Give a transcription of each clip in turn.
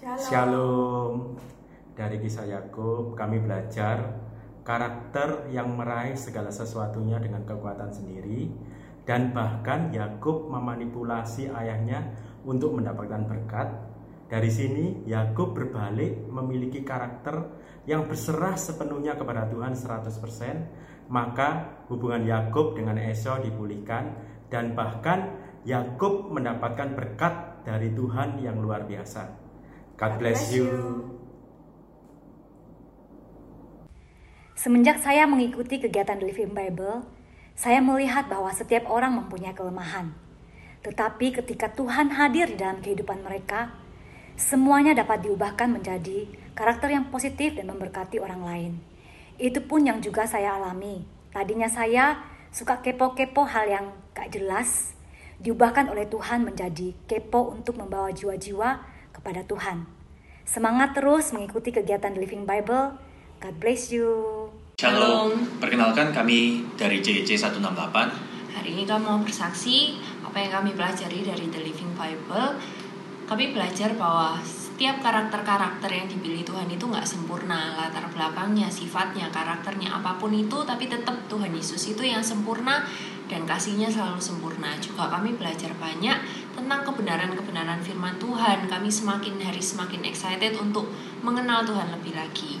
Shalom. Shalom. Dari kisah Yakub kami belajar karakter yang meraih segala sesuatunya dengan kekuatan sendiri dan bahkan Yakub memanipulasi ayahnya untuk mendapatkan berkat. Dari sini Yakub berbalik memiliki karakter yang berserah sepenuhnya kepada Tuhan 100%, maka hubungan Yakub dengan Esau dipulihkan dan bahkan Yakub mendapatkan berkat dari Tuhan yang luar biasa. God bless you. Semenjak saya mengikuti kegiatan Living Bible, saya melihat bahwa setiap orang mempunyai kelemahan. Tetapi ketika Tuhan hadir di dalam kehidupan mereka, semuanya dapat diubahkan menjadi karakter yang positif dan memberkati orang lain. Itu pun yang juga saya alami. Tadinya saya suka kepo-kepo hal yang gak jelas, diubahkan oleh Tuhan menjadi kepo untuk membawa jiwa-jiwa kepada Tuhan. Semangat terus mengikuti kegiatan Living Bible. God bless you. Shalom, perkenalkan kami dari JJ 168 Hari ini kami mau bersaksi apa yang kami pelajari dari The Living Bible. Kami belajar bahwa setiap karakter-karakter yang dipilih Tuhan itu nggak sempurna latar belakangnya, sifatnya, karakternya apa pun itu, tapi tetap Tuhan Yesus itu yang sempurna dan kasihnya selalu sempurna. Juga kami belajar banyak tentang kebenaran-kebenaran Firman Tuhan. Kami semakin hari semakin excited untuk mengenal Tuhan lebih lagi.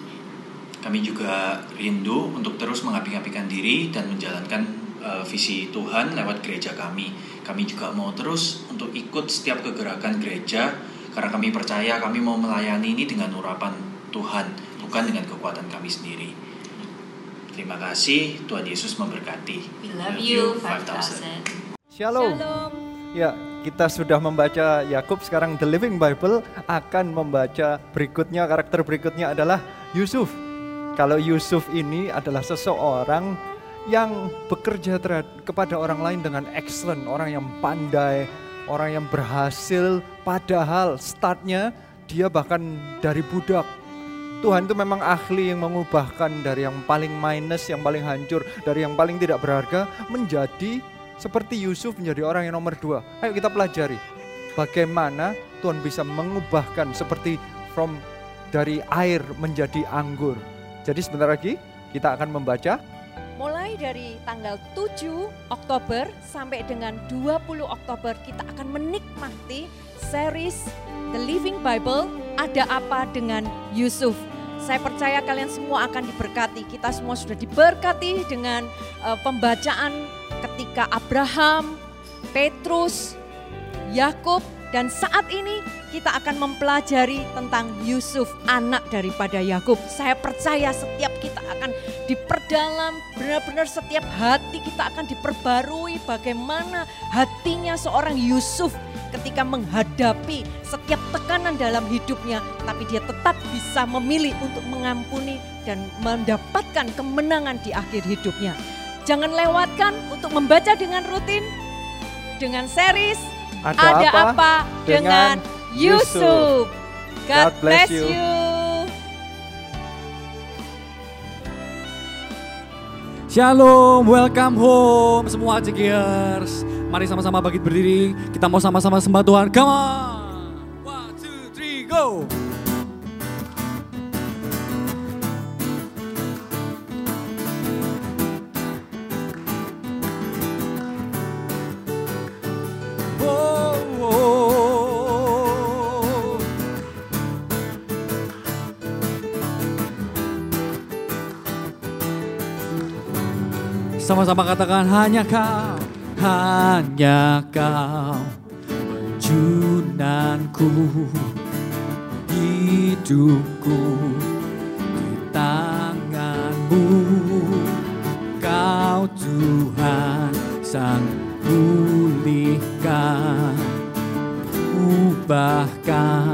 Kami juga rindu untuk terus mengabdi-abdikan diri dan menjalankan uh, visi Tuhan lewat gereja kami. Kami juga mau terus untuk ikut setiap kegerakan gereja karena kami percaya kami mau melayani ini dengan urapan Tuhan, bukan dengan kekuatan kami sendiri. Terima kasih, Tuhan Yesus memberkati. We love you 5000. Shalom. Ya, kita sudah membaca Yakub sekarang The Living Bible akan membaca berikutnya karakter berikutnya adalah Yusuf. Kalau Yusuf ini adalah seseorang yang bekerja terhadap, kepada orang lain dengan excellent, orang yang pandai, orang yang berhasil padahal startnya dia bahkan dari budak. Tuhan itu memang ahli yang mengubahkan dari yang paling minus, yang paling hancur, dari yang paling tidak berharga menjadi seperti Yusuf menjadi orang yang nomor dua. Ayo kita pelajari bagaimana Tuhan bisa mengubahkan seperti from dari air menjadi anggur. Jadi sebentar lagi kita akan membaca Mulai dari tanggal 7 Oktober sampai dengan 20 Oktober kita akan menikmati series The Living Bible Ada Apa Dengan Yusuf. Saya percaya kalian semua akan diberkati. Kita semua sudah diberkati dengan uh, pembacaan ketika Abraham, Petrus, Yakub dan saat ini kita akan mempelajari tentang Yusuf, anak daripada Yakub. Saya percaya setiap kita akan diperdalam, benar-benar setiap hati kita akan diperbarui bagaimana hatinya seorang Yusuf ketika menghadapi setiap tekanan dalam hidupnya, tapi dia tetap bisa memilih untuk mengampuni dan mendapatkan kemenangan di akhir hidupnya. Jangan lewatkan untuk membaca dengan rutin, dengan series ada, ada apa, apa dengan Yusuf. God bless you. Shalom, welcome home semua Jigers. Mari sama-sama bangkit berdiri. Kita mau sama-sama sembah Tuhan. Come on. One, two, three, go. Sama-sama katakan hanya kau, hanya kau Junanku, hidupku di tanganmu. Kau Tuhan sang pulihkan Ubahkan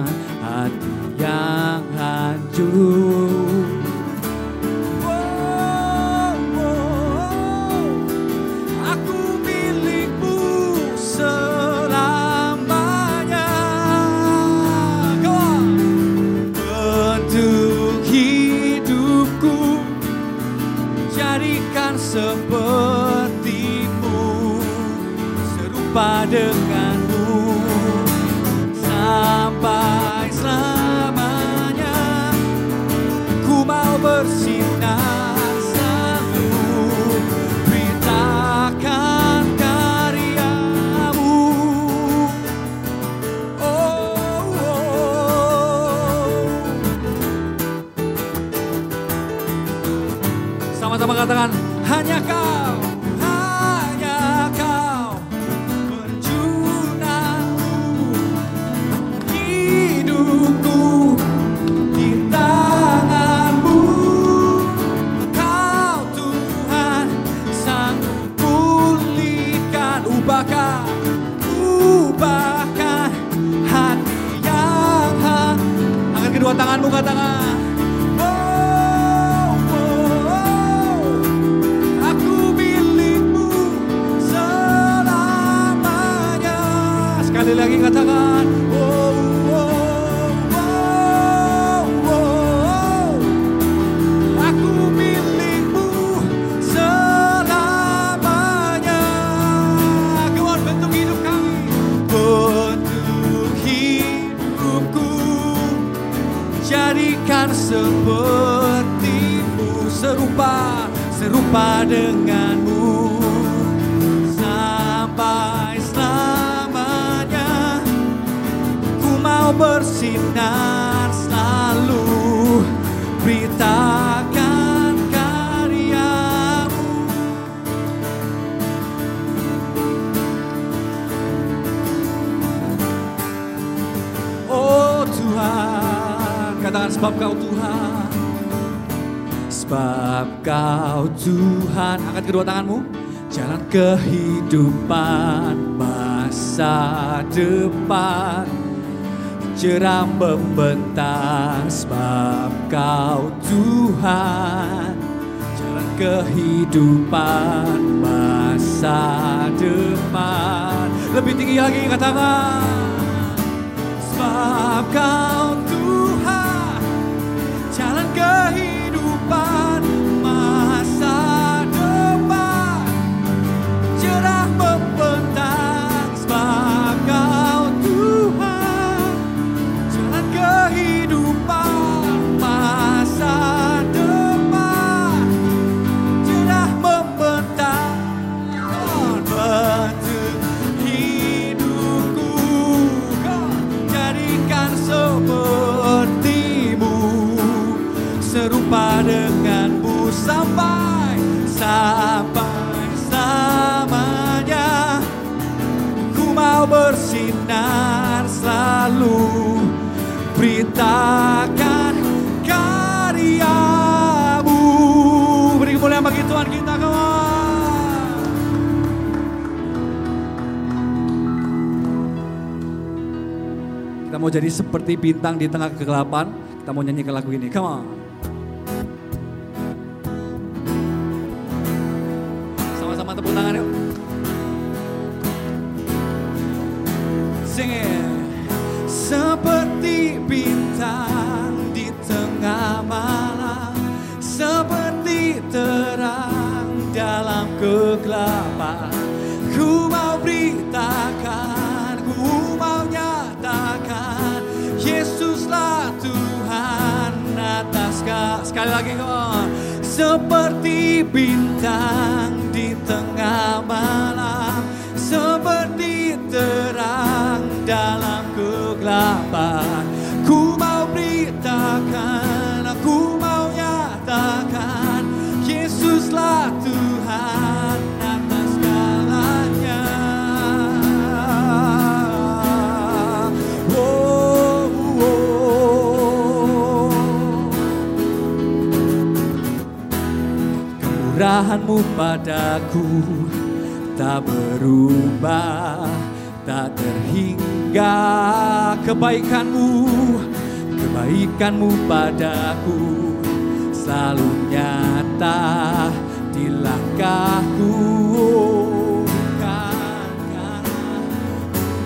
sebab kau Tuhan. Sebab kau Tuhan, angkat kedua tanganmu. Jalan kehidupan masa depan. Cerah membentang sebab kau Tuhan. Jalan kehidupan masa depan. Lebih tinggi lagi katakan. Sebab kau bersinar selalu. Beritakan karyamu. Beri kemuliaan bagi Tuhan kita kawan kita mau jadi seperti bintang di tengah kegelapan. Kita mau nyanyikan lagu ini come on bintang di tengah malam Seperti terang dalam kegelapan. Ku mau beritakan, ku mau nyatakan Yesuslah Tuhan atas ka- Sekali lagi kok Seperti bintang di tengah malam Seperti terang dalam kegelapan Kemurahanmu padaku tak berubah Tak terhingga. Kebaikanmu Kebaikanmu padaku Selalu nyata di langkahku.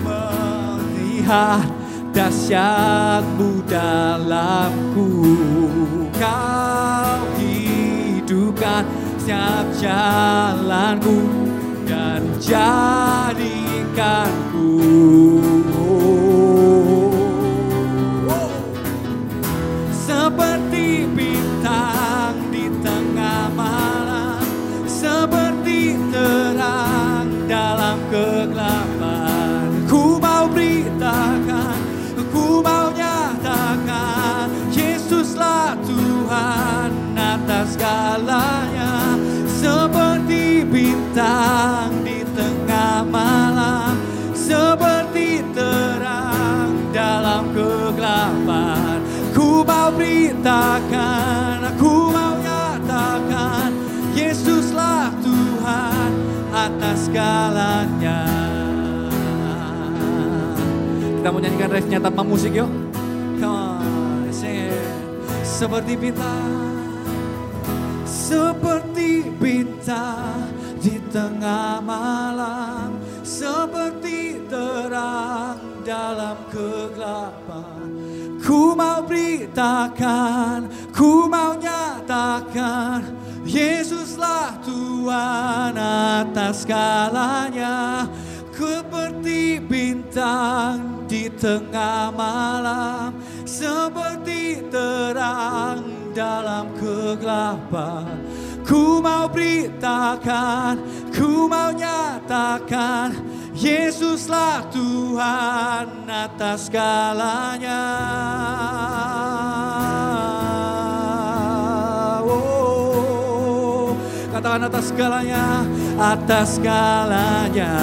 Melihat dahsyatmu dalamku Kau hidupkan setiap jalanku dan jadikanku. Seperti bintang di tengah malam seperti terang dalam kegelapan. Ku mau beritakan ku mau nyatakan Yesuslah Tuhan atas segalanya datang di tengah malam seperti terang dalam kegelapan. Ku mau beritakan, aku mau nyatakan, Yesuslah Tuhan atas segalanya. Kita mau nyanyikan refnya tanpa musik yuk. Come on. Seperti bintang, seperti bintang tengah malam, seperti terang dalam kegelapan. Ku mau beritakan, ku mau nyatakan, Yesuslah Tuhan atas segalanya. Seperti bintang di tengah malam, seperti terang dalam kegelapan. Ku mau beritakan, ku mau nyatakan, Yesuslah Tuhan atas segalanya. Oh, katakan atas segalanya, atas segalanya.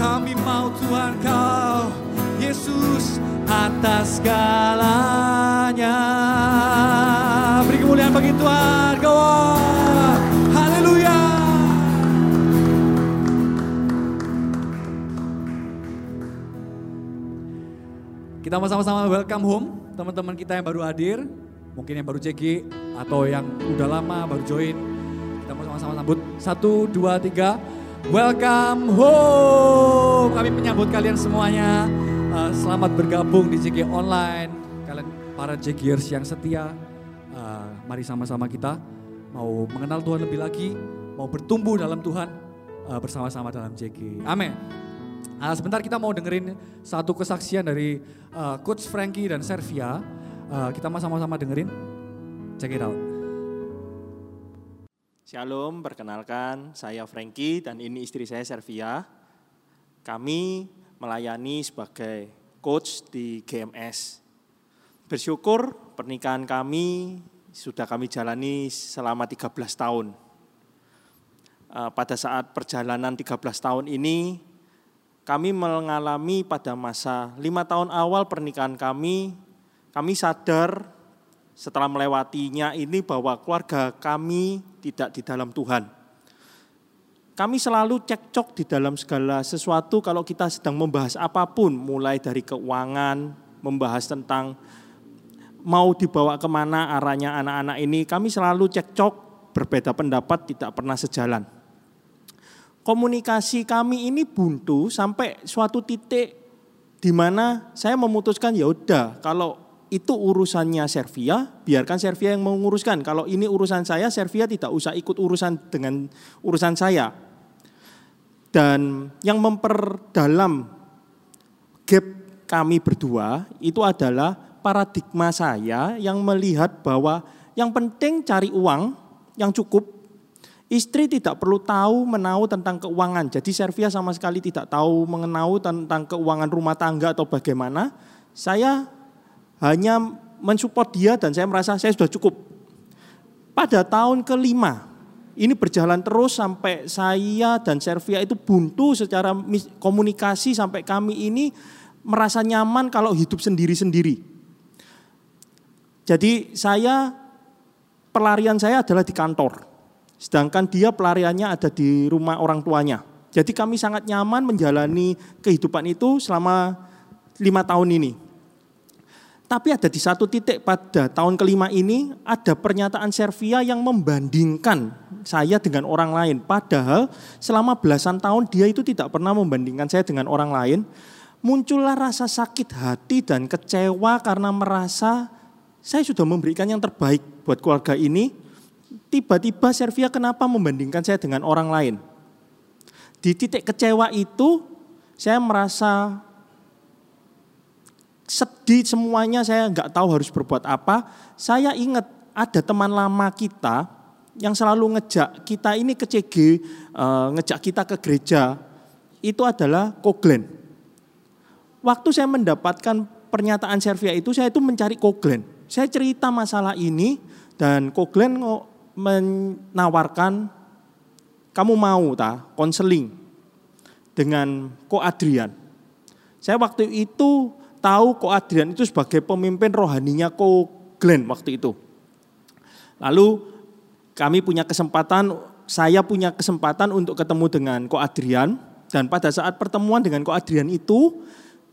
Kami mau Tuhan kau, Yesus atas segalanya. Beri kemuliaan bagi Tuhan, go on. Haleluya. Kita mau sama-sama welcome home teman-teman kita yang baru hadir, mungkin yang baru CG atau yang udah lama baru join. Kita mau sama-sama sambut. Satu, dua, tiga. Welcome home. Kami menyambut kalian semuanya. Uh, selamat bergabung di CG Online. Kalian para CGers yang setia. Uh, mari sama-sama kita mau mengenal Tuhan lebih lagi, mau bertumbuh dalam Tuhan uh, bersama-sama dalam CG. Amin. Nah, sebentar kita mau dengerin satu kesaksian dari uh, Coach Frankie dan Servia. Uh, kita sama-sama dengerin. Check it out. Shalom, perkenalkan saya Frankie dan ini istri saya Servia. Kami melayani sebagai coach di GMS. Bersyukur pernikahan kami sudah kami jalani selama 13 tahun. Eh, Pada saat perjalanan 13 tahun ini, kami mengalami pada masa lima tahun awal pernikahan kami, kami sadar setelah melewatinya ini bahwa keluarga kami tidak di dalam Tuhan. Kami selalu cekcok di dalam segala sesuatu kalau kita sedang membahas apa pun, mulai dari keuangan, membahas tentang mau dibawa ke mana arahnya anak-anak ini, kami selalu cekcok, berbeda pendapat, tidak pernah sejalan. Komunikasi kami ini buntu sampai suatu titik di mana saya memutuskan ya udah kalau itu urusannya Servia, biarkan Servia yang menguruskan. Kalau ini urusan saya, Servia tidak usah ikut urusan dengan urusan saya. Dan yang memperdalam gap kami berdua itu adalah paradigma saya yang melihat bahwa yang penting cari uang yang cukup. Istri tidak perlu tahu menau tentang keuangan. Jadi Servia sama sekali tidak tahu mengenau tentang keuangan rumah tangga atau bagaimana. Saya hanya mensupport dia dan saya merasa saya sudah cukup. Pada tahun kelima, ini berjalan terus sampai saya dan Servia itu buntu secara komunikasi sampai kami ini merasa nyaman kalau hidup sendiri-sendiri. Jadi saya pelarian saya adalah di kantor. Sedangkan dia pelariannya ada di rumah orang tuanya. Jadi kami sangat nyaman menjalani kehidupan itu selama lima tahun ini. Tapi ada di satu titik pada tahun kelima ini ada pernyataan Servia yang membandingkan saya dengan orang lain. Padahal selama belasan tahun dia itu tidak pernah membandingkan saya dengan orang lain. Muncullah rasa sakit hati dan kecewa karena merasa saya sudah memberikan yang terbaik buat keluarga ini. Tiba-tiba Servia kenapa membandingkan saya dengan orang lain? Di titik kecewa itu saya merasa sedih semuanya saya nggak tahu harus berbuat apa. Saya ingat ada teman lama kita yang selalu ngejak kita ini ke CG, eh, ngejak kita ke gereja, itu adalah Koglen. Waktu saya mendapatkan pernyataan Servia itu, saya itu mencari Koglen. Saya cerita masalah ini dan Koglen menawarkan, kamu mau tak konseling dengan Ko Adrian. Saya waktu itu tahu Ko Adrian itu sebagai pemimpin rohaninya Ko Glenn waktu itu. Lalu kami punya kesempatan, saya punya kesempatan untuk ketemu dengan Ko Adrian dan pada saat pertemuan dengan Ko Adrian itu,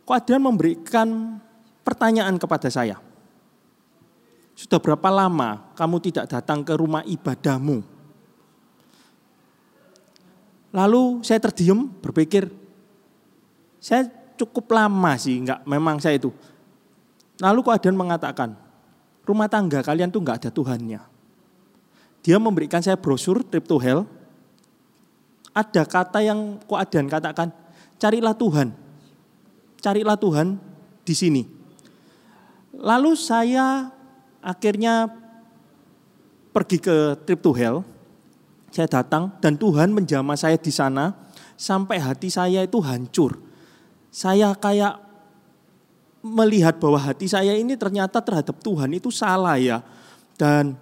Ko Adrian memberikan pertanyaan kepada saya. Sudah berapa lama kamu tidak datang ke rumah ibadahmu? Lalu saya terdiam berpikir, saya cukup lama sih, enggak memang saya itu. Lalu kok Adan mengatakan, rumah tangga kalian tuh enggak ada Tuhannya. Dia memberikan saya brosur Trip to Hell. Ada kata yang kok Adan katakan, carilah Tuhan. Carilah Tuhan di sini. Lalu saya akhirnya pergi ke trip to hell. Saya datang dan Tuhan menjamah saya di sana sampai hati saya itu hancur. Saya kayak melihat bahwa hati saya ini ternyata terhadap Tuhan itu salah ya. Dan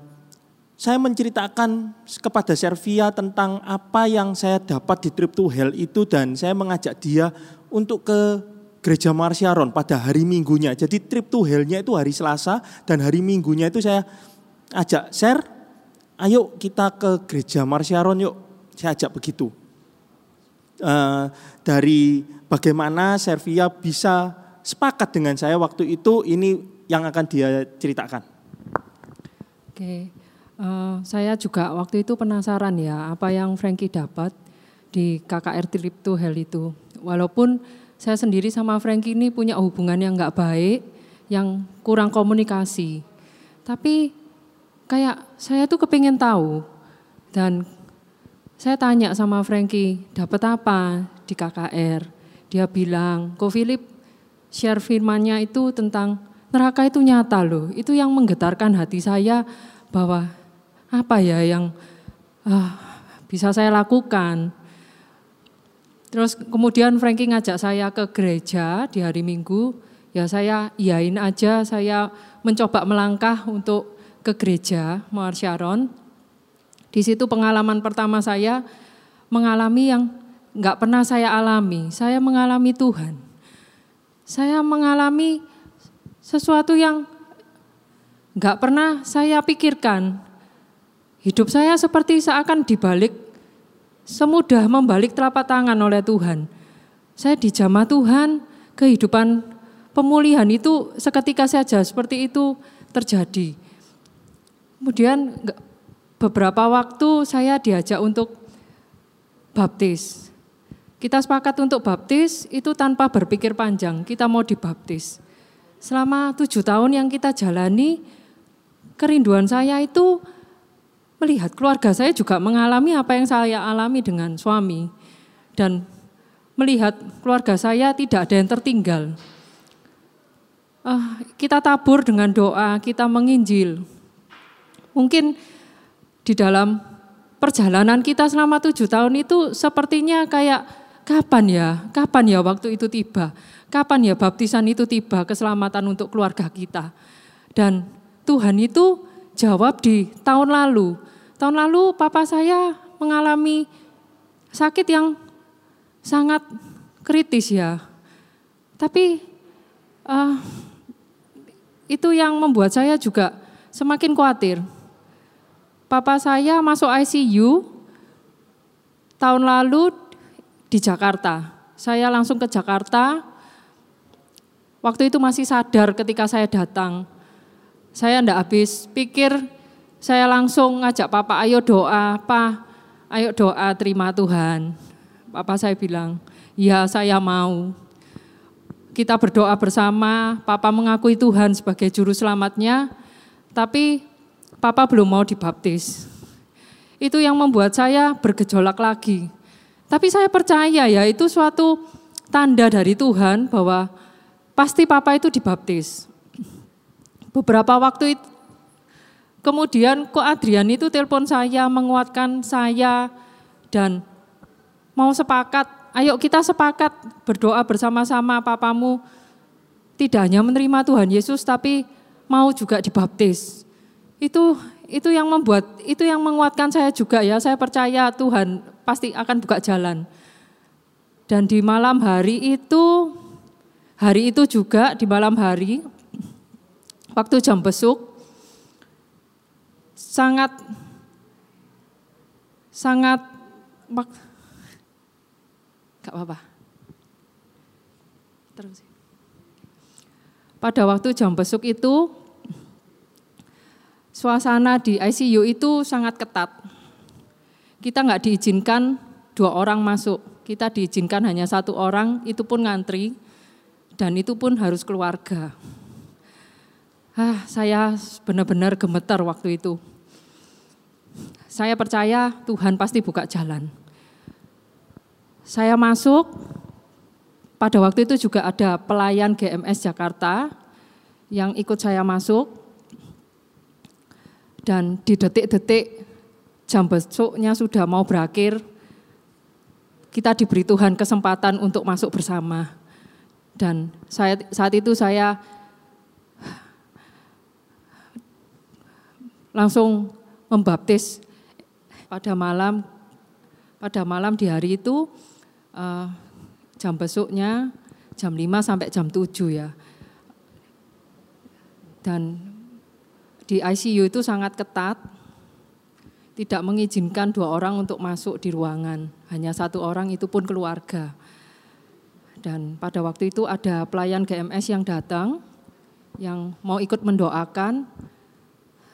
saya menceritakan kepada Servia tentang apa yang saya dapat di trip to hell itu dan saya mengajak dia untuk ke gereja Marsyaron pada hari minggunya. Jadi trip to hell-nya itu hari Selasa dan hari minggunya itu saya ajak share, ayo kita ke gereja Marsyaron yuk. Saya ajak begitu. Uh, dari bagaimana Servia bisa sepakat dengan saya waktu itu, ini yang akan dia ceritakan. Oke, uh, saya juga waktu itu penasaran ya apa yang Frankie dapat di KKR Trip to Hell itu. Walaupun saya sendiri sama Frankie ini punya hubungan yang nggak baik, yang kurang komunikasi. Tapi kayak saya tuh kepingin tahu dan saya tanya sama Frankie, dapat apa di KKR? Dia bilang, Ko Philip share firmannya itu tentang neraka itu nyata loh. Itu yang menggetarkan hati saya bahwa apa ya yang uh, bisa saya lakukan. Terus kemudian Frankie ngajak saya ke gereja di hari Minggu, ya saya iyain aja, saya mencoba melangkah untuk ke gereja Mawar Sharon. Di situ pengalaman pertama saya mengalami yang nggak pernah saya alami. Saya mengalami Tuhan. Saya mengalami sesuatu yang nggak pernah saya pikirkan. Hidup saya seperti seakan dibalik semudah membalik telapak tangan oleh Tuhan. Saya dijamah Tuhan, kehidupan pemulihan itu seketika saja seperti itu terjadi. Kemudian beberapa waktu saya diajak untuk baptis. Kita sepakat untuk baptis itu tanpa berpikir panjang, kita mau dibaptis. Selama tujuh tahun yang kita jalani, kerinduan saya itu melihat keluarga saya juga mengalami apa yang saya alami dengan suami dan melihat keluarga saya tidak ada yang tertinggal. Uh, kita tabur dengan doa, kita menginjil. Mungkin di dalam perjalanan kita selama tujuh tahun itu sepertinya kayak kapan ya, kapan ya waktu itu tiba, kapan ya baptisan itu tiba, keselamatan untuk keluarga kita. Dan Tuhan itu jawab di tahun lalu, Tahun lalu papa saya mengalami sakit yang sangat kritis ya. Tapi uh, itu yang membuat saya juga semakin khawatir. Papa saya masuk ICU tahun lalu di Jakarta. Saya langsung ke Jakarta. Waktu itu masih sadar ketika saya datang. Saya tidak habis pikir saya langsung ngajak papa, ayo doa, pa, ayo doa terima Tuhan. Papa saya bilang, ya saya mau. Kita berdoa bersama, papa mengakui Tuhan sebagai juru selamatnya, tapi papa belum mau dibaptis. Itu yang membuat saya bergejolak lagi. Tapi saya percaya ya itu suatu tanda dari Tuhan bahwa pasti papa itu dibaptis. Beberapa waktu itu, Kemudian kok Adrian itu telepon saya, menguatkan saya dan mau sepakat, ayo kita sepakat berdoa bersama-sama papamu tidak hanya menerima Tuhan Yesus tapi mau juga dibaptis. Itu itu yang membuat itu yang menguatkan saya juga ya. Saya percaya Tuhan pasti akan buka jalan. Dan di malam hari itu hari itu juga di malam hari, waktu jam besuk, sangat sangat gak apa-apa. Pada waktu jam besuk itu suasana di ICU itu sangat ketat. Kita nggak diizinkan dua orang masuk, kita diizinkan hanya satu orang, itu pun ngantri, dan itu pun harus keluarga. Ah, saya benar-benar gemetar waktu itu. Saya percaya Tuhan pasti buka jalan. Saya masuk, pada waktu itu juga ada pelayan GMS Jakarta yang ikut saya masuk, dan di detik-detik jam besoknya sudah mau berakhir, kita diberi Tuhan kesempatan untuk masuk bersama. Dan saya, saat itu saya langsung membaptis pada malam pada malam di hari itu uh, jam besoknya jam 5 sampai jam 7 ya. Dan di ICU itu sangat ketat, tidak mengizinkan dua orang untuk masuk di ruangan, hanya satu orang itu pun keluarga. Dan pada waktu itu ada pelayan GMS yang datang, yang mau ikut mendoakan.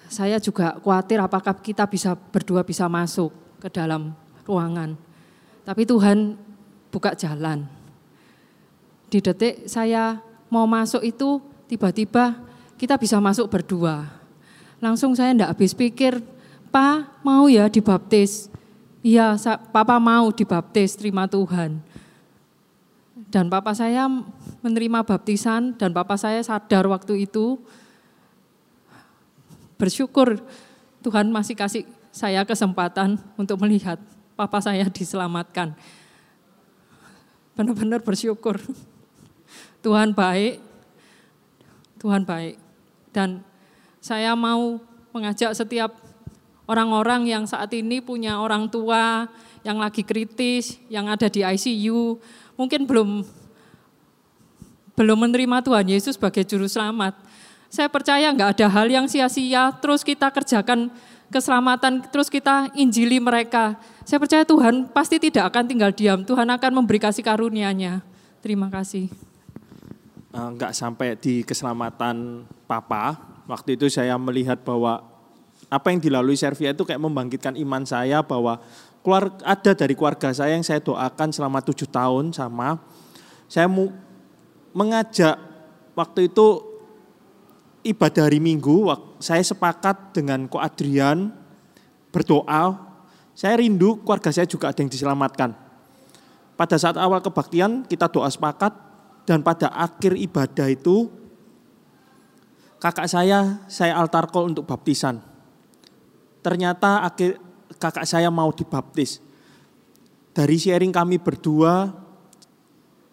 Saya juga khawatir apakah kita bisa berdua bisa masuk ke dalam ruangan. Tapi Tuhan buka jalan. Di detik saya mau masuk itu tiba-tiba kita bisa masuk berdua Langsung saya enggak habis pikir, "Pa, mau ya dibaptis?" Iya, Papa mau dibaptis, terima Tuhan. Dan Papa saya menerima baptisan dan Papa saya sadar waktu itu bersyukur Tuhan masih kasih saya kesempatan untuk melihat Papa saya diselamatkan. Benar-benar bersyukur. Tuhan baik, Tuhan baik. Dan saya mau mengajak setiap orang-orang yang saat ini punya orang tua yang lagi kritis, yang ada di ICU, mungkin belum belum menerima Tuhan Yesus sebagai juru selamat. Saya percaya nggak ada hal yang sia-sia, terus kita kerjakan keselamatan, terus kita injili mereka. Saya percaya Tuhan pasti tidak akan tinggal diam, Tuhan akan memberi kasih karunia-Nya. Terima kasih. Enggak sampai di keselamatan Papa, Waktu itu saya melihat bahwa apa yang dilalui Servia itu kayak membangkitkan iman saya bahwa keluar ada dari keluarga saya yang saya doakan selama tujuh tahun sama. Saya mau mengajak waktu itu ibadah hari Minggu saya sepakat dengan Ko Adrian berdoa. Saya rindu keluarga saya juga ada yang diselamatkan. Pada saat awal kebaktian kita doa sepakat dan pada akhir ibadah itu kakak saya, saya altar call untuk baptisan. Ternyata akhir kakak saya mau dibaptis. Dari sharing kami berdua,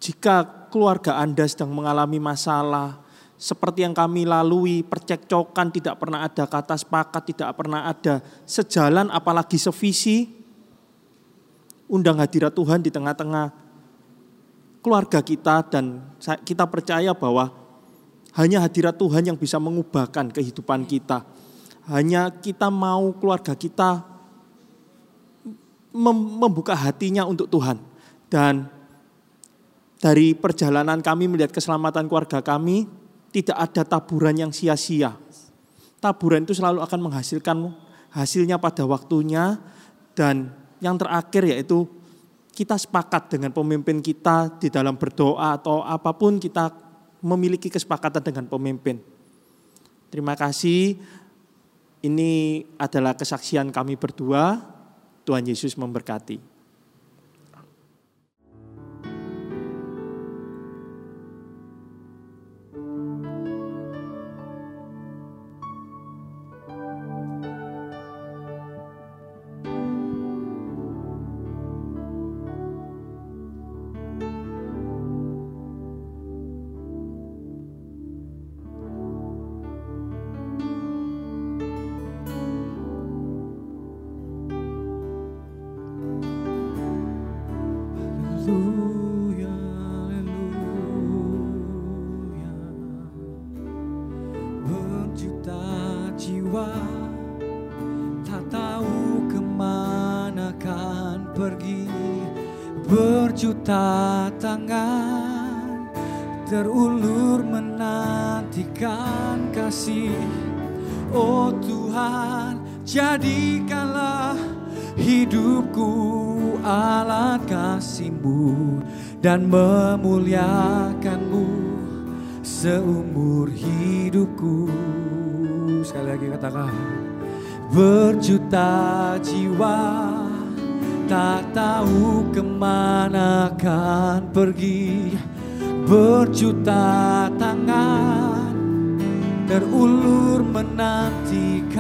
jika keluarga Anda sedang mengalami masalah, seperti yang kami lalui, percekcokan, tidak pernah ada kata sepakat, tidak pernah ada sejalan, apalagi sevisi, undang hadirat Tuhan di tengah-tengah keluarga kita dan kita percaya bahwa hanya hadirat Tuhan yang bisa mengubahkan kehidupan kita. Hanya kita mau keluarga kita membuka hatinya untuk Tuhan. Dan dari perjalanan kami melihat keselamatan keluarga kami, tidak ada taburan yang sia-sia. Taburan itu selalu akan menghasilkan hasilnya pada waktunya dan yang terakhir yaitu kita sepakat dengan pemimpin kita di dalam berdoa atau apa pun kita memiliki kesepakatan dengan pemimpin. Terima kasih. Ini adalah kesaksian kami berdua. Tuhan Yesus memberkati. Berjuta jiwa tak tahu ke mana akan pergi. Berjuta tangan terulur menantikan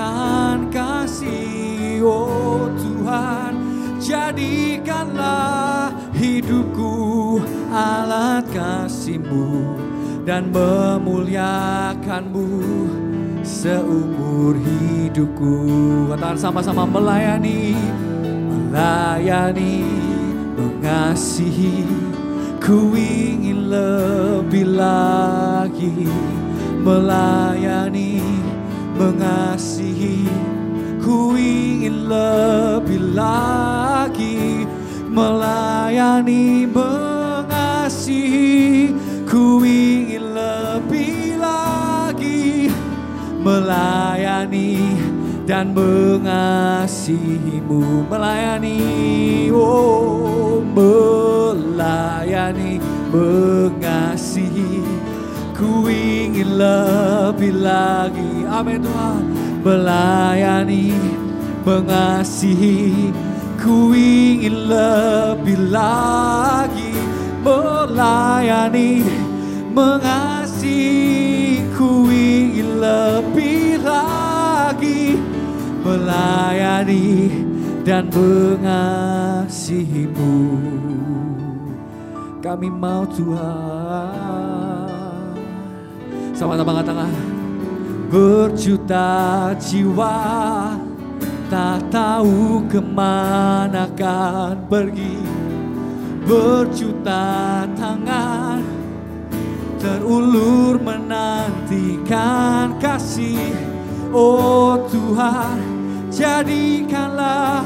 kasih oh Tuhan. Jadikanlah hidupku alat kasih-Mu dan memuliakanmu seumur hidupku. Katakan sama-sama melayani melayani mengasihi. Ku ingin lebih lagi melayani mengasihi. Ku ingin lebih lagi melayani mengasihi. Ku ingin melayani dan mengasihimu. Melayani oh melayani mengasihi. Ku ingin lebih lagi amin Tuhan. Melayani mengasihi. Ku ingin lebih lagi melayani mengasihi. Ku ingin lebih melayani dan mengasihimu. Kami mau Tuhan. Sama-sama katakan berjuta jiwa tak tahu ke mana akan pergi. Berjuta tangan terulur menantikan kasih. Oh Tuhan jadikanlah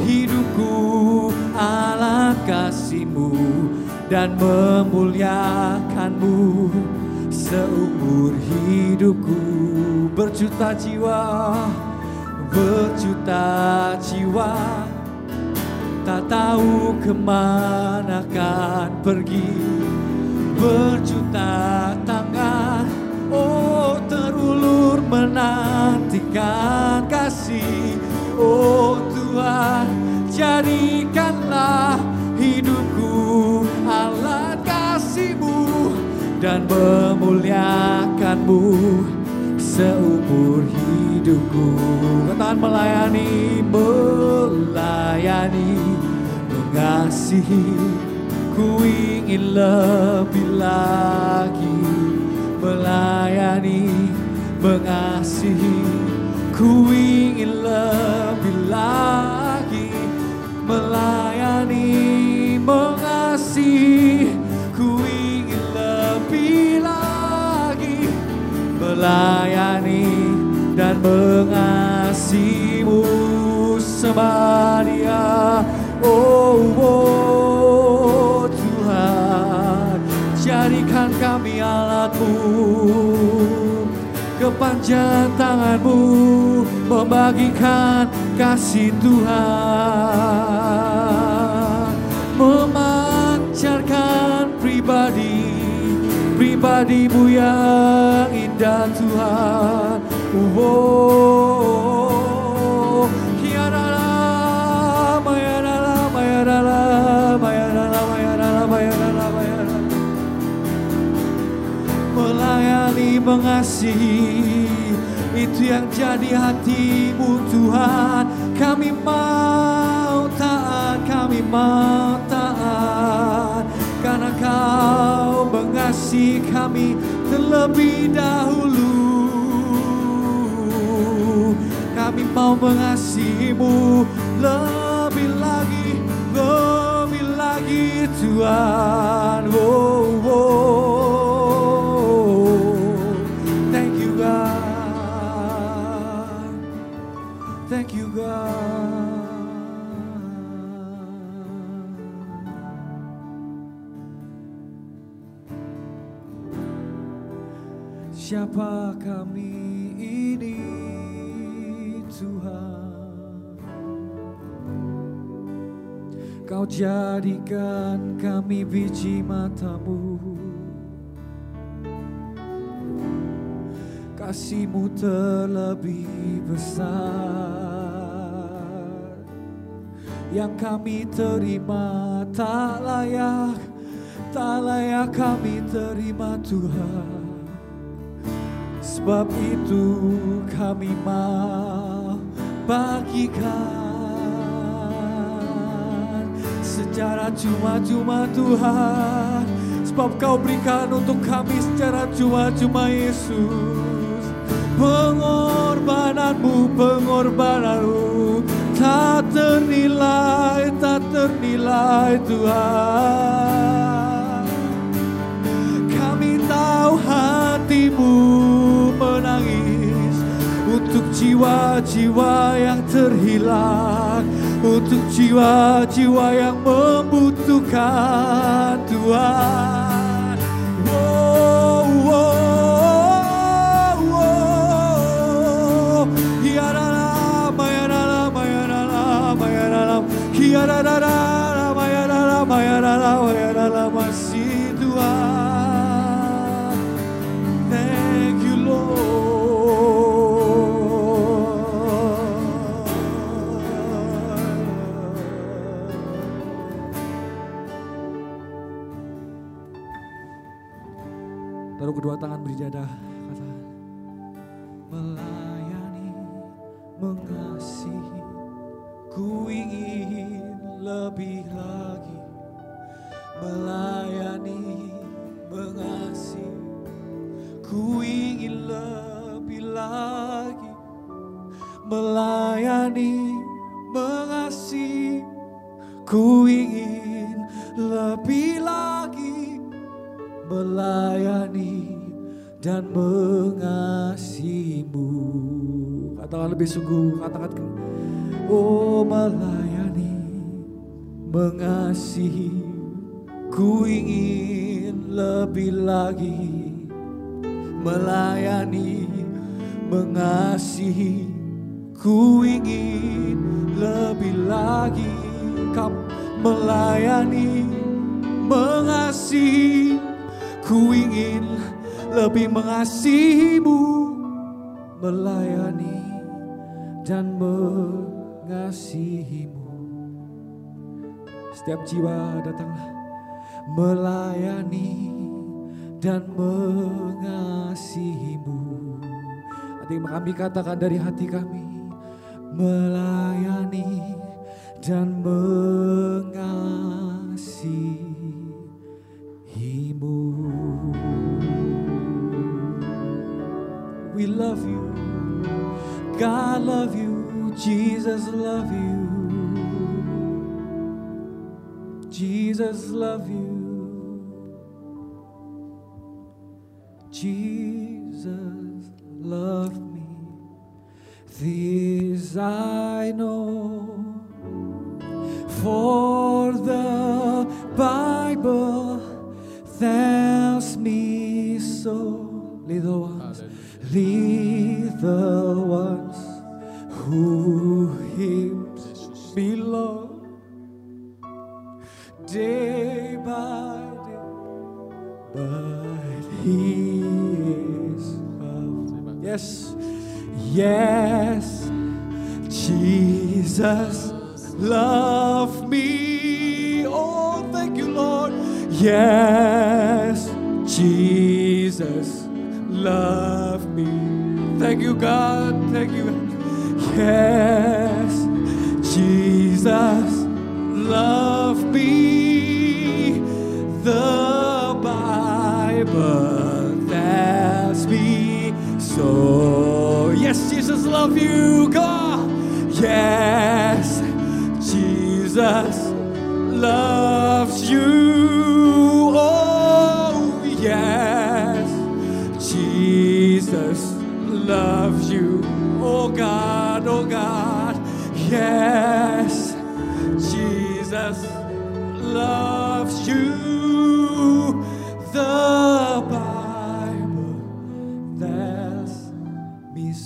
hidupku alat kasih-Mu dan memuliakanmu. Seumur hidupku berjuta jiwa berjuta jiwa. Tak tahu ke mana akan pergi berjuta terulur menantikan kasih. Oh Tuhan jadikanlah hidupku alat kasih-Mu dan memuliakanmu seumur hidupku. Katakan melayani melayani mengasihi. Ku ingin lebih lagi melayani mengasihi ku ingin lebih lagi melayani mengasihi ku ingin lebih lagi melayani dan mengasihimu sembah dia oh, oh Tuhan jadikan kami alatmu kepanjang tanganmu membagikan kasih Tuhan. Memancarkan pribadi pribadimu yang indah Tuhan. Oh, Kiarala, mayarala, mayarala, mayarala, melayani mengasihi itu yang jadi hatimu Tuhan. Kami mau taat kami mau taat. Karena kau mengasihi kami terlebih dahulu. Kami mau mengasihimu lebih lagi lebih lagi Tuhan. Oh, oh. Siapa kami ini Tuhan? Kau jadikan kami biji matamu. Kasihmu terlebih besar. Yang kami terima tak layak Tak layak kami terima Tuhan Sebab itu kami mau bagikan Secara cuma-cuma Tuhan. Sebab kau berikan untuk kami secara cuma-cuma Yesus. Pengorbananmu, pengorbananmu. Tak ternilai, tak ternilai Tuhan. Kami tahu hatimu menangis Untuk jiwa-jiwa yang terhilang Untuk jiwa-jiwa yang membutuhkan Tuhan. Wow, Melayani, mengasihi, ku ingin lebih lagi melayani dan mengasihimu. Katakan lebih sungguh, katakan Oh melayani, mengasihi, ku ingin lebih lagi melayani, mengasihi, ku ingin lebih lagi. Kamu melayani, mengasihi, ku ingin lebih mengasihimu, melayani dan mengasihimu. Setiap jiwa datanglah melayani dan mengasihimu. Hati kami katakan dari hati kami melayani dan mengasihimu. We love you. God love you. Jesus love you. Jesus love you. Jesus love me. This I know. For the Bible tells me so. Little ones, little ones who him belong day by day, but he. Yes, yes, Jesus love me. Oh, thank you, Lord. Yes, Jesus love me. Thank you, God. Thank you. Yes, Jesus love me. The Bible so. Yes, Jesus love you, God. Yes, Jesus loves you. Oh, yes, Jesus loves you. Oh God, oh God, yes, Jesus loves you.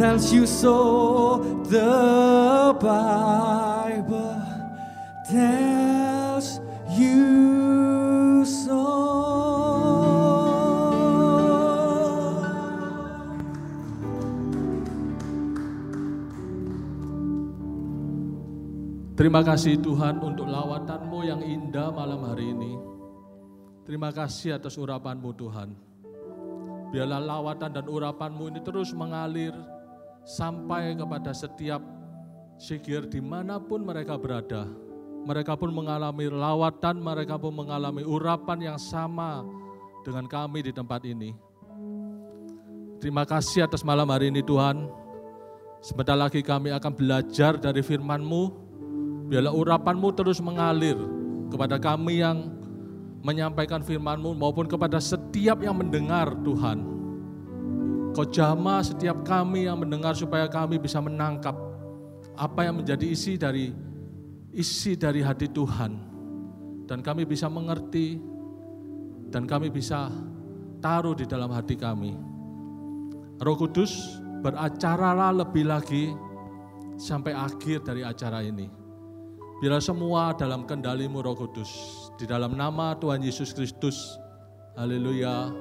tells you so. The Bible tells you so. Terima kasih Tuhan untuk lawatanmu yang indah malam hari ini. Terima kasih atas urapanmu Tuhan. Biarlah lawatan dan urapanmu ini terus mengalir sampai kepada setiap sikir di mana pun mereka berada. Mereka pun mengalami lawatan, mereka pun mengalami urapan yang sama dengan kami di tempat ini. Terima kasih atas malam hari ini Tuhan. Sebentar lagi kami akan belajar dari firman-Mu. Biarlah urapan-Mu terus mengalir kepada kami yang menyampaikan firman-Mu maupun kepada setiap yang mendengar Tuhan. Kau jama setiap kami yang mendengar supaya kami bisa menangkap apa yang menjadi isi dari isi dari hati Tuhan. Dan kami bisa mengerti dan kami bisa taruh di dalam hati kami. Roh Kudus beracaralah lebih lagi sampai akhir dari acara ini. Biarlah semua dalam kendalimu Roh Kudus. Di dalam nama Tuhan Yesus Kristus. Haleluya.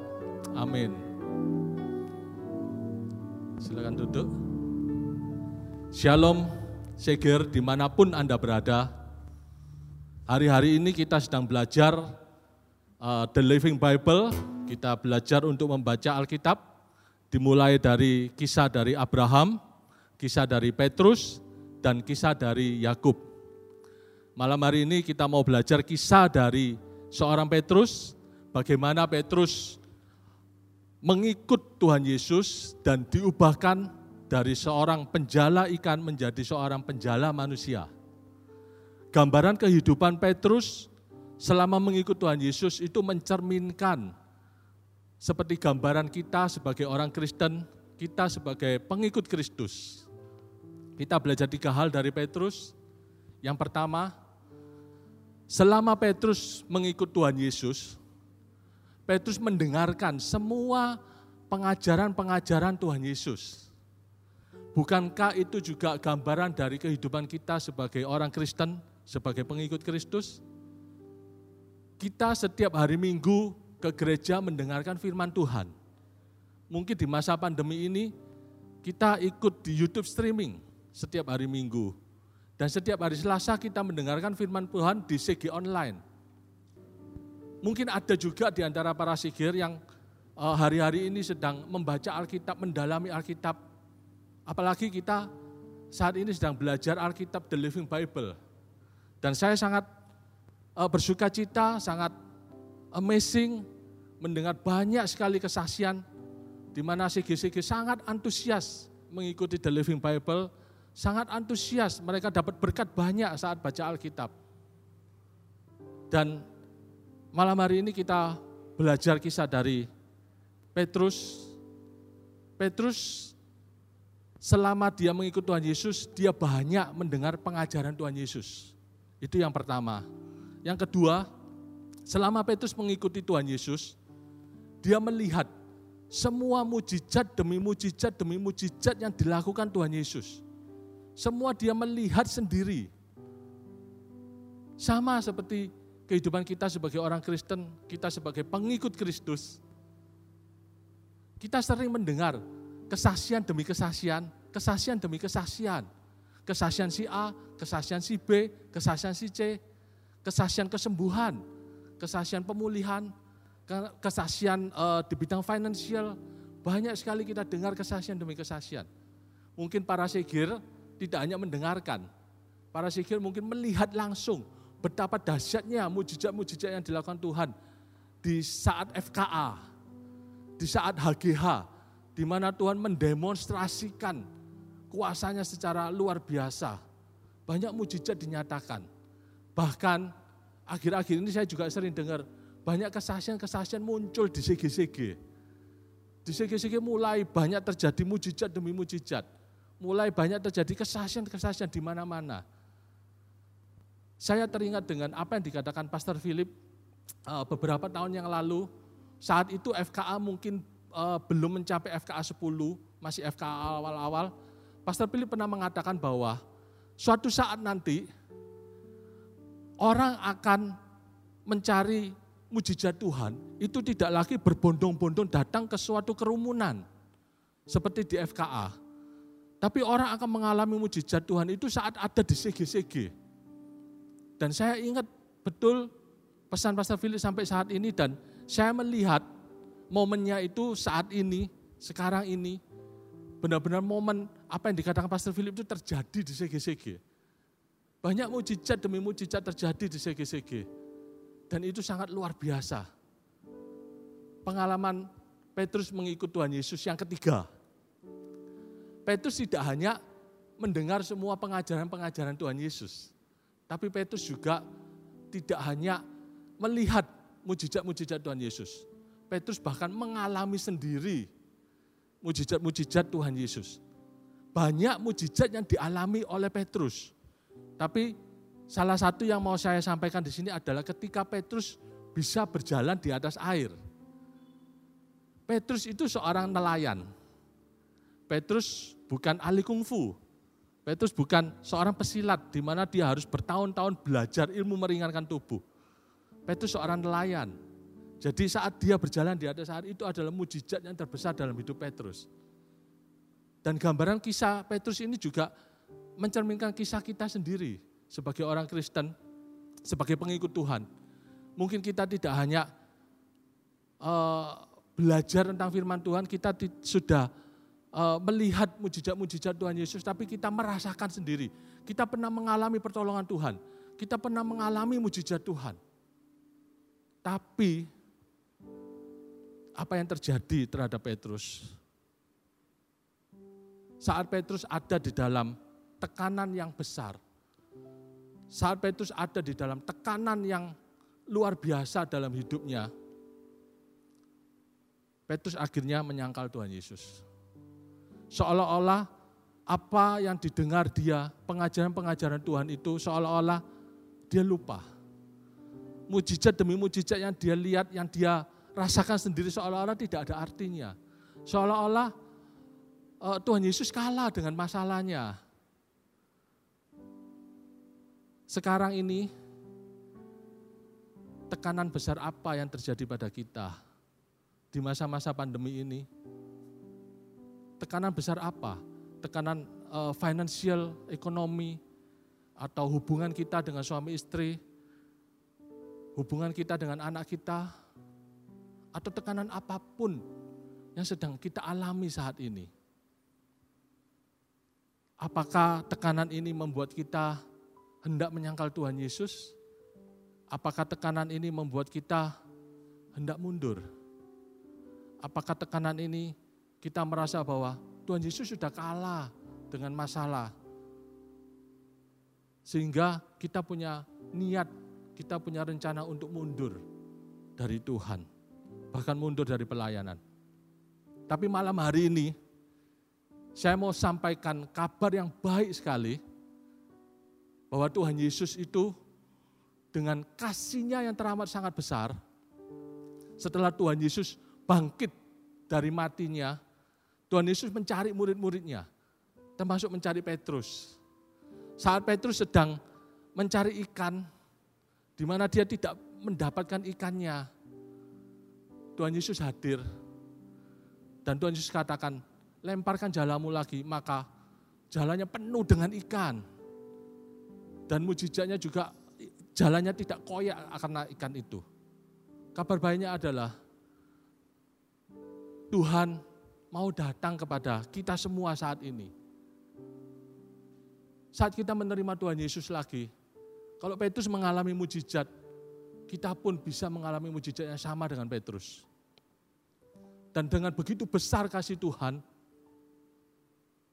Amin. Silakan duduk. Shalom, Seger di mana pun Anda berada. Hari-hari ini kita sedang belajar uh, The Living Bible. Kita belajar untuk membaca Alkitab. Dimulai dari kisah dari Abraham, kisah dari Petrus, dan kisah dari Yakub. Malam hari ini kita mau belajar kisah dari seorang Petrus, bagaimana Petrus mengikut Tuhan Yesus dan diubahkan dari seorang penjala ikan menjadi seorang penjala manusia. Gambaran kehidupan Petrus selama mengikut Tuhan Yesus itu mencerminkan seperti gambaran kita sebagai orang Kristen, kita sebagai pengikut Kristus. Kita belajar tiga hal dari Petrus. Yang pertama, selama Petrus mengikut Tuhan Yesus, Petrus mendengarkan semua pengajaran-pengajaran Tuhan Yesus. Bukankah itu juga gambaran dari kehidupan kita sebagai orang Kristen, sebagai pengikut Kristus? Kita setiap hari Minggu ke gereja mendengarkan firman Tuhan. Mungkin di masa pandemi ini kita ikut di YouTube streaming setiap hari Minggu. Dan setiap hari Selasa kita mendengarkan firman Tuhan di CG online. Mungkin ada juga di antara para sigir yang eh, hari-hari ini sedang membaca Alkitab, mendalami Alkitab. Apalagi kita saat ini sedang belajar Alkitab The Living Bible. Dan saya sangat eh, bersuka cita, sangat amazing mendengar banyak sekali kesaksian di mana CG-CG sangat antusias mengikuti The Living Bible sangat antusias, mereka dapat berkat banyak saat baca Alkitab. Dan malam hari ini kita belajar kisah dari Petrus. Petrus selama dia mengikut Tuhan Yesus, dia banyak mendengar pengajaran Tuhan Yesus. Itu yang pertama. Yang kedua, selama Petrus mengikuti Tuhan Yesus, dia melihat semua mujizat demi mujizat demi mujizat yang dilakukan Tuhan Yesus. Semua dia melihat sendiri. Sama seperti kehidupan kita sebagai orang Kristen, kita sebagai pengikut Kristus. Kita sering mendengar kesaksian demi kesaksian, kesaksian demi kesaksian. Kesaksian si A, kesaksian si B, kesaksian si C, kesaksian kesembuhan, kesaksian pemulihan, kesaksian uh, di bidang finansial. Banyak sekali kita dengar kesaksian demi kesaksian. Mungkin para sigir tidak hanya mendengarkan, para sigir mungkin melihat langsung betapa dahsyatnya mujizat-mujizat yang dilakukan Tuhan di saat FKA, di saat HGH, di mana Tuhan mendemonstrasikan kuasanya secara luar biasa. Banyak mujizat dinyatakan. Bahkan akhir-akhir ini saya juga sering dengar banyak kesaksian-kesaksian muncul di CGCG. Di CGCG mulai banyak terjadi mujizat demi mujizat mulai banyak terjadi kesaksian-kesaksian di mana-mana. Saya teringat dengan apa yang dikatakan Pastor Philip uh, beberapa tahun yang lalu. Saat itu FKA mungkin uh, belum mencapai FKA 10, masih FKA awal-awal. Pastor Philip pernah mengatakan bahwa suatu saat nanti orang akan mencari mujizat Tuhan itu tidak lagi berbondong-bondong datang ke suatu kerumunan seperti di FKA tapi orang akan mengalami mujizat Tuhan itu saat ada di CG-CG. Dan saya ingat betul pesan Pastor Philip sampai saat ini dan saya melihat momennya itu saat ini, sekarang ini, benar-benar momen apa yang dikatakan Pastor Philip itu terjadi di CG-CG. Banyak mujizat demi mujizat terjadi di CG-CG. Dan itu sangat luar biasa. Pengalaman Petrus mengikut Tuhan Yesus yang ketiga. Petrus tidak hanya mendengar semua pengajaran-pengajaran Tuhan Yesus, tapi Petrus juga tidak hanya melihat mujizat-mujizat Tuhan Yesus. Petrus bahkan mengalami sendiri mujizat-mujizat Tuhan Yesus. Banyak mujizat yang dialami oleh Petrus. Tapi salah satu yang mau saya sampaikan di sini adalah ketika Petrus bisa berjalan di atas air. Petrus itu seorang nelayan. Petrus bukan ahli kungfu. Petrus bukan seorang pesilat di mana dia harus bertahun-tahun belajar ilmu meringankan tubuh. Petrus seorang nelayan. Jadi saat dia berjalan di atas air itu adalah mujizat yang terbesar dalam hidup Petrus. Dan gambaran kisah Petrus ini juga mencerminkan kisah kita sendiri sebagai orang Kristen, sebagai pengikut Tuhan. Mungkin kita tidak hanya uh, belajar tentang firman Tuhan, kita sudah uh, melihat mujizat-mujizat Tuhan Yesus, tapi kita merasakan sendiri. Kita pernah mengalami pertolongan Tuhan. Kita pernah mengalami mujizat Tuhan. Tapi apa yang terjadi terhadap Petrus? Saat Petrus ada di dalam tekanan yang besar, saat Petrus ada di dalam tekanan yang luar biasa dalam hidupnya, Petrus akhirnya menyangkal Tuhan Yesus. Seolah-olah apa yang didengar dia, pengajaran-pengajaran Tuhan itu seolah-olah dia lupa. Mujizat demi mujizat yang dia lihat, yang dia rasakan sendiri seolah-olah tidak ada artinya. Seolah-olah uh, Tuhan Yesus kalah dengan masalahnya. Sekarang ini tekanan besar apa yang terjadi pada kita di masa-masa pandemi ini? Tekanan besar apa? Tekanan uh, financial, ekonomi, atau hubungan kita dengan suami istri, hubungan kita dengan anak kita, atau tekanan apa pun yang sedang kita alami saat ini. Apakah tekanan ini membuat kita hendak menyangkal Tuhan Yesus? Apakah tekanan ini membuat kita hendak mundur? Apakah tekanan ini kita merasa bahwa Tuhan Yesus sudah kalah dengan masalah. Sehingga kita punya niat, kita punya rencana untuk mundur dari Tuhan. Bahkan mundur dari pelayanan. Tapi malam hari ini, saya mau sampaikan kabar yang baik sekali, bahwa Tuhan Yesus itu dengan kasihnya yang teramat sangat besar, setelah Tuhan Yesus bangkit dari matinya, Tuhan Yesus mencari murid-muridnya, termasuk mencari Petrus. Saat Petrus sedang mencari ikan, di mana dia tidak mendapatkan ikannya, Tuhan Yesus hadir. Dan Tuhan Yesus katakan, lemparkan jalamu lagi, maka jalannya penuh dengan ikan. Dan mujizatnya juga jalannya tidak koyak karena ikan itu. Kabar baiknya adalah Tuhan mau datang kepada kita semua saat ini. saat kita menerima Tuhan Yesus lagi, kalau Petrus mengalami mujizat, kita pun bisa mengalami mujizat yang sama dengan Petrus. Dan dengan begitu besar kasih Tuhan,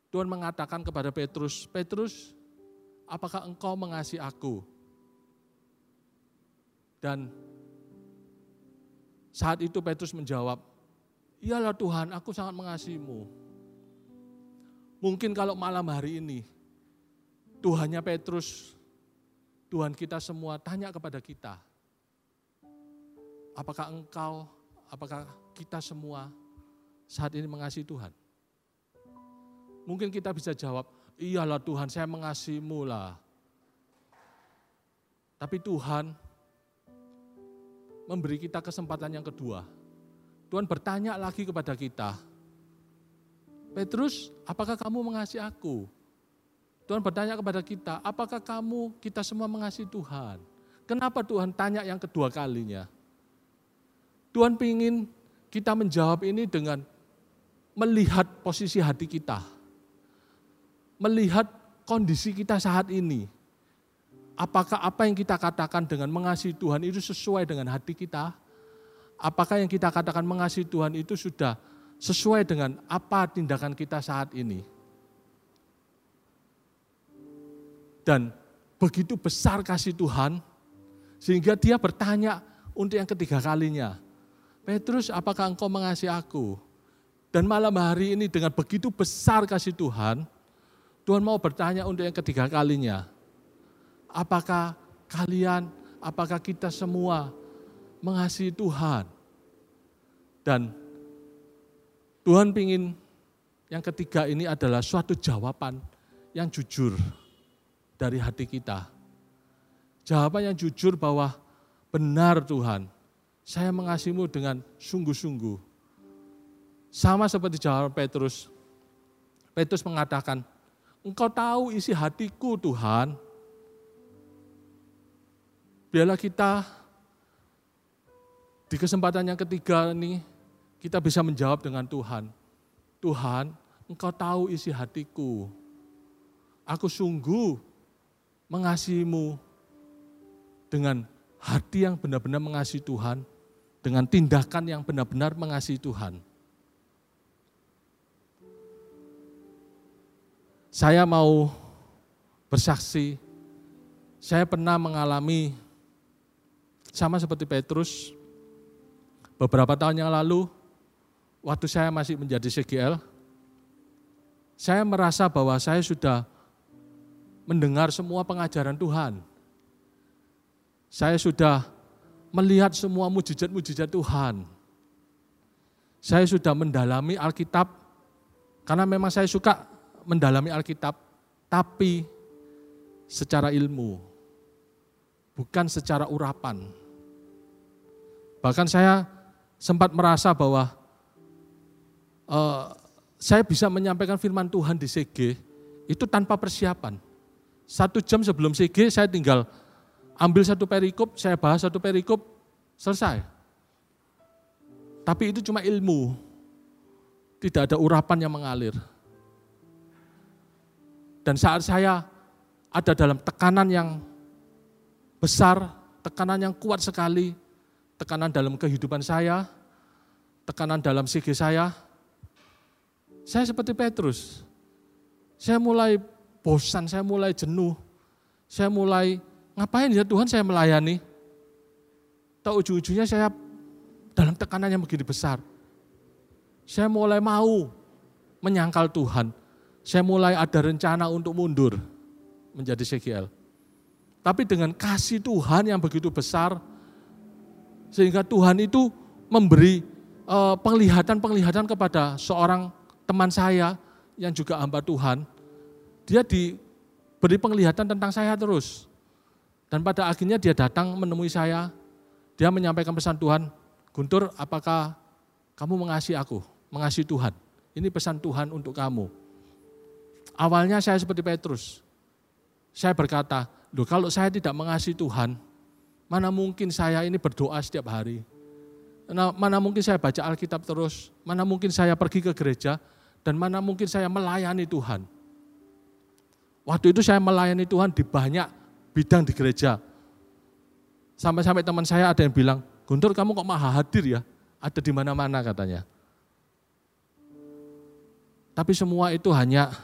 Tuhan mengatakan kepada Petrus, Petrus, apakah engkau mengasihi aku? Dan saat itu Petrus menjawab, iyalah Tuhan, aku sangat mengasihimu. Mungkin kalau malam hari ini, Tuhannya Petrus, Tuhan kita semua tanya kepada kita, apakah engkau, apakah kita semua saat ini mengasihi Tuhan? Mungkin kita bisa jawab, iyalah Tuhan saya mengasihimu lah. Tapi Tuhan memberi kita kesempatan yang kedua. Tuhan bertanya lagi kepada kita, Petrus, apakah kamu mengasihi aku? Tuhan bertanya kepada kita, apakah kamu, kita semua mengasihi Tuhan? Kenapa Tuhan tanya yang kedua kalinya? Tuhan ingin kita menjawab ini dengan melihat posisi hati kita. Melihat kondisi kita saat ini. Apakah apa yang kita katakan dengan mengasihi Tuhan itu sesuai dengan hati kita? Apakah yang kita katakan mengasihi Tuhan itu sudah sesuai dengan apa tindakan kita saat ini. Dan begitu besar kasih Tuhan, sehingga dia bertanya untuk yang ketiga kalinya, Petrus apakah engkau mengasihi aku? Dan malam hari ini dengan begitu besar kasih Tuhan, Tuhan mau bertanya untuk yang ketiga kalinya, apakah kalian, apakah kita semua mengasihi Tuhan? Dan Tuhan ingin yang ketiga ini adalah suatu jawaban yang jujur dari hati kita. Jawaban yang jujur bahwa benar Tuhan, saya mengasihimu dengan sungguh-sungguh. Sama seperti jawaban Petrus. Petrus mengatakan, engkau tahu isi hatiku Tuhan. Biarlah kita di kesempatan yang ketiga ini kita bisa menjawab dengan Tuhan. Tuhan, Engkau tahu isi hatiku. Aku sungguh mengasihimu dengan hati yang benar-benar mengasihi Tuhan, dengan tindakan yang benar-benar mengasihi Tuhan. Saya mau bersaksi, saya pernah mengalami sama seperti Petrus, beberapa tahun yang lalu waktu saya masih menjadi CGL, saya merasa bahwa saya sudah mendengar semua pengajaran Tuhan. Saya sudah melihat semua mujizat-mujizat Tuhan. Saya sudah mendalami Alkitab, karena memang saya suka mendalami Alkitab, tapi secara ilmu, bukan secara urapan. Bahkan saya sempat merasa bahwa uh, saya bisa menyampaikan firman Tuhan di CG itu tanpa persiapan. Satu jam sebelum CG saya tinggal ambil satu perikop, saya bahas satu perikop, selesai. Tapi itu cuma ilmu, tidak ada urapan yang mengalir. Dan saat saya ada dalam tekanan yang besar, tekanan yang kuat sekali, tekanan dalam kehidupan saya, tekanan dalam CG saya, saya seperti Petrus. Saya mulai bosan, saya mulai jenuh. Saya mulai, ngapain ya Tuhan saya melayani? Tahu ujung-ujungnya saya dalam tekanan yang begini besar. Saya mulai mau menyangkal Tuhan. Saya mulai ada rencana untuk mundur menjadi CGL. Tapi dengan kasih Tuhan yang begitu besar, sehingga Tuhan itu memberi penglihatan-penglihatan kepada seorang teman saya yang juga hamba Tuhan, dia diberi penglihatan tentang saya terus. Dan pada akhirnya dia datang menemui saya, dia menyampaikan pesan Tuhan, Guntur apakah kamu mengasihi aku, mengasihi Tuhan. Ini pesan Tuhan untuk kamu. Awalnya saya seperti Petrus. Saya berkata, Loh kalau saya tidak mengasihi Tuhan, mana mungkin saya ini berdoa setiap hari. Mana mungkin saya baca Alkitab terus, mana mungkin saya pergi ke gereja, dan mana mungkin saya melayani Tuhan. Waktu itu saya melayani Tuhan di banyak bidang di gereja. Sampai-sampai teman saya ada yang bilang, Guntur kamu kok maha hadir ya? Ada di mana-mana katanya. Tapi semua itu hanya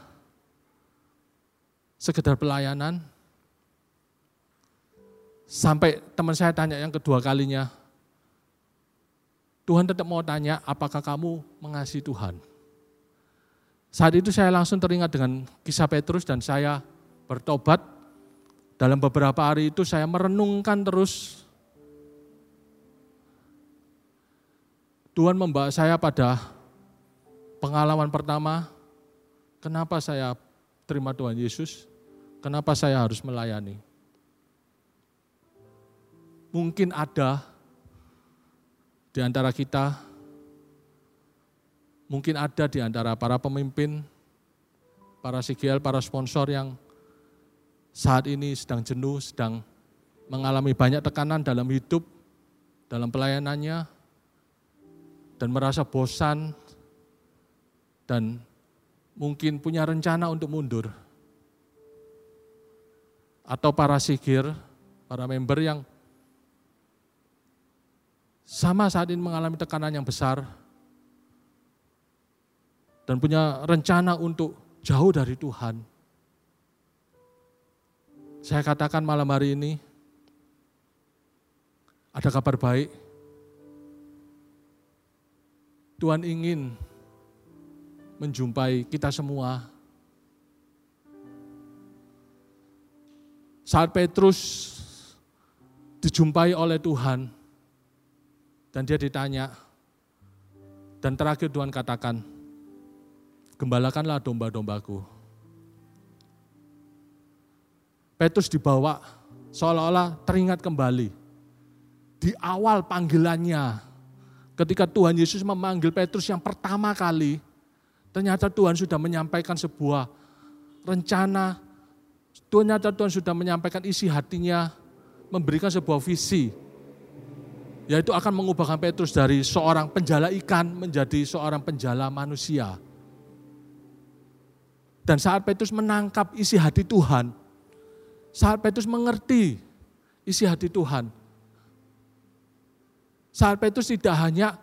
sekedar pelayanan. Sampai teman saya tanya yang kedua kalinya, Tuhan tetap mau tanya, apakah kamu mengasihi Tuhan? Saat itu saya langsung teringat dengan kisah Petrus dan saya bertobat. Dalam beberapa hari itu saya merenungkan terus. Tuhan membawa saya pada pengalaman pertama, kenapa saya terima Tuhan Yesus, kenapa saya harus melayani. Mungkin ada di antara kita Mungkin ada di antara para pemimpin, para CGL, para sponsor yang saat ini sedang jenuh, sedang mengalami banyak tekanan dalam hidup, dalam pelayanannya, dan merasa bosan, dan mungkin punya rencana untuk mundur. Atau para sigir, para member yang sama saat ini mengalami tekanan yang besar, dan punya rencana untuk jauh dari Tuhan. Saya katakan malam hari ini, ada kabar baik. Tuhan ingin menjumpai kita semua. Saat Petrus dijumpai oleh Tuhan, dan dia ditanya, dan terakhir Tuhan katakan, gembalakanlah domba-dombaku. Petrus dibawa seolah-olah teringat kembali. Di awal panggilannya, ketika Tuhan Yesus memanggil Petrus yang pertama kali, ternyata Tuhan sudah menyampaikan sebuah rencana, ternyata Tuhan sudah menyampaikan isi hatinya, memberikan sebuah visi, yaitu akan mengubahkan Petrus dari seorang penjala ikan menjadi seorang penjala manusia. Dan saat Petrus menangkap isi hati Tuhan, saat Petrus mengerti isi hati Tuhan, saat Petrus tidak hanya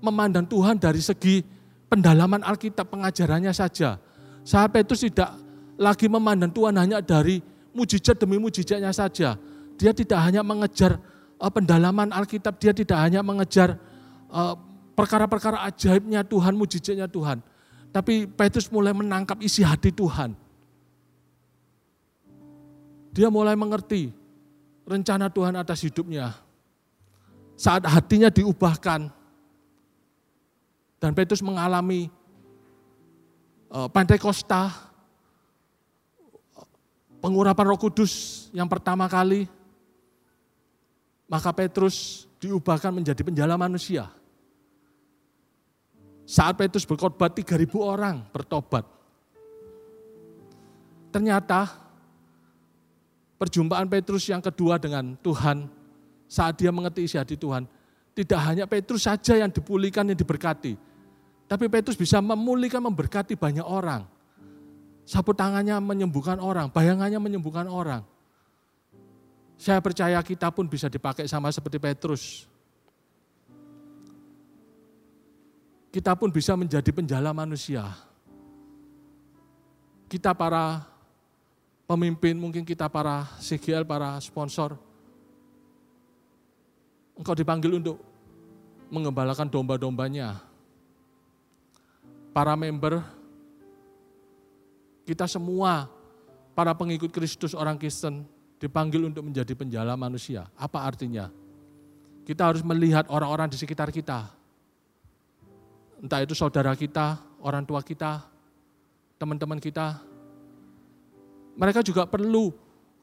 memandang Tuhan dari segi pendalaman Alkitab pengajarannya saja, saat Petrus tidak lagi memandang Tuhan hanya dari mujizat demi mujizatnya saja, dia tidak hanya mengejar uh, pendalaman Alkitab, dia tidak hanya mengejar uh, perkara-perkara ajaibnya Tuhan, mujizatnya Tuhan, tapi Petrus mulai menangkap isi hati Tuhan. Dia mulai mengerti rencana Tuhan atas hidupnya. Saat hatinya diubahkan, dan Petrus mengalami uh, Pentakosta, pengurapan Roh Kudus yang pertama kali, maka Petrus diubahkan menjadi penjala manusia. Saat Petrus berkhotbah 3000 orang bertobat. Ternyata perjumpaan Petrus yang kedua dengan Tuhan saat dia mengerti isi hati Tuhan, tidak hanya Petrus saja yang dipulihkan, yang diberkati. Tapi Petrus bisa memulihkan, memberkati banyak orang. Sapu tangannya menyembuhkan orang, bayangannya menyembuhkan orang. Saya percaya kita pun bisa dipakai sama seperti Petrus. kita pun bisa menjadi penjala manusia. Kita para pemimpin, mungkin kita para CGL, para sponsor, engkau dipanggil untuk mengembalakan domba-dombanya. Para member, kita semua, para pengikut Kristus orang Kristen, dipanggil untuk menjadi penjala manusia. Apa artinya? Kita harus melihat orang-orang di sekitar kita, entah itu saudara kita, orang tua kita, teman-teman kita, mereka juga perlu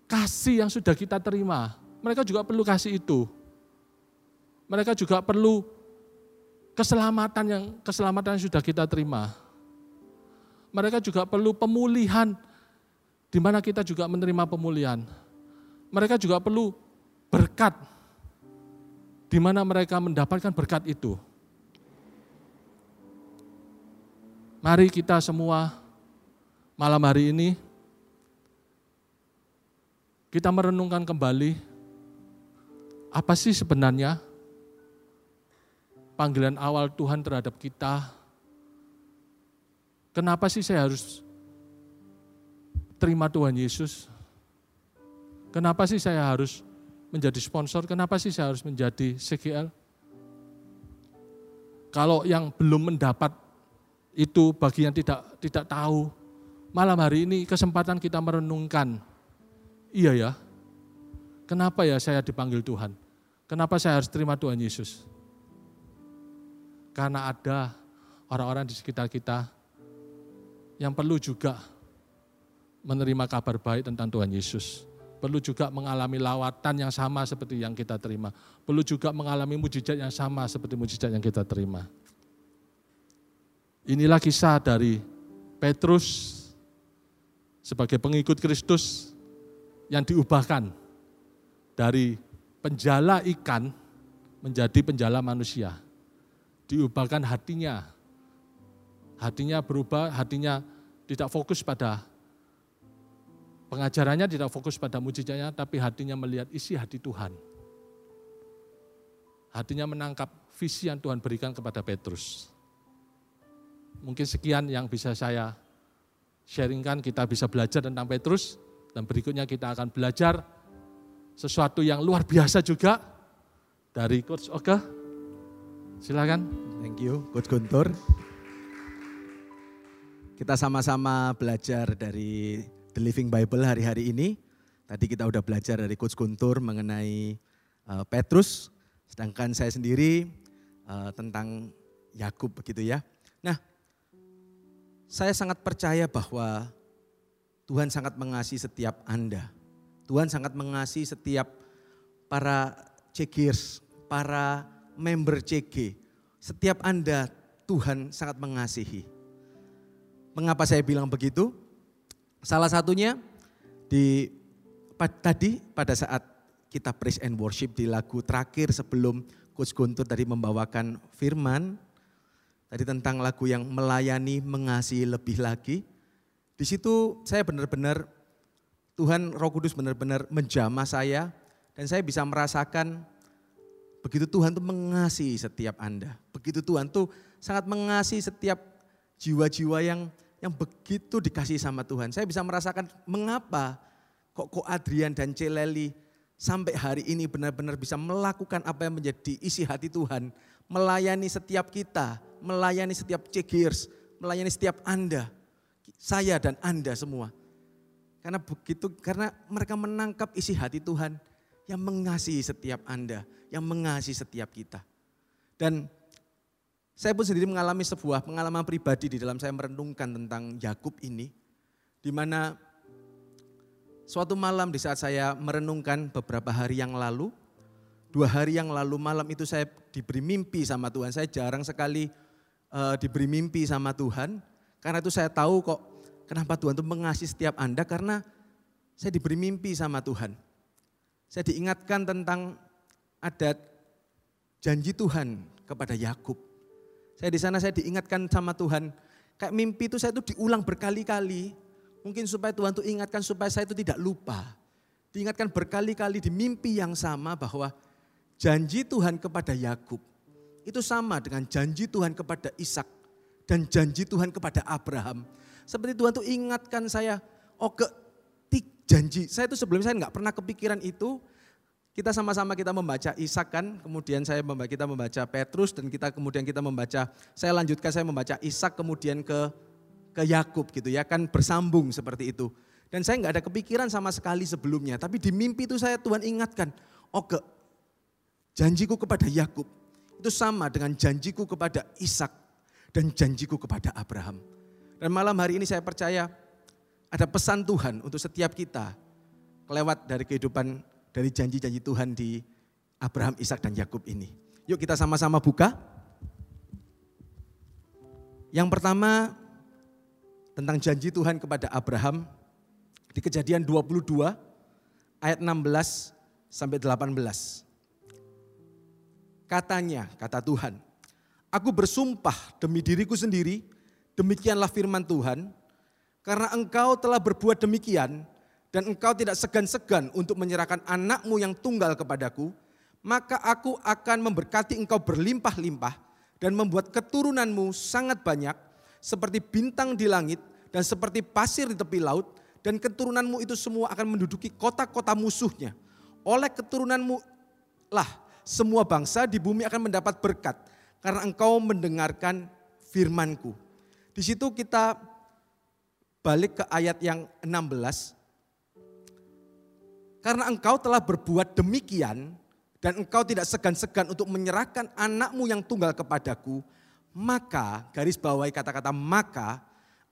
kasih yang sudah kita terima. Mereka juga perlu kasih itu. Mereka juga perlu keselamatan yang keselamatan yang sudah kita terima. Mereka juga perlu pemulihan di mana kita juga menerima pemulihan. Mereka juga perlu berkat di mana mereka mendapatkan berkat itu. Mari kita semua malam hari ini kita merenungkan kembali apa sih sebenarnya panggilan awal Tuhan terhadap kita. Kenapa sih saya harus terima Tuhan Yesus? Kenapa sih saya harus menjadi sponsor? Kenapa sih saya harus menjadi CGL? Kalau yang belum mendapat itu bagi yang tidak tidak tahu, malam hari ini kesempatan kita merenungkan. Iya ya, kenapa ya saya dipanggil Tuhan? Kenapa saya harus terima Tuhan Yesus? Karena ada orang-orang di sekitar kita yang perlu juga menerima kabar baik tentang Tuhan Yesus. Perlu juga mengalami lawatan yang sama seperti yang kita terima. Perlu juga mengalami mujizat yang sama seperti mujizat yang kita terima. Inilah kisah dari Petrus sebagai pengikut Kristus yang diubahkan dari penjala ikan menjadi penjala manusia. Diubahkan hatinya. Hatinya berubah, hatinya tidak fokus pada Pengajarannya tidak fokus pada mujizatnya, tapi hatinya melihat isi hati Tuhan. Hatinya menangkap visi yang Tuhan berikan kepada Petrus. Mungkin sekian yang bisa saya sharingkan, kita bisa belajar tentang Petrus, dan berikutnya kita akan belajar sesuatu yang luar biasa juga dari Coach Oke. Silakan. Thank you, Coach Guntur. Kita sama-sama belajar dari The Living Bible hari-hari ini. Tadi kita udah belajar dari Coach Guntur mengenai uh, Petrus, sedangkan saya sendiri uh, tentang Yakub begitu ya. Nah, saya sangat percaya bahwa Tuhan sangat mengasihi setiap Anda. Tuhan sangat mengasihi setiap para cegirs, para member CG. Setiap Anda Tuhan sangat mengasihi. Mengapa saya bilang begitu? Salah satunya di tadi pada saat kita praise and worship di lagu terakhir sebelum Coach Guntur tadi membawakan firman tadi tentang lagu yang melayani mengasihi lebih lagi. Di situ saya benar-benar Tuhan Roh Kudus benar-benar menjamah saya dan saya bisa merasakan begitu Tuhan tuh mengasihi setiap Anda. Begitu Tuhan tuh sangat mengasihi setiap jiwa-jiwa yang yang begitu dikasih sama Tuhan. Saya bisa merasakan mengapa kok Ko Adrian dan Celeli sampai hari ini benar-benar bisa melakukan apa yang menjadi isi hati Tuhan. Melayani setiap kita, melayani setiap cegirs, melayani setiap Anda. Saya dan Anda semua. Karena begitu, karena mereka menangkap isi hati Tuhan yang mengasihi setiap Anda, yang mengasihi setiap kita. Dan saya pun sendiri mengalami sebuah pengalaman pribadi di dalam saya merenungkan tentang Yakub ini, di mana suatu malam di saat saya merenungkan beberapa hari yang lalu, dua hari yang lalu malam itu saya diberi mimpi sama Tuhan. Saya jarang sekali uh, diberi mimpi sama Tuhan, karena itu saya tahu kok kenapa Tuhan itu mengasihi setiap Anda, karena saya diberi mimpi sama Tuhan. Saya diingatkan tentang adat janji Tuhan kepada Yakub saya di sana saya diingatkan sama Tuhan. Kayak mimpi itu saya itu diulang berkali-kali. Mungkin supaya Tuhan itu ingatkan supaya saya itu tidak lupa. Diingatkan berkali-kali di mimpi yang sama bahwa janji Tuhan kepada Yakub itu sama dengan janji Tuhan kepada Ishak dan janji Tuhan kepada Abraham. Seperti Tuhan tuh ingatkan saya, oh janji. Saya itu sebelumnya saya nggak pernah kepikiran itu, kita sama-sama kita membaca Ishak kan, kemudian saya membaca, kita membaca Petrus dan kita kemudian kita membaca, saya lanjutkan saya membaca Ishak kemudian ke ke Yakub gitu ya, kan bersambung seperti itu. Dan saya nggak ada kepikiran sama sekali sebelumnya, tapi di mimpi itu saya Tuhan ingatkan, oh ke janjiku kepada Yakub itu sama dengan janjiku kepada Ishak dan janjiku kepada Abraham. Dan malam hari ini saya percaya ada pesan Tuhan untuk setiap kita lewat dari kehidupan dari janji-janji Tuhan di Abraham, Ishak dan Yakub ini. Yuk kita sama-sama buka. Yang pertama tentang janji Tuhan kepada Abraham di Kejadian 22 ayat 16 sampai 18. Katanya, kata Tuhan, Aku bersumpah demi diriku sendiri, demikianlah firman Tuhan, karena engkau telah berbuat demikian, dan engkau tidak segan-segan untuk menyerahkan anakmu yang tunggal kepadaku, maka aku akan memberkati engkau berlimpah-limpah dan membuat keturunanmu sangat banyak seperti bintang di langit dan seperti pasir di tepi laut dan keturunanmu itu semua akan menduduki kota-kota musuhnya. Oleh keturunanmu lah semua bangsa di bumi akan mendapat berkat karena engkau mendengarkan firmanku. Di situ kita balik ke ayat yang 16 karena engkau telah berbuat demikian dan engkau tidak segan-segan untuk menyerahkan anakmu yang tunggal kepadaku, maka garis bawahi kata-kata maka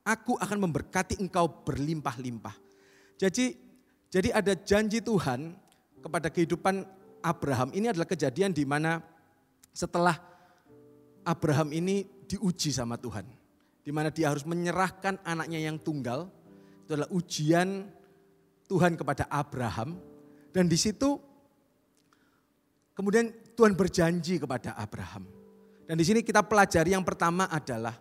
aku akan memberkati engkau berlimpah-limpah. Jadi jadi ada janji Tuhan kepada kehidupan Abraham. Ini adalah kejadian di mana setelah Abraham ini diuji sama Tuhan. Di mana dia harus menyerahkan anaknya yang tunggal. Itu adalah ujian Tuhan kepada Abraham dan di situ kemudian Tuhan berjanji kepada Abraham. Dan di sini kita pelajari yang pertama adalah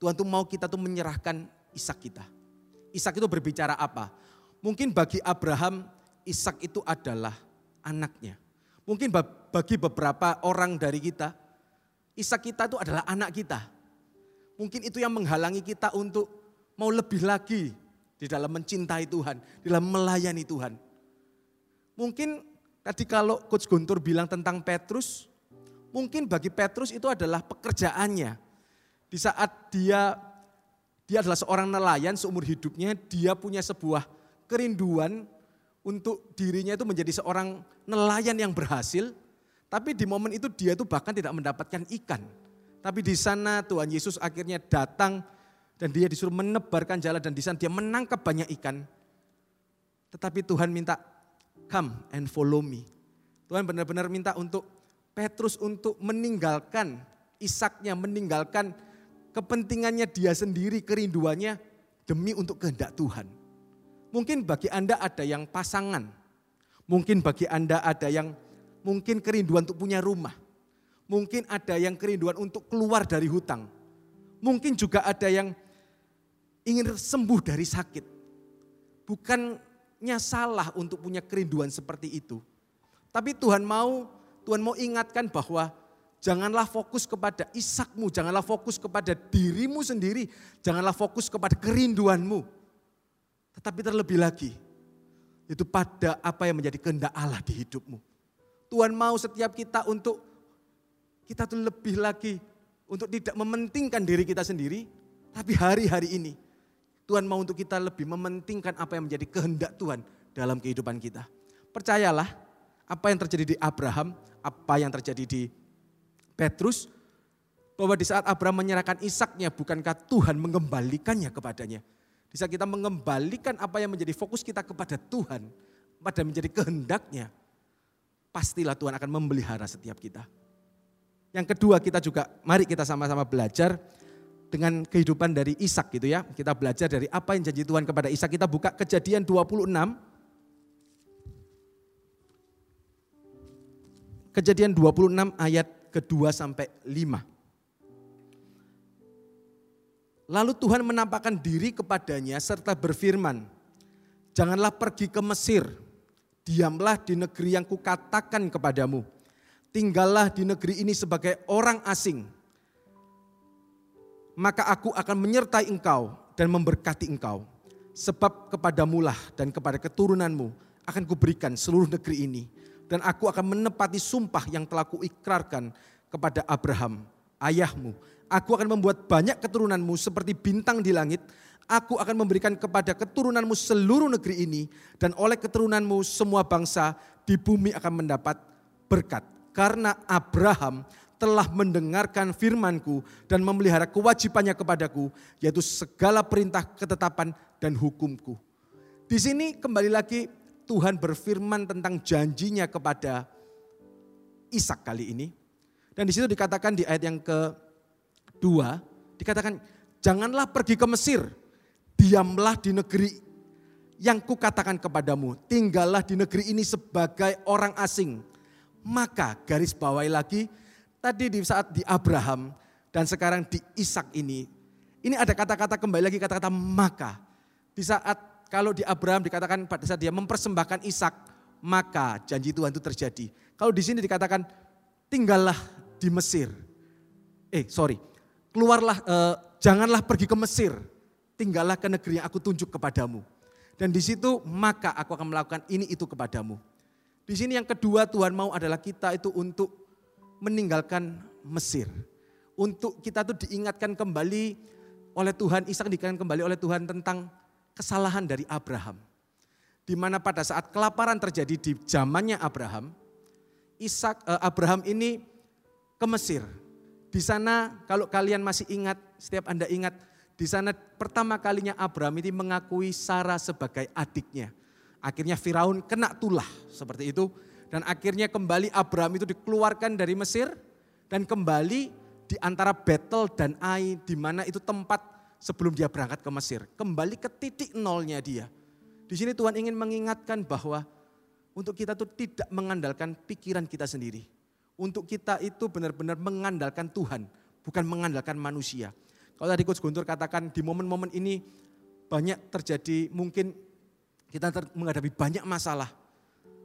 Tuhan tuh mau kita tuh menyerahkan Ishak kita. Ishak itu berbicara apa? Mungkin bagi Abraham Ishak itu adalah anaknya. Mungkin bagi beberapa orang dari kita Ishak kita itu adalah anak kita. Mungkin itu yang menghalangi kita untuk mau lebih lagi di dalam mencintai Tuhan, di dalam melayani Tuhan. Mungkin tadi kalau Coach Guntur bilang tentang Petrus, mungkin bagi Petrus itu adalah pekerjaannya. Di saat dia dia adalah seorang nelayan seumur hidupnya, dia punya sebuah kerinduan untuk dirinya itu menjadi seorang nelayan yang berhasil, tapi di momen itu dia itu bahkan tidak mendapatkan ikan. Tapi di sana Tuhan Yesus akhirnya datang dan dia disuruh menebarkan jala dan di sana dia menangkap banyak ikan. Tetapi Tuhan minta, come and follow me. Tuhan benar-benar minta untuk Petrus untuk meninggalkan Isaknya, meninggalkan kepentingannya dia sendiri, kerinduannya demi untuk kehendak Tuhan. Mungkin bagi Anda ada yang pasangan, mungkin bagi Anda ada yang mungkin kerinduan untuk punya rumah, mungkin ada yang kerinduan untuk keluar dari hutang, mungkin juga ada yang ingin sembuh dari sakit. Bukannya salah untuk punya kerinduan seperti itu. Tapi Tuhan mau, Tuhan mau ingatkan bahwa janganlah fokus kepada isakmu, janganlah fokus kepada dirimu sendiri, janganlah fokus kepada kerinduanmu. Tetapi terlebih lagi, itu pada apa yang menjadi kehendak Allah di hidupmu. Tuhan mau setiap kita untuk kita tuh lebih lagi untuk tidak mementingkan diri kita sendiri, tapi hari-hari ini Tuhan mau untuk kita lebih mementingkan apa yang menjadi kehendak Tuhan dalam kehidupan kita. Percayalah, apa yang terjadi di Abraham, apa yang terjadi di Petrus, bahwa di saat Abraham menyerahkan Ishaknya, bukankah Tuhan mengembalikannya kepadanya. Di saat kita mengembalikan apa yang menjadi fokus kita kepada Tuhan, pada menjadi kehendaknya, pastilah Tuhan akan memelihara setiap kita. Yang kedua kita juga, mari kita sama-sama belajar dengan kehidupan dari Ishak gitu ya. Kita belajar dari apa yang janji Tuhan kepada Ishak. Kita buka kejadian 26. Kejadian 26 ayat kedua sampai 5. Lalu Tuhan menampakkan diri kepadanya serta berfirman, Janganlah pergi ke Mesir, diamlah di negeri yang kukatakan kepadamu. Tinggallah di negeri ini sebagai orang asing maka aku akan menyertai engkau dan memberkati engkau. Sebab kepadamulah dan kepada keturunanmu akan kuberikan seluruh negeri ini. Dan aku akan menepati sumpah yang telah kuikrarkan kepada Abraham, ayahmu. Aku akan membuat banyak keturunanmu seperti bintang di langit. Aku akan memberikan kepada keturunanmu seluruh negeri ini. Dan oleh keturunanmu semua bangsa di bumi akan mendapat berkat. Karena Abraham telah mendengarkan firmanku dan memelihara kewajibannya kepadaku, yaitu segala perintah ketetapan dan hukumku. Di sini kembali lagi Tuhan berfirman tentang janjinya kepada Ishak kali ini. Dan di situ dikatakan di ayat yang kedua, dikatakan janganlah pergi ke Mesir, diamlah di negeri yang kukatakan kepadamu, tinggallah di negeri ini sebagai orang asing. Maka garis bawahi lagi, Tadi di saat di Abraham dan sekarang di Ishak ini, ini ada kata-kata kembali lagi kata-kata maka. Di saat Kalau di Abraham dikatakan pada saat dia mempersembahkan Ishak, maka janji Tuhan itu terjadi. Kalau di sini dikatakan tinggallah di Mesir. Eh, sorry. Keluarlah eh, janganlah pergi ke Mesir. Tinggallah ke negeri yang aku tunjuk kepadamu. Dan di situ maka aku akan melakukan ini itu kepadamu. Di sini yang kedua Tuhan mau adalah kita itu untuk meninggalkan Mesir. Untuk kita tuh diingatkan kembali oleh Tuhan, Ishak diingatkan kembali oleh Tuhan tentang kesalahan dari Abraham. Di mana pada saat kelaparan terjadi di zamannya Abraham, Ishak eh, Abraham ini ke Mesir. Di sana kalau kalian masih ingat, setiap Anda ingat, di sana pertama kalinya Abraham ini mengakui Sarah sebagai adiknya. Akhirnya Firaun kena tulah seperti itu. Dan akhirnya kembali Abraham itu dikeluarkan dari Mesir dan kembali di antara Betel dan Ai di mana itu tempat sebelum dia berangkat ke Mesir. Kembali ke titik nolnya dia. Di sini Tuhan ingin mengingatkan bahwa untuk kita itu tidak mengandalkan pikiran kita sendiri. Untuk kita itu benar-benar mengandalkan Tuhan, bukan mengandalkan manusia. Kalau tadi Coach Guntur katakan di momen-momen ini banyak terjadi mungkin kita menghadapi banyak masalah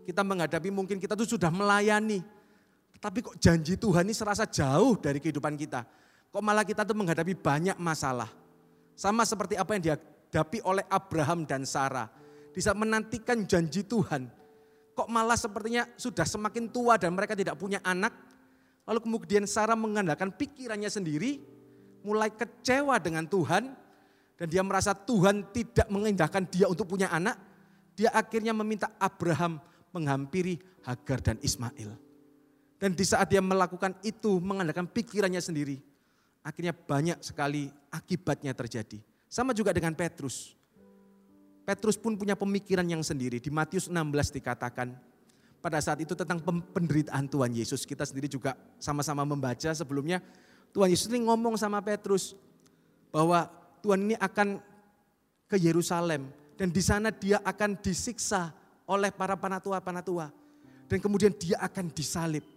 kita menghadapi mungkin kita tuh sudah melayani. Tapi kok janji Tuhan ini serasa jauh dari kehidupan kita. Kok malah kita tuh menghadapi banyak masalah. Sama seperti apa yang dihadapi oleh Abraham dan Sarah. Di saat menantikan janji Tuhan. Kok malah sepertinya sudah semakin tua dan mereka tidak punya anak. Lalu kemudian Sarah mengandalkan pikirannya sendiri. Mulai kecewa dengan Tuhan. Dan dia merasa Tuhan tidak mengindahkan dia untuk punya anak. Dia akhirnya meminta Abraham menghampiri Hagar dan Ismail. Dan di saat dia melakukan itu mengandalkan pikirannya sendiri, akhirnya banyak sekali akibatnya terjadi. Sama juga dengan Petrus. Petrus pun punya pemikiran yang sendiri. Di Matius 16 dikatakan, pada saat itu tentang penderitaan Tuhan Yesus. Kita sendiri juga sama-sama membaca sebelumnya. Tuhan Yesus ini ngomong sama Petrus bahwa Tuhan ini akan ke Yerusalem dan di sana dia akan disiksa oleh para panatua-panatua. Dan kemudian dia akan disalib.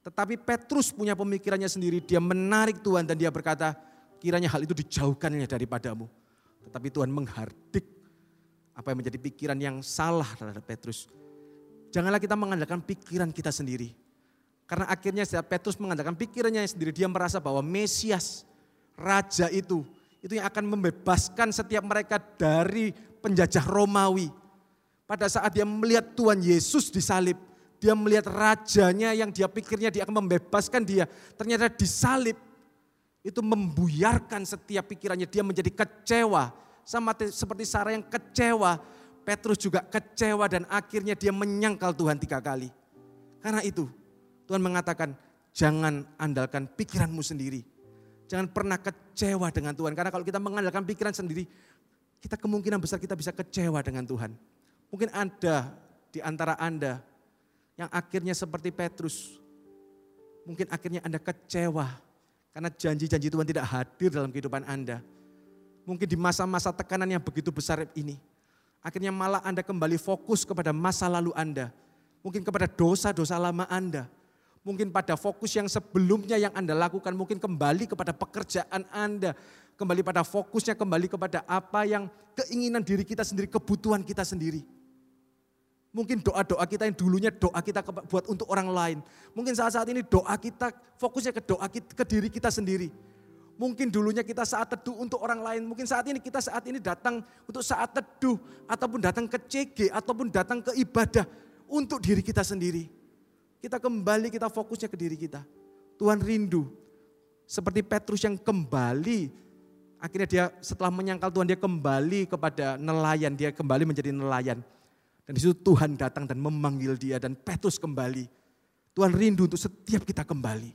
Tetapi Petrus punya pemikirannya sendiri, dia menarik Tuhan dan dia berkata, kiranya hal itu dijauhkannya daripadamu. Tetapi Tuhan menghardik apa yang menjadi pikiran yang salah terhadap Petrus. Janganlah kita mengandalkan pikiran kita sendiri. Karena akhirnya setiap Petrus mengandalkan pikirannya sendiri, dia merasa bahwa Mesias, Raja itu, itu yang akan membebaskan setiap mereka dari penjajah Romawi. Pada saat dia melihat Tuhan Yesus disalib, dia melihat rajanya yang dia pikirnya dia akan membebaskan dia, ternyata disalib. Itu membuyarkan setiap pikirannya, dia menjadi kecewa. Sama seperti Sarah yang kecewa, Petrus juga kecewa dan akhirnya dia menyangkal Tuhan tiga kali. Karena itu Tuhan mengatakan jangan andalkan pikiranmu sendiri. Jangan pernah kecewa dengan Tuhan. Karena kalau kita mengandalkan pikiran sendiri, kita kemungkinan besar kita bisa kecewa dengan Tuhan. Mungkin ada di antara Anda yang akhirnya seperti Petrus. Mungkin akhirnya Anda kecewa karena janji-janji Tuhan tidak hadir dalam kehidupan Anda. Mungkin di masa-masa tekanan yang begitu besar ini. Akhirnya malah Anda kembali fokus kepada masa lalu Anda. Mungkin kepada dosa-dosa lama Anda. Mungkin pada fokus yang sebelumnya yang Anda lakukan. Mungkin kembali kepada pekerjaan Anda. Kembali pada fokusnya, kembali kepada apa yang keinginan diri kita sendiri, kebutuhan kita sendiri. Mungkin doa-doa kita yang dulunya doa kita buat untuk orang lain. Mungkin saat-saat ini doa kita fokusnya ke doa kita, ke diri kita sendiri. Mungkin dulunya kita saat teduh untuk orang lain. Mungkin saat ini kita saat ini datang untuk saat teduh. Ataupun datang ke CG. Ataupun datang ke ibadah. Untuk diri kita sendiri. Kita kembali kita fokusnya ke diri kita. Tuhan rindu. Seperti Petrus yang kembali. Akhirnya dia setelah menyangkal Tuhan dia kembali kepada nelayan. Dia kembali menjadi nelayan dan di situ Tuhan datang dan memanggil dia dan Petrus kembali. Tuhan rindu untuk setiap kita kembali.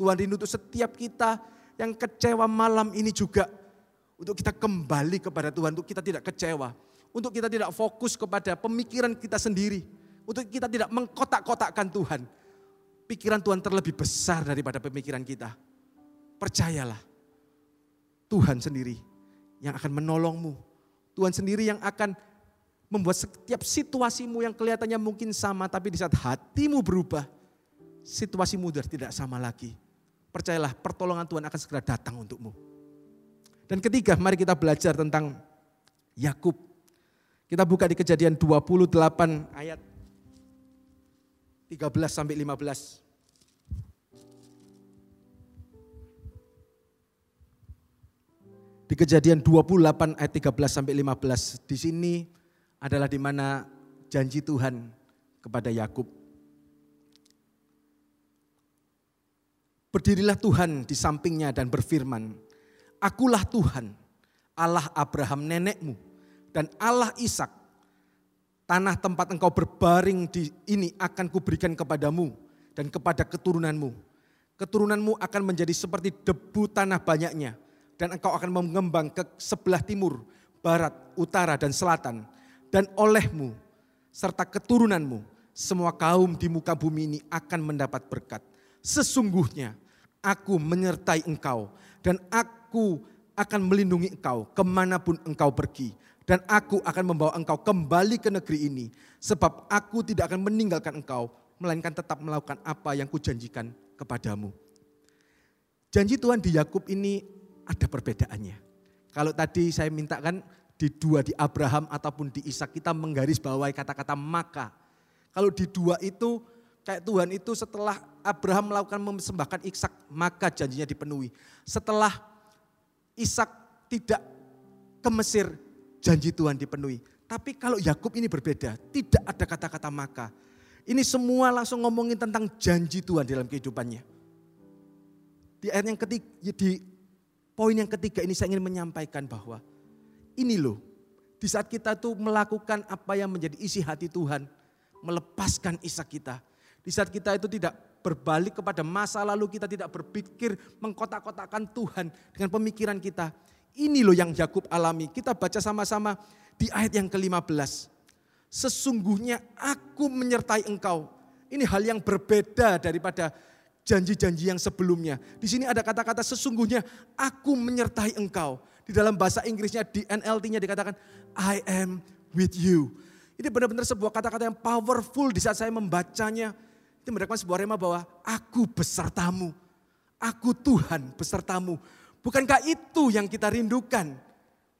Tuhan rindu untuk setiap kita yang kecewa malam ini juga. Untuk kita kembali kepada Tuhan, untuk kita tidak kecewa. Untuk kita tidak fokus kepada pemikiran kita sendiri. Untuk kita tidak mengkotak-kotakkan Tuhan. Pikiran Tuhan terlebih besar daripada pemikiran kita. Percayalah, Tuhan sendiri yang akan menolongmu. Tuhan sendiri yang akan membuat setiap situasimu yang kelihatannya mungkin sama, tapi di saat hatimu berubah, situasimu sudah tidak sama lagi. Percayalah, pertolongan Tuhan akan segera datang untukmu. Dan ketiga, mari kita belajar tentang Yakub. Kita buka di kejadian 28 ayat 13 sampai 15. Di kejadian 28 ayat 13 sampai 15. Di sini adalah di mana janji Tuhan kepada Yakub. Berdirilah Tuhan di sampingnya dan berfirman, Akulah Tuhan, Allah Abraham nenekmu, dan Allah Ishak. Tanah tempat engkau berbaring di ini akan kuberikan kepadamu dan kepada keturunanmu. Keturunanmu akan menjadi seperti debu tanah banyaknya, dan engkau akan mengembang ke sebelah timur, barat, utara, dan selatan. Dan olehmu serta keturunanmu, semua kaum di muka bumi ini akan mendapat berkat. Sesungguhnya aku menyertai engkau dan aku akan melindungi engkau ke mana pun engkau pergi. Dan aku akan membawa engkau kembali ke negeri ini. Sebab aku tidak akan meninggalkan engkau, melainkan tetap melakukan apa yang kujanjikan kepadamu. Janji Tuhan di Yakub ini ada perbedaannya. Kalau tadi saya mintakan di dua di Abraham ataupun di Ishak kita menggaris bawahi kata-kata maka. Kalau di dua itu kayak Tuhan itu setelah Abraham melakukan mempersembahkan Ishak maka janjinya dipenuhi. Setelah Ishak tidak ke Mesir janji Tuhan dipenuhi. Tapi kalau Yakub ini berbeda, tidak ada kata-kata maka. Ini semua langsung ngomongin tentang janji Tuhan dalam kehidupannya. Di ayat yang ketiga, di poin yang ketiga ini saya ingin menyampaikan bahwa ini loh, di saat kita tuh melakukan apa yang menjadi isi hati Tuhan, melepaskan isak kita. Di saat kita itu tidak berbalik kepada masa lalu, kita tidak berpikir mengkotak-kotakan Tuhan dengan pemikiran kita. Ini loh yang Yakub alami. Kita baca sama-sama di ayat yang ke-15. Sesungguhnya aku menyertai engkau. Ini hal yang berbeda daripada janji-janji yang sebelumnya. Di sini ada kata-kata sesungguhnya aku menyertai engkau. Di dalam bahasa Inggrisnya di NLT-nya dikatakan I am with you. Ini benar-benar sebuah kata-kata yang powerful di saat saya membacanya. Itu mendapat sebuah rema bahwa aku besertamu. Aku Tuhan besertamu. Bukankah itu yang kita rindukan?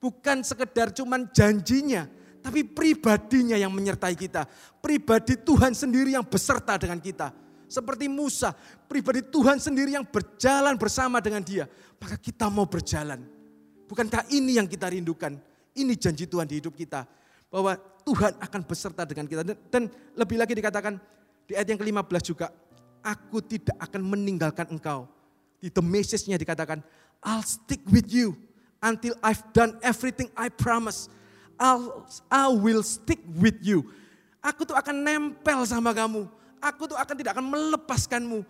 Bukan sekedar cuman janjinya, tapi pribadinya yang menyertai kita. Pribadi Tuhan sendiri yang beserta dengan kita. Seperti Musa, pribadi Tuhan sendiri yang berjalan bersama dengan dia. Maka kita mau berjalan. Bukankah ini yang kita rindukan? Ini janji Tuhan di hidup kita. Bahwa Tuhan akan beserta dengan kita. Dan lebih lagi dikatakan di ayat yang ke-15 juga. Aku tidak akan meninggalkan engkau. Di the message-nya dikatakan, I'll stick with you until I've done everything I promise. I'll, I will stick with you. Aku tuh akan nempel sama kamu. Aku tuh akan tidak akan melepaskanmu.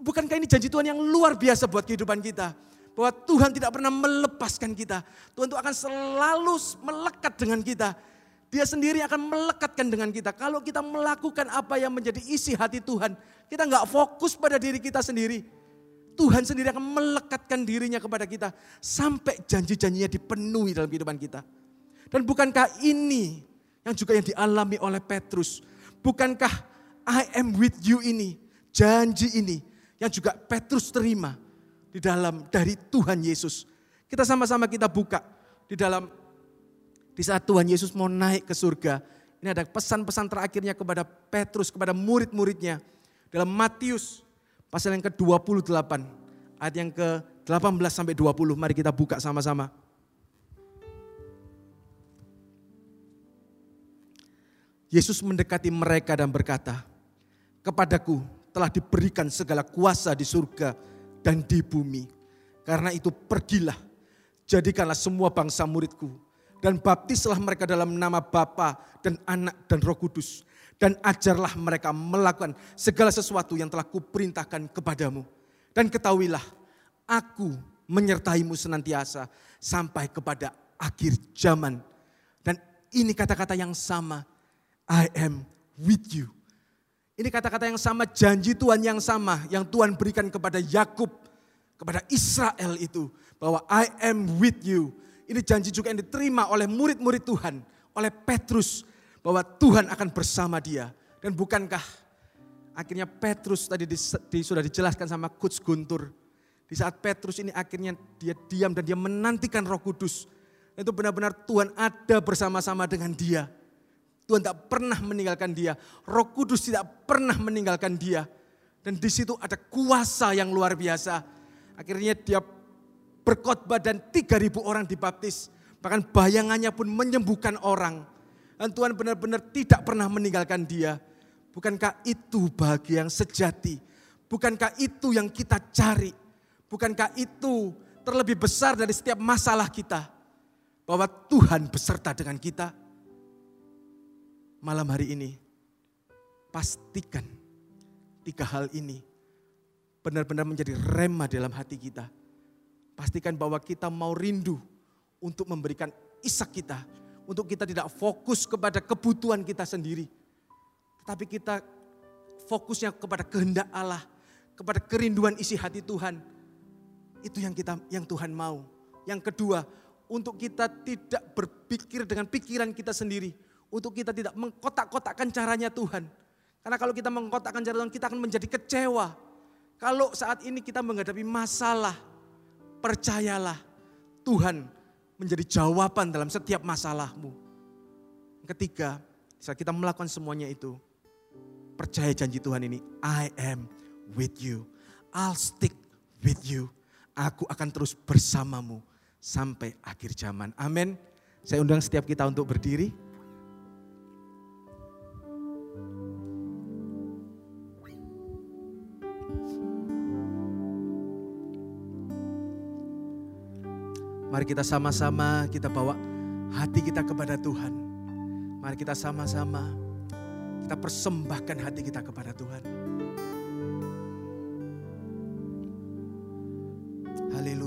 Bukankah ini janji Tuhan yang luar biasa buat kehidupan kita? Bahwa Tuhan tidak pernah melepaskan kita. Tuhan tuh akan selalu melekat dengan kita. Dia sendiri akan melekatkan dengan kita. Kalau kita melakukan apa yang menjadi isi hati Tuhan. Kita nggak fokus pada diri kita sendiri Tuhan sendiri akan melekatkan dirinya kepada kita sampai janji-janjinya dipenuhi dalam kehidupan kita. Dan bukankah ini yang juga yang dialami oleh Petrus? Bukankah I am with you ini, janji ini yang juga Petrus terima di dalam dari Tuhan Yesus. Kita sama-sama kita buka di dalam di saat Tuhan Yesus mau naik ke surga. Ini ada pesan-pesan terakhirnya kepada Petrus, kepada murid-muridnya. Dalam Matius pasal yang ke-28 ayat yang ke-18 sampai 20. Mari kita buka sama-sama. Yesus mendekati mereka dan berkata, "Kepadaku telah diberikan segala kuasa di surga dan di bumi. Karena itu pergilah, jadikanlah semua bangsa muridku dan baptislah mereka dalam nama Bapa dan Anak dan Roh Kudus dan ajarlah mereka melakukan segala sesuatu yang telah kuperintahkan kepadamu. Dan ketahuilah, aku menyertaimu senantiasa sampai kepada akhir zaman. Dan ini kata-kata yang sama, I am with you. Ini kata-kata yang sama, janji Tuhan yang sama yang Tuhan berikan kepada Yakub, kepada Israel itu. Bahwa I am with you. Ini janji juga yang diterima oleh murid-murid Tuhan, oleh Petrus, bahwa Tuhan akan bersama dia. Dan bukankah akhirnya Petrus tadi di, di, sudah dijelaskan sama Coach Guntur. Di saat Petrus ini akhirnya dia diam dan dia menantikan roh kudus. Itu benar-benar Tuhan ada bersama-sama dengan dia. Tuhan tak pernah meninggalkan dia. Roh Kudus tidak pernah meninggalkan dia. Dan di situ ada kuasa yang luar biasa. Akhirnya dia berkhotbah dan 3000 orang dibaptis. Bahkan bayangannya pun menyembuhkan orang. Dan Tuhan benar-benar tidak pernah meninggalkan dia. Bukankah itu bahagia yang sejati? Bukankah itu yang kita cari? Bukankah itu terlebih besar dari setiap masalah kita? Bahwa Tuhan beserta dengan kita malam hari ini, pastikan tiga hal ini benar-benar menjadi rema dalam hati kita. Pastikan bahwa kita mau rindu untuk memberikan isak kita. Untuk kita tidak fokus kepada kebutuhan kita sendiri. Tetapi kita fokusnya kepada kehendak Allah. Kepada kerinduan isi hati Tuhan. Itu yang kita yang Tuhan mau. Yang kedua, untuk kita tidak berpikir dengan pikiran kita sendiri untuk kita tidak mengkotak-kotakkan caranya Tuhan. Karena kalau kita mengkotakkan cara Tuhan, kita akan menjadi kecewa. Kalau saat ini kita menghadapi masalah, percayalah Tuhan menjadi jawaban dalam setiap masalahmu. Ketiga, saat kita melakukan semuanya itu, percaya janji Tuhan ini, I am with you. I'll stick with you. Aku akan terus bersamamu sampai akhir zaman. Amin. Saya undang setiap kita untuk berdiri. Mari kita sama-sama kita bawa hati kita kepada Tuhan. Mari kita sama-sama kita persembahkan hati kita kepada Tuhan. Haleluya.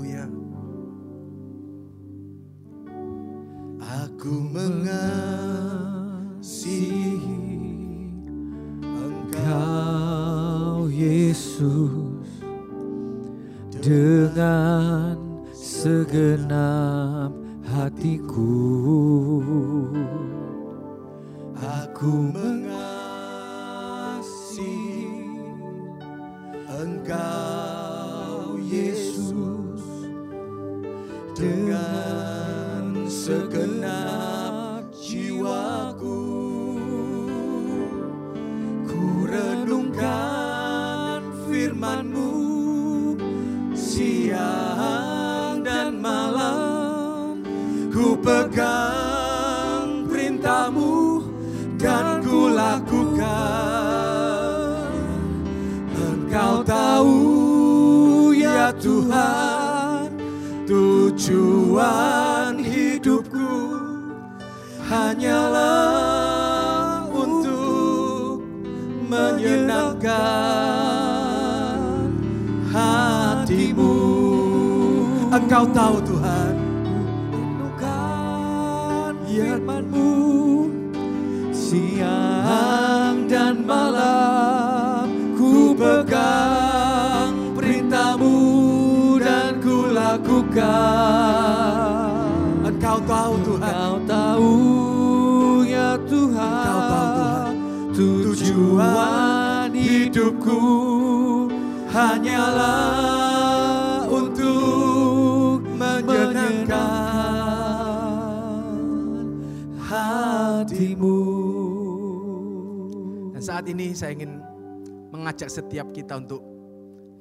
Mengajak setiap kita untuk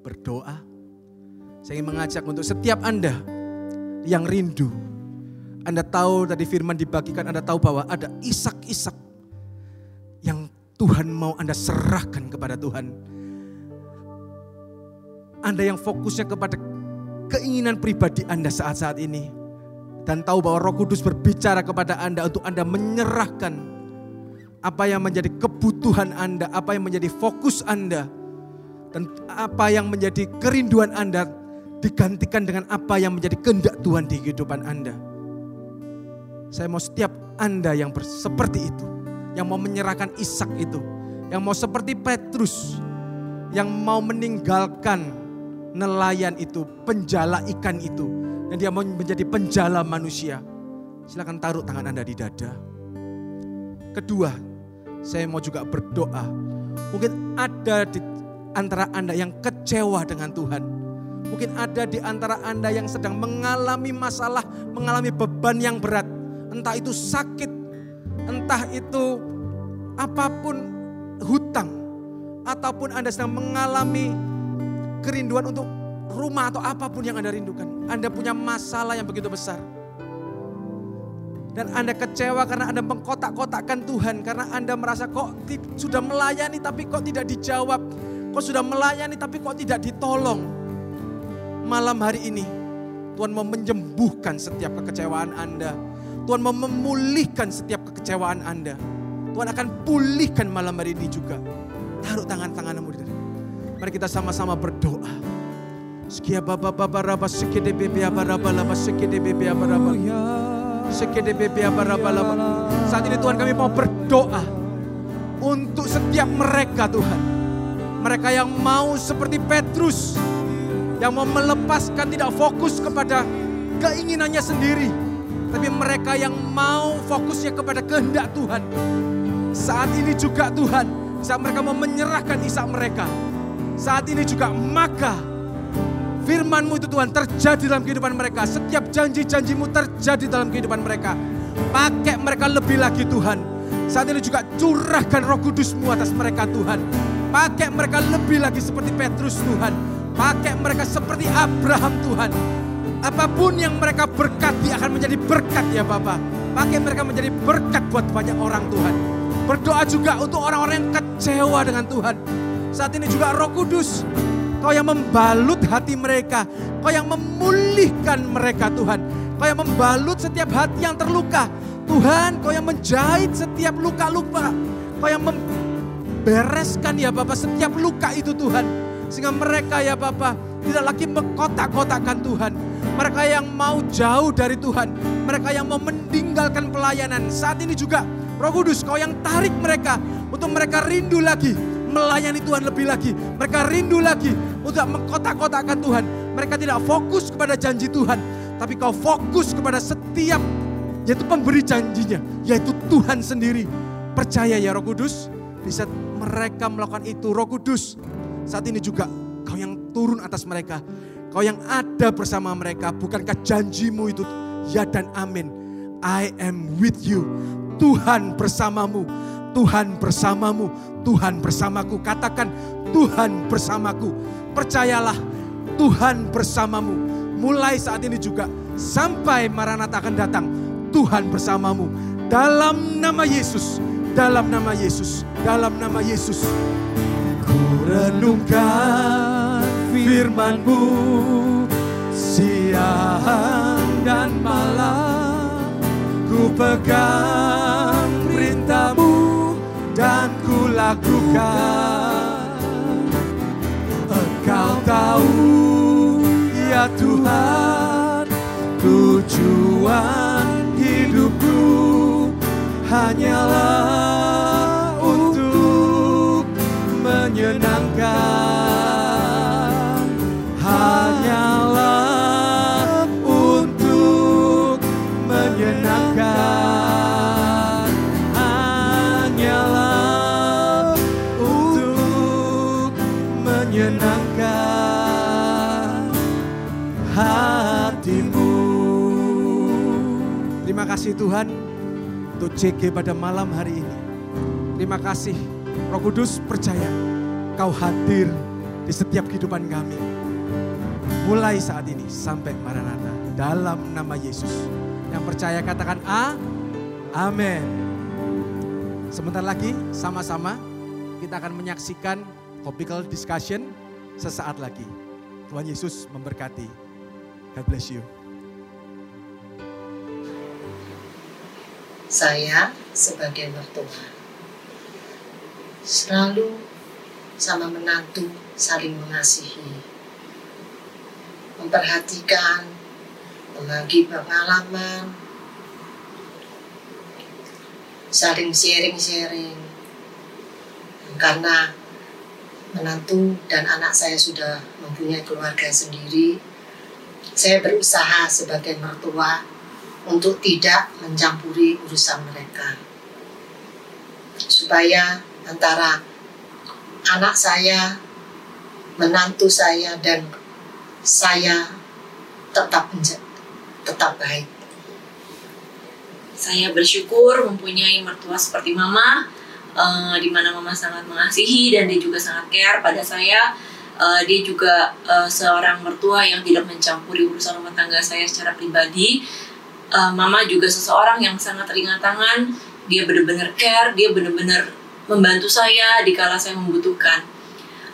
berdoa. Saya ingin mengajak untuk setiap Anda yang rindu. Anda tahu tadi firman dibagikan, Anda tahu bahwa ada isak-isak yang Tuhan mau Anda serahkan kepada Tuhan. Anda yang fokusnya kepada keinginan pribadi Anda saat-saat ini. Dan tahu bahwa roh kudus berbicara kepada Anda untuk Anda menyerahkan apa yang menjadi kebutuhan Anda, apa yang menjadi fokus Anda. Dan apa yang menjadi kerinduan Anda digantikan dengan apa yang menjadi kehendak Tuhan di kehidupan Anda. Saya mau setiap Anda yang seperti itu, yang mau menyerahkan Ishak itu, yang mau seperti Petrus, yang mau meninggalkan nelayan itu, penjala ikan itu, dan dia mau menjadi penjala manusia. Silakan taruh tangan Anda di dada. Kedua, saya mau juga berdoa. Mungkin ada di antara Anda yang kecewa dengan Tuhan. Mungkin ada di antara Anda yang sedang mengalami masalah, mengalami beban yang berat. Entah itu sakit, entah itu apa pun hutang, ataupun Anda sedang mengalami kerinduan untuk rumah atau apa pun yang Anda rindukan. Anda punya masalah yang begitu besar. Dan Anda kecewa karena Anda mengkotak-kotakkan Tuhan. Karena Anda merasa kok sudah melayani tapi kok tidak dijawab. Kok sudah melayani tapi kok tidak ditolong malam hari ini Tuhan mau menyembuhkan setiap kekecewaan Anda. Tuhan mau memulihkan setiap kekecewaan Anda. Tuhan akan pulihkan malam hari ini juga. Taruh tangan-tanganmu di Mari kita sama-sama berdoa. Sekia baba baba raba. Saat ini Tuhan kami mau berdoa untuk setiap mereka Tuhan. Mereka yang mau seperti Petrus yang mau melepaskan tidak fokus kepada keinginannya sendiri. Tapi mereka yang mau fokusnya kepada kehendak Tuhan. Saat ini juga Tuhan, saat mereka mau menyerahkan isak mereka. Saat ini juga maka firmanmu itu Tuhan terjadi dalam kehidupan mereka. Setiap janji-janjimu terjadi dalam kehidupan mereka. Pakai mereka lebih lagi Tuhan. Saat ini juga curahkan roh kudusmu atas mereka Tuhan. Pakai mereka lebih lagi seperti Petrus Tuhan Pakai mereka seperti Abraham Tuhan. Apa pun yang mereka berkati akan menjadi berkat ya Bapak. Pakai mereka menjadi berkat buat banyak orang Tuhan. Berdoa juga untuk orang-orang yang kecewa dengan Tuhan. Saat ini juga Roh Kudus, Kau yang membalut hati mereka, Kau yang memulihkan mereka Tuhan. Kau yang membalut setiap hati yang terluka. Tuhan, Kau yang menjahit setiap luka-luka. Kau yang membereskan ya Bapak setiap luka itu Tuhan. Sehingga mereka ya Bapak tidak lagi mengkotak-kotakan Tuhan. Mereka yang mau jauh dari Tuhan. Mereka yang mau meninggalkan pelayanan. Saat ini juga Roh Kudus kau yang tarik mereka untuk mereka rindu lagi melayani Tuhan lebih lagi. Mereka rindu lagi untuk mengkotak-kotakan Tuhan. Mereka tidak fokus kepada janji Tuhan. Tapi kau fokus kepada setiap yaitu pemberi janjinya. Yaitu Tuhan sendiri. Percaya ya Roh Kudus. Bisa mereka melakukan itu Roh Kudus saat ini juga kau yang turun atas mereka. Kau yang ada bersama mereka. Bukankah janjimu itu ya dan amin. I am with you. Tuhan bersamamu. Tuhan bersamamu. Tuhan bersamaku. Katakan Tuhan bersamaku. Percayalah Tuhan bersamamu. Mulai saat ini juga sampai Maranatha akan datang. Tuhan bersamamu. Dalam nama Yesus. Dalam nama Yesus. Dalam nama Yesus. Ku renungkan firmanmu siang dan malam Ku pegang lakukan. Engkau tahu ya Tuhan tujuan hidupku hanyalah kasih Tuhan untuk CG pada malam hari ini terima kasih Roh Kudus percaya Kau hadir di setiap kehidupan kami. Mulai saat ini sampai Maranatha. Dalam nama Yesus. Yang percaya katakan A. Amin. Sebentar lagi sama-sama kita akan menyaksikan topical discussion sesaat lagi. Tuhan Yesus memberkati. God bless you. Saya sebagai mertua. Selalu sama menantu saling mengasihi, memperhatikan, membagi pengalaman, saling sharing-sharing. Karena menantu dan anak saya sudah mempunyai keluarga sendiri, saya berusaha sebagai mertua untuk tidak mencampuri urusan mereka. Supaya antara anak saya, menantu saya, dan saya tetap tetap baik. Saya bersyukur mempunyai mertua seperti mama, uh, di mana mama sangat mengasihi dan dia juga sangat care pada saya. Uh, dia juga uh, seorang mertua yang tidak mencampuri urusan rumah tangga saya secara pribadi. Uh, mama juga seseorang yang sangat ringan tangan. Dia benar-benar care, dia benar-benar membantu saya di kala saya membutuhkan.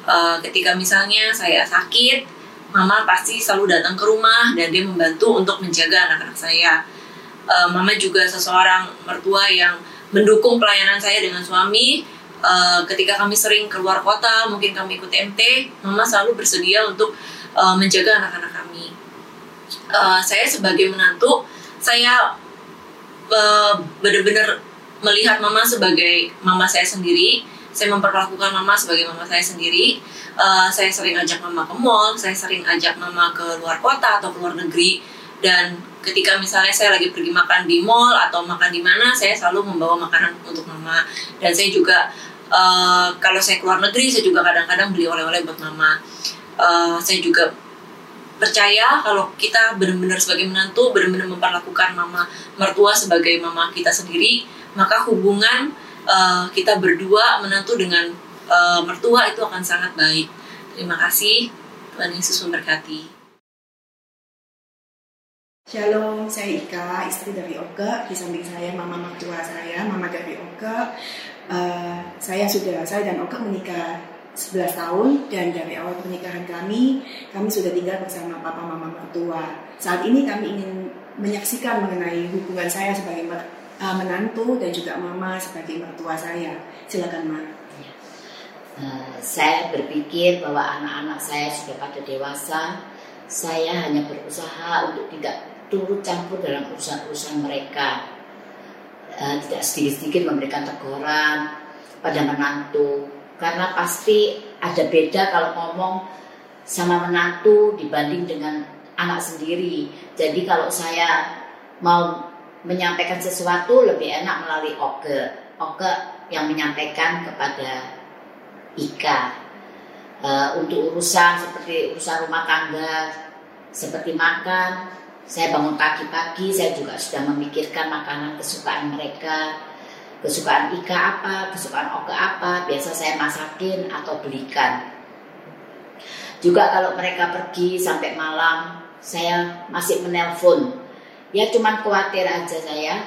Uh, ketika misalnya saya sakit, mama pasti selalu datang ke rumah dan dia membantu untuk menjaga anak-anak saya. Uh, mama juga seseorang mertua yang mendukung pelayanan saya dengan suami. Uh, ketika kami sering keluar kota, mungkin kami ikut MT, mama selalu bersedia untuk uh, menjaga anak-anak kami. Uh, saya sebagai menantu, saya uh, benar-benar melihat mama sebagai mama saya sendiri. Saya memperlakukan mama sebagai mama saya sendiri. Uh, saya sering ajak mama ke mall, saya sering ajak mama ke luar kota atau ke luar negeri. Dan ketika misalnya saya lagi pergi makan di mall atau makan di mana saya selalu membawa makanan untuk mama. Dan saya juga uh, kalau saya keluar negeri saya juga kadang-kadang beli oleh-oleh buat mama. Uh, saya juga percaya kalau kita benar-benar sebagai menantu benar-benar memperlakukan mama mertua sebagai mama kita sendiri maka hubungan uh, kita berdua menantu dengan uh, mertua itu akan sangat baik. Terima kasih. Tuhan Yesus memberkati. Shalom, saya Ika, istri dari Oke. Di samping saya mama mertua saya, mama dari Oke. Uh, saya sudah, saya dan Oke menikah 11 tahun dan dari awal pernikahan kami, kami sudah tinggal bersama papa mama mertua. Saat ini kami ingin menyaksikan mengenai hubungan saya sebagai uh, menantu dan juga mama sebagai mertua saya. Silakan, Ma. Eh, saya berpikir bahwa anak-anak saya sudah pada dewasa, saya hanya berusaha untuk tidak turut campur dalam urusan-urusan mereka. Uh, tidak sedikit-sedikit memberikan teguran pada menantu, karena pasti ada beda kalau ngomong sama menantu dibanding dengan anak sendiri. Jadi kalau saya mau menyampaikan sesuatu lebih enak melalui Oke. Oke yang menyampaikan kepada Ika uh, untuk urusan seperti urusan rumah tangga seperti makan saya bangun pagi-pagi saya juga sudah memikirkan makanan kesukaan mereka kesukaan Ika apa kesukaan Oke apa biasa saya masakin atau belikan. Juga kalau mereka pergi sampai malam saya masih menelpon. Ya cuman khawatir aja saya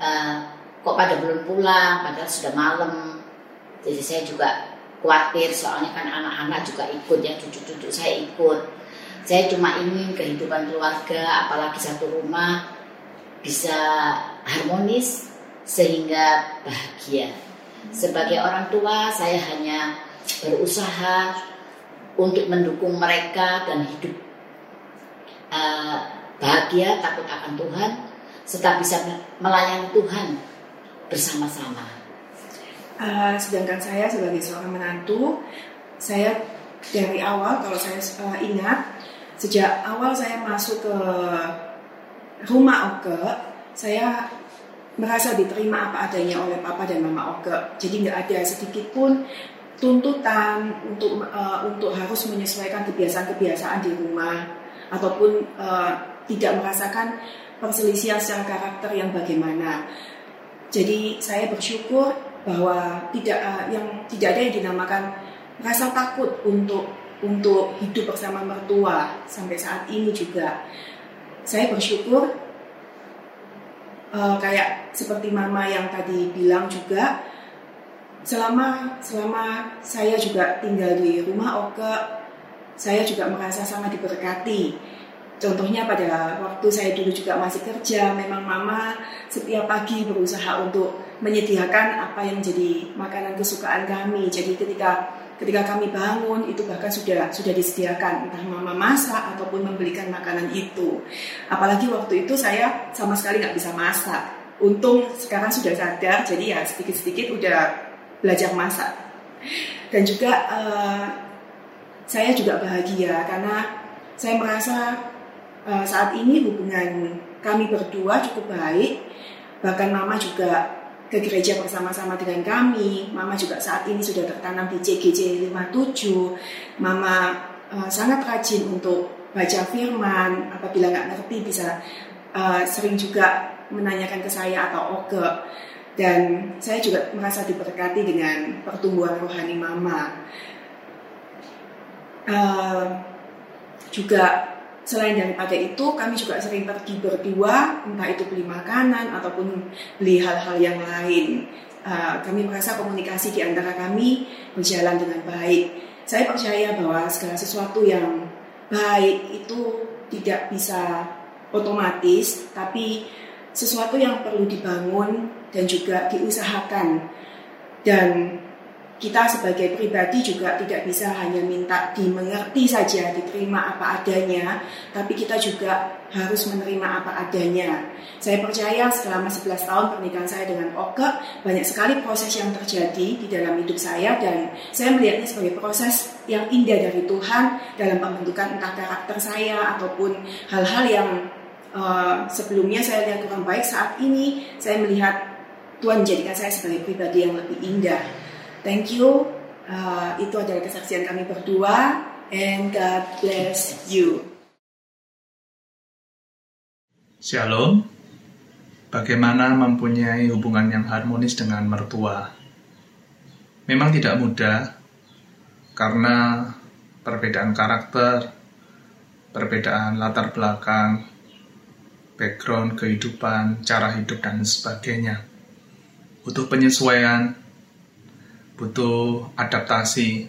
uh, kok pada belum pulang padahal sudah malam. Jadi saya juga khawatir soalnya kan anak-anak juga ikut ya cucu-cucu saya ikut. Saya cuma ingin kehidupan keluarga apalagi satu rumah bisa harmonis sehingga bahagia. Sebagai orang tua saya hanya berusaha untuk mendukung mereka dan hidup uh, bahagia takut akan Tuhan serta bisa melayani Tuhan bersama-sama. Uh, sedangkan saya sebagai seorang menantu, saya dari awal kalau saya uh, ingat sejak awal saya masuk ke rumah Oke, saya merasa diterima apa adanya oleh papa dan mama Oke. Jadi nggak ada sedikit pun tuntutan untuk uh, untuk harus menyesuaikan kebiasaan-kebiasaan di rumah ataupun uh, tidak merasakan perselisihan secara karakter yang bagaimana. Jadi saya bersyukur bahwa tidak uh, yang tidak ada yang dinamakan rasa takut untuk untuk hidup bersama mertua sampai saat ini juga saya bersyukur uh, kayak seperti mama yang tadi bilang juga selama selama saya juga tinggal di rumah Oke saya juga merasa sangat diberkati Contohnya pada waktu saya dulu juga masih kerja, memang mama setiap pagi berusaha untuk menyediakan apa yang jadi makanan kesukaan kami. Jadi ketika ketika kami bangun itu bahkan sudah sudah disediakan entah mama masak ataupun membelikan makanan itu. Apalagi waktu itu saya sama sekali nggak bisa masak. Untung sekarang sudah sadar, jadi ya sedikit-sedikit udah belajar masak. Dan juga uh, saya juga bahagia karena saya merasa uh, saat ini hubungan kami berdua cukup baik. Bahkan mama juga ke gereja bersama-sama dengan kami. Mama juga saat ini sudah tertanam di CGJ 57. Mama uh, sangat rajin untuk baca firman, apabila nggak ngerti bisa uh, sering juga menanyakan ke saya atau Oke. Dan saya juga merasa diberkati dengan pertumbuhan rohani Mama. Uh, juga selain daripada itu kami juga sering pergi berdua entah itu beli makanan ataupun beli hal-hal yang lain. Uh, kami merasa komunikasi di antara kami berjalan dengan baik. Saya percaya bahwa segala sesuatu yang baik itu tidak bisa otomatis tapi sesuatu yang perlu dibangun dan juga diusahakan. Dan kita sebagai pribadi juga tidak bisa hanya minta dimengerti saja, diterima apa adanya, tapi kita juga harus menerima apa adanya. Saya percaya selama 11 tahun pernikahan saya dengan Oke, banyak sekali proses yang terjadi di dalam hidup saya dan saya melihatnya sebagai proses yang indah dari Tuhan dalam pembentukan entah karakter saya ataupun hal-hal yang uh, sebelumnya saya lihat kurang baik saat ini saya melihat Tuhan menjadikan saya sebagai pribadi yang lebih indah. Thank you. Uh, itu adalah kesaksian kami berdua. And God bless you. Shalom. Bagaimana mempunyai hubungan yang harmonis dengan mertua? Memang tidak mudah karena perbedaan karakter, perbedaan latar belakang, background kehidupan, cara hidup dan sebagainya. Butuh penyesuaian, butuh adaptasi.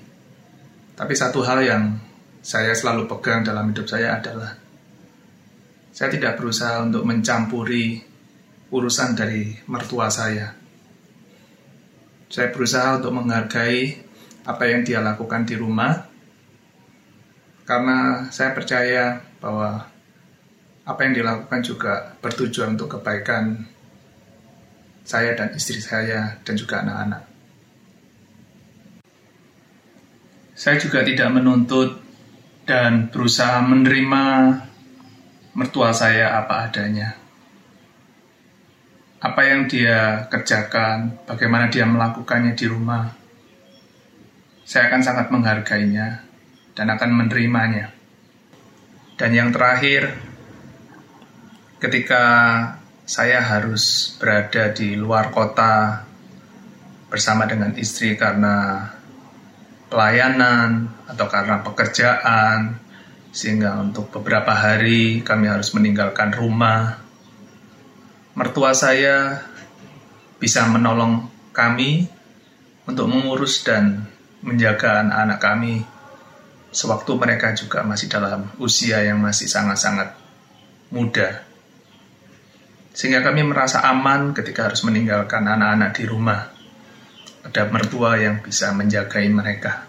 Tapi satu hal yang saya selalu pegang dalam hidup saya adalah saya tidak berusaha untuk mencampuri urusan dari mertua saya. Saya berusaha untuk menghargai apa yang dia lakukan di rumah karena saya percaya bahwa apa yang dilakukan juga bertujuan untuk kebaikan saya dan istri saya dan juga anak-anak. Saya juga tidak menuntut dan berusaha menerima mertua saya apa adanya. Apa yang dia kerjakan, bagaimana dia melakukannya di rumah, saya akan sangat menghargainya dan akan menerimanya. Dan yang terakhir, ketika saya harus berada di luar kota bersama dengan istri karena pelayanan atau karena pekerjaan sehingga untuk beberapa hari kami harus meninggalkan rumah. Mertua saya bisa menolong kami untuk mengurus dan menjaga anak-anak kami sewaktu mereka juga masih dalam usia yang masih sangat-sangat muda. Sehingga kami merasa aman ketika harus meninggalkan anak-anak di rumah ada mertua yang bisa menjagai mereka.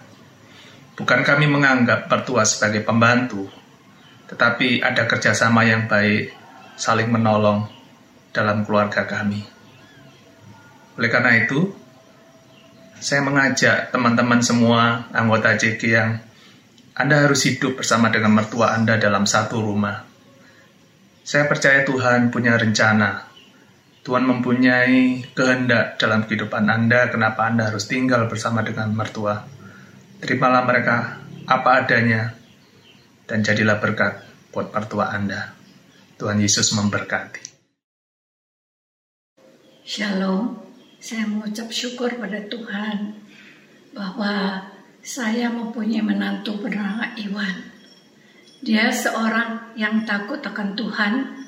Bukan kami menganggap mertua sebagai pembantu, tetapi ada kerjasama yang baik, saling menolong dalam keluarga kami. Oleh karena itu, saya mengajak teman-teman semua anggota JG yang Anda harus hidup bersama dengan mertua Anda dalam satu rumah. Saya percaya Tuhan punya rencana Tuhan mempunyai kehendak dalam kehidupan Anda, kenapa Anda harus tinggal bersama dengan mertua. Terimalah mereka apa adanya, dan jadilah berkat buat mertua Anda. Tuhan Yesus memberkati. Shalom, saya mengucap syukur pada Tuhan bahwa saya mempunyai menantu bernama Iwan. Dia seorang yang takut akan Tuhan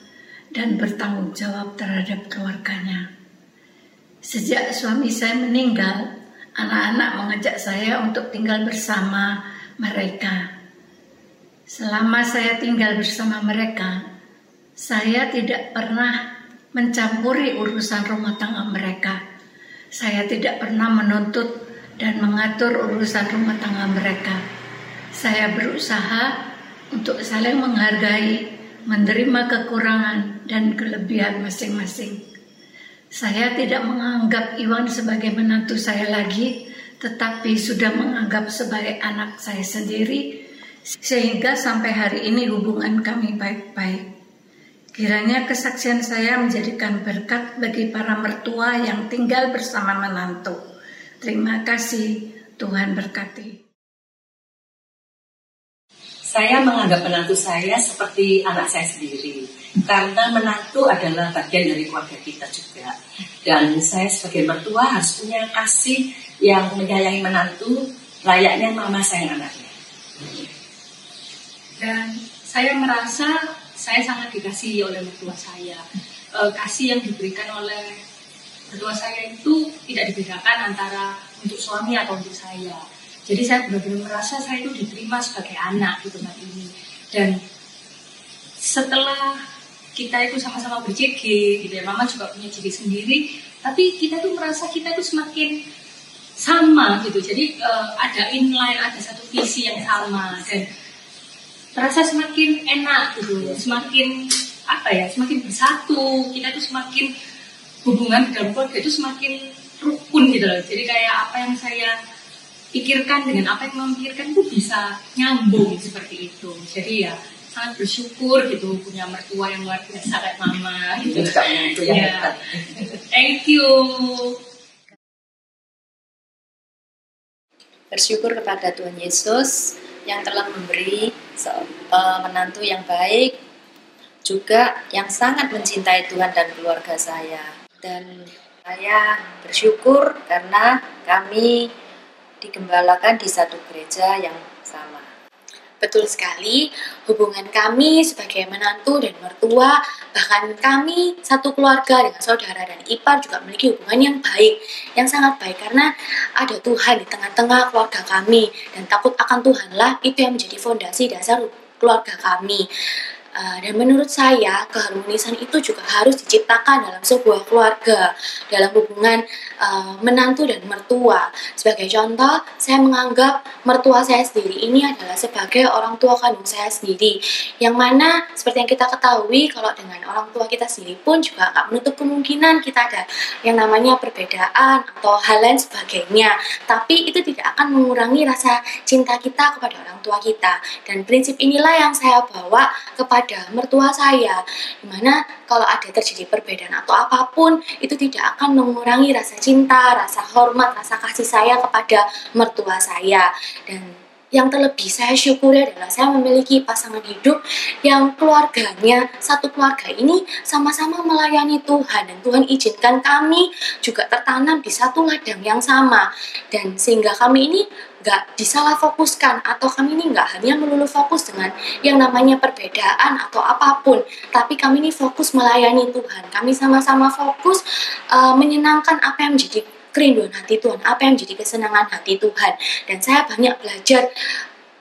dan bertanggung jawab terhadap keluarganya. Sejak suami saya meninggal, anak-anak mengajak saya untuk tinggal bersama mereka. Selama saya tinggal bersama mereka, saya tidak pernah mencampuri urusan rumah tangga mereka. Saya tidak pernah menuntut dan mengatur urusan rumah tangga mereka. Saya berusaha untuk saling menghargai menerima kekurangan dan kelebihan masing-masing. Saya tidak menganggap Iwan sebagai menantu saya lagi, tetapi sudah menganggap sebagai anak saya sendiri, sehingga sampai hari ini hubungan kami baik-baik. Kiranya kesaksian saya menjadikan berkat bagi para mertua yang tinggal bersama menantu. Terima kasih, Tuhan berkati. Saya menganggap menantu saya seperti anak saya sendiri. Karena menantu adalah bagian dari keluarga kita juga. Dan saya sebagai mertua harus punya kasih yang menyayangi menantu layaknya mama sayang anaknya. Dan saya merasa saya sangat dikasihi oleh mertua saya. E, kasih yang diberikan oleh mertua saya itu tidak dibedakan antara untuk suami atau untuk saya. Jadi saya benar-benar merasa saya itu diterima sebagai anak di tempat ini. Dan setelah kita itu sama-sama berJG, gitu ya, Mama juga punya JG sendiri, tapi kita tuh merasa kita itu semakin sama gitu. Jadi uh, ada inline, ada satu visi yang sama dan terasa semakin enak gitu, semakin apa ya, semakin bersatu. Kita itu semakin hubungan di dalam keluarga itu semakin rukun gitu loh. Jadi kayak apa yang saya pikirkan dengan apa yang memikirkan itu bisa nyambung seperti itu. Jadi ya sangat bersyukur gitu punya mertua yang luar biasa kayak mama gitu. ya. Thank you. Bersyukur kepada Tuhan Yesus yang telah memberi uh, menantu yang baik, juga yang sangat mencintai Tuhan dan keluarga saya. Dan saya bersyukur karena kami digembalakan di satu gereja yang sama. Betul sekali, hubungan kami sebagai menantu dan mertua, bahkan kami satu keluarga dengan saudara dan ipar juga memiliki hubungan yang baik, yang sangat baik karena ada Tuhan di tengah-tengah keluarga kami dan takut akan Tuhanlah itu yang menjadi fondasi dasar keluarga kami. Uh, dan menurut saya keharmonisan itu juga harus diciptakan dalam sebuah keluarga dalam hubungan uh, menantu dan mertua. Sebagai contoh, saya menganggap mertua saya sendiri ini adalah sebagai orang tua kandung saya sendiri. Yang mana seperti yang kita ketahui kalau dengan orang tua kita sendiri pun juga akan menutup kemungkinan kita ada yang namanya perbedaan atau hal lain sebagainya. Tapi itu tidak akan mengurangi rasa cinta kita kepada orang tua kita. Dan prinsip inilah yang saya bawa kepada kepada mertua saya di mana kalau ada terjadi perbedaan atau apa pun itu tidak akan mengurangi rasa cinta, rasa hormat, rasa kasih saya kepada mertua saya. Dan yang terlebih saya syukuri adalah saya memiliki pasangan hidup yang keluarganya satu keluarga ini sama-sama melayani Tuhan dan Tuhan izinkan kami juga tertanam di satu ladang yang sama. Dan sehingga kami ini nggak disalah fokuskan atau kami ini nggak hanya melulu fokus dengan yang namanya perbedaan atau apa pun tapi kami ini fokus melayani Tuhan. Kami sama-sama fokus uh, menyenangkan apa yang menjadi kerinduan hati Tuhan, apa yang menjadi kesenangan hati Tuhan. Dan saya banyak belajar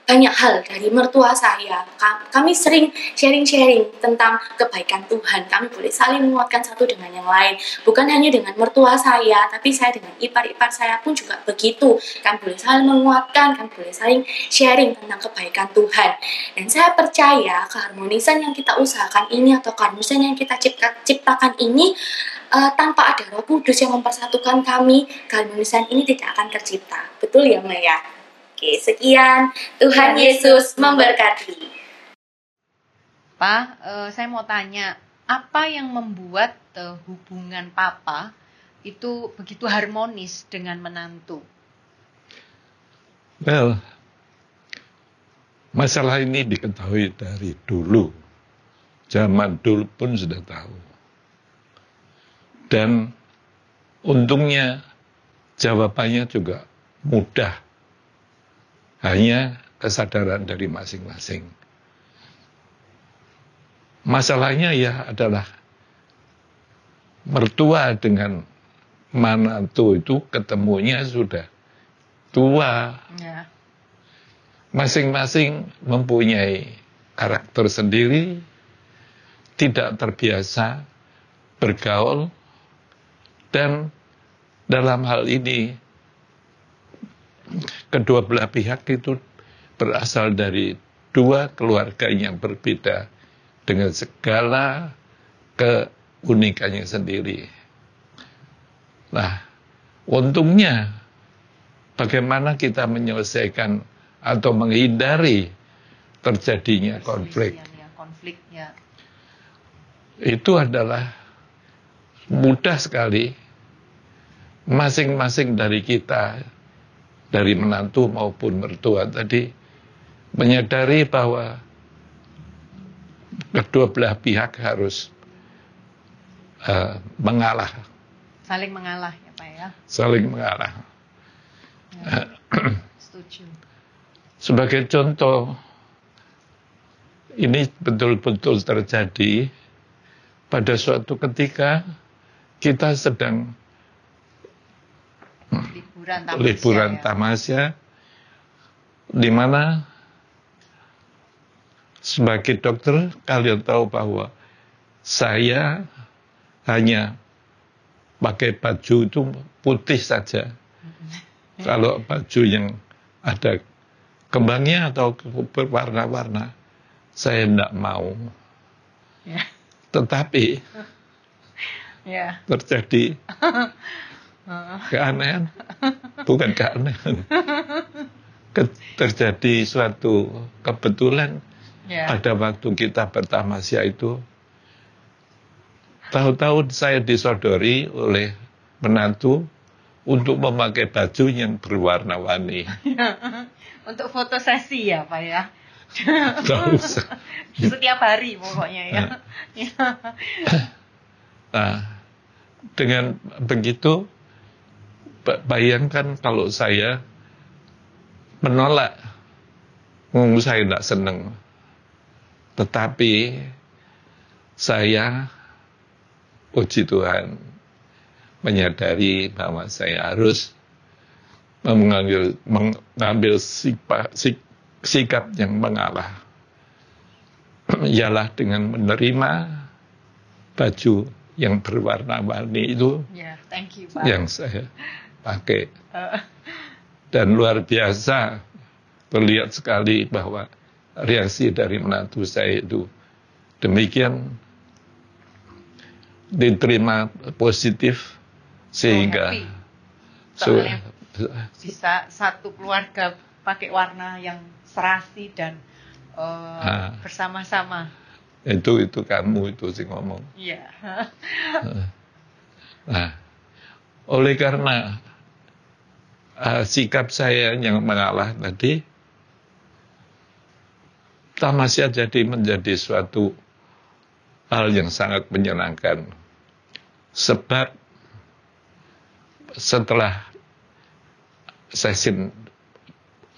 banyak hal dari mertua saya. Kami sering sharing-sharing tentang kebaikan Tuhan. Kami boleh saling menguatkan satu dengan yang lain. Bukan hanya dengan mertua saya, tapi saya dengan ipar-ipar saya pun juga begitu. Kami boleh saling menguatkan, kami boleh saling sharing tentang kebaikan Tuhan. Dan saya percaya keharmonisan yang kita usahakan ini atau keharmonisan yang kita ciptakan ini uh, tanpa ada Roh Kudus yang mempersatukan kami, keharmonisan ini tidak akan tercipta. Betul ya, Maya? Oke, sekian. Tuhan Yesus memberkati. Pak, uh, saya mau tanya, apa yang membuat uh, hubungan Papa itu begitu harmonis dengan menantu? Well, masalah ini diketahui dari dulu. Zaman dulu pun sudah tahu dan untungnya jawabannya juga mudah. Hanya kesadaran dari masing-masing. Masalahnya ya adalah mertua dengan manatu itu ketemunya sudah tua. Ya. Masing-masing mempunyai karakter sendiri, tidak terbiasa bergaul dan dalam hal ini kedua belah pihak itu berasal dari dua keluarga yang berbeda dengan segala keunikannya sendiri. Nah, untungnya bagaimana kita menyelesaikan atau menghindari terjadinya konflik. konfliknya. Itu adalah mudah sekali masing-masing dari kita, dari menantu maupun mertua tadi, menyadari bahwa kedua belah pihak harus uh, mengalah, Saling mengalah ya Pak ya. saling mengalah. ya. Setuju. Sebagai contoh, ini betul-betul terjadi pada suatu ketika kita sedang Liburan tamasya. liburan ya. tamasya, di mana sebagai dokter kalian tahu bahwa saya hanya pakai baju itu putih saja. Kalau baju yang ada kembangnya atau berwarna-warna, saya tidak mau. Ya. Tetapi Ya. terjadi keanehan, bukan keanehan, Ke- terjadi suatu kebetulan Ya. pada waktu kita bertamasya itu, tahu-tahu saya disodori oleh menantu untuk memakai baju yang berwarna-warni. Untuk foto sesi ya Pak ya. Setiap hari pokoknya ya. Ya. Nah, dengan begitu, bayangkan kalau saya menolak, Hmm, saya tidak senang. Tetapi saya, puji Tuhan, menyadari bahwa saya harus mengambil, mengambil sipa- sik- sikap yang mengalah. Ialah dengan menerima baju yang berwarna-warni itu Ya, thank you Pak. yang saya pakai. Eh, Dan luar biasa terlihat sekali bahwa reaksi dari menantu saya itu demikian diterima positif sehingga so, bisa satu keluarga pakai warna yang serasi dan Ah. bersama-sama. itu itu kamu itu sih ngomong. Iya. Nah, oleh karena uh, sikap saya yang mengalah tadi, tamasya jadi menjadi suatu hal yang sangat menyenangkan. Sebab setelah sesi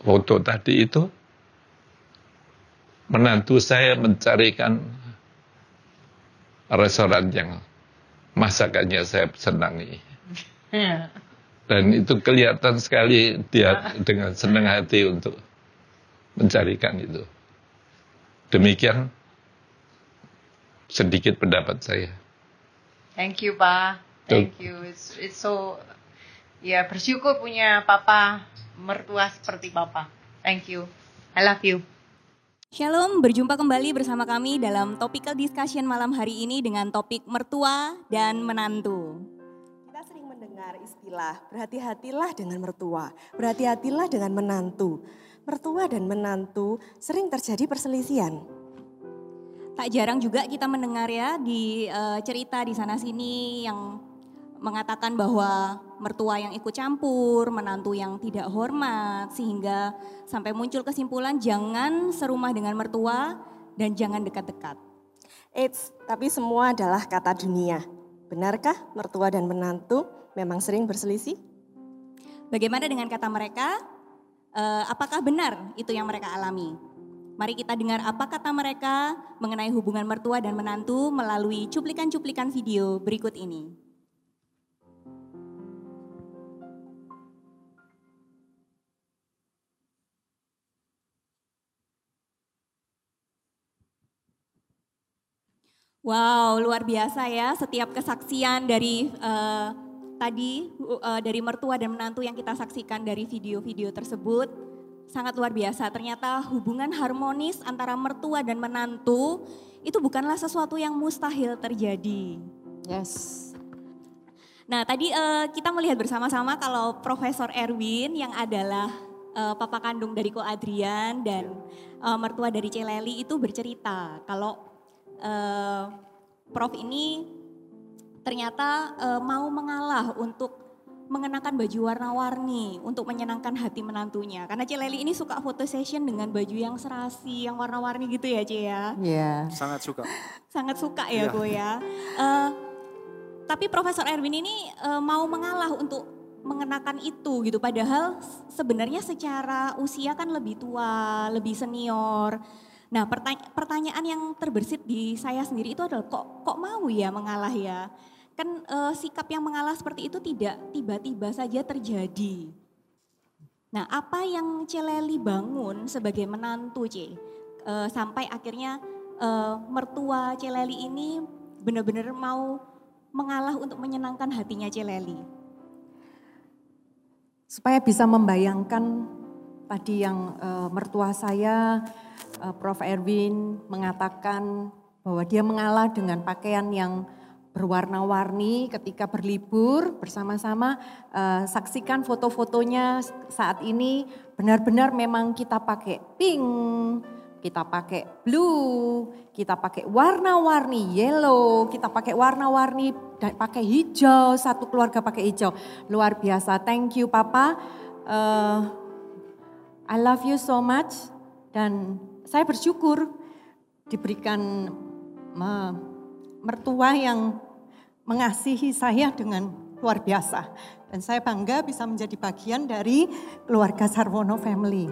foto tadi itu, menantu saya mencarikan restoran yang masakannya saya senangi. Ya. Dan itu kelihatan sekali dia dengan senang hati untuk mencarikan itu. Demikian sedikit pendapat saya. Thank you Pak. Thank you. It's, it's so ya bersyukur punya papa mertua seperti papa. Thank you. I love you. Shalom, berjumpa kembali bersama kami dalam topical discussion malam hari ini dengan topik mertua dan menantu. Mendengar istilah berhati-hatilah dengan mertua, berhati-hatilah dengan menantu. Mertua dan menantu sering terjadi perselisihan. Tak jarang juga kita mendengar ya di eh, cerita di sana sini yang mengatakan bahwa mertua yang ikut campur, menantu yang tidak hormat sehingga sampai muncul kesimpulan jangan serumah dengan mertua dan jangan dekat-dekat. Eits, tapi semua adalah kata dunia. Benarkah mertua dan menantu memang sering berselisih? Bagaimana dengan kata mereka? Eh, apakah benar itu yang mereka alami? Mari kita dengar apa kata mereka mengenai hubungan mertua dan menantu melalui cuplikan-cuplikan video berikut ini. Wow, luar biasa ya setiap kesaksian dari eh, tadi eh, dari mertua dan menantu yang kita saksikan dari video-video tersebut sangat luar biasa. Ternyata hubungan harmonis antara mertua dan menantu itu bukanlah sesuatu yang mustahil terjadi. Yes. Nah, tadi eh, kita melihat bersama-sama kalau Profesor Erwin yang adalah eh, papa kandung dari Ko Adrian dan eh, mertua dari Celeli itu bercerita kalau eh, Prof ini ternyata eh, mau mengalah untuk mengenakan baju warna-warni untuk menyenangkan hati menantunya. Karena Cileli ini suka foto session dengan baju yang serasi, yang warna-warni gitu ya Cie ya. Iya. Sangat suka. Sangat suka ya Iya. gue ya. Eh, tapi Profesor Erwin ini eh, mau mengalah untuk mengenakan itu gitu. Padahal sebenarnya secara usia kan lebih tua, lebih senior. Nah pertanya- pertanyaan yang terbersit di saya sendiri itu adalah kok kok mau ya mengalah ya? Kan eh, sikap yang mengalah seperti itu tidak tiba-tiba saja terjadi. Nah apa yang Celeli bangun sebagai menantu C? Eh, sampai akhirnya eh, mertua Celeli ini benar-benar mau mengalah untuk menyenangkan hatinya Celeli. supaya bisa membayangkan tadi yang eh, mertua saya, eh, Prof. Erwin mengatakan bahwa dia mengalah dengan pakaian yang berwarna-warni ketika berlibur bersama-sama. Eh, saksikan foto-fotonya saat ini benar-benar memang kita pakai pink, kita pakai blue, kita pakai warna-warni yellow, kita pakai warna-warni dan pakai hijau, satu keluarga pakai hijau. Luar biasa. Thank you Papa. Eh, I love you so much dan saya bersyukur diberikan me- mertua yang mengasihi saya dengan luar biasa. Dan saya bangga bisa menjadi bagian dari keluarga Sarwono Family.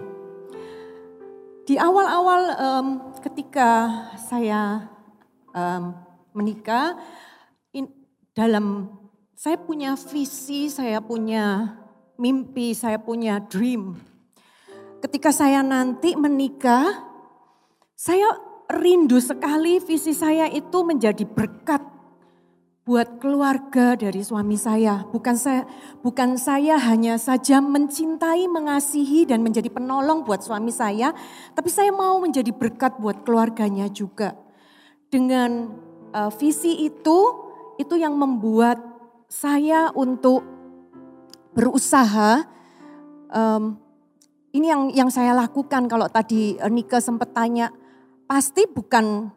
Di awal-awal em, ketika saya em, menikah, in- dalam saya punya visi, saya punya mimpi, saya punya dream. Ketika saya nanti menikah, saya rindu sekali visi saya itu menjadi berkat buat keluarga dari suami saya. Bukan saya bukan saya hanya saja mencintai, mengasihi dan menjadi penolong buat suami saya, tapi saya mau menjadi berkat buat keluarganya juga. Dengan uh, visi itu itu yang membuat saya untuk berusaha um, ini yang yang saya lakukan kalau tadi eh, Nika sempat tanya pasti bukan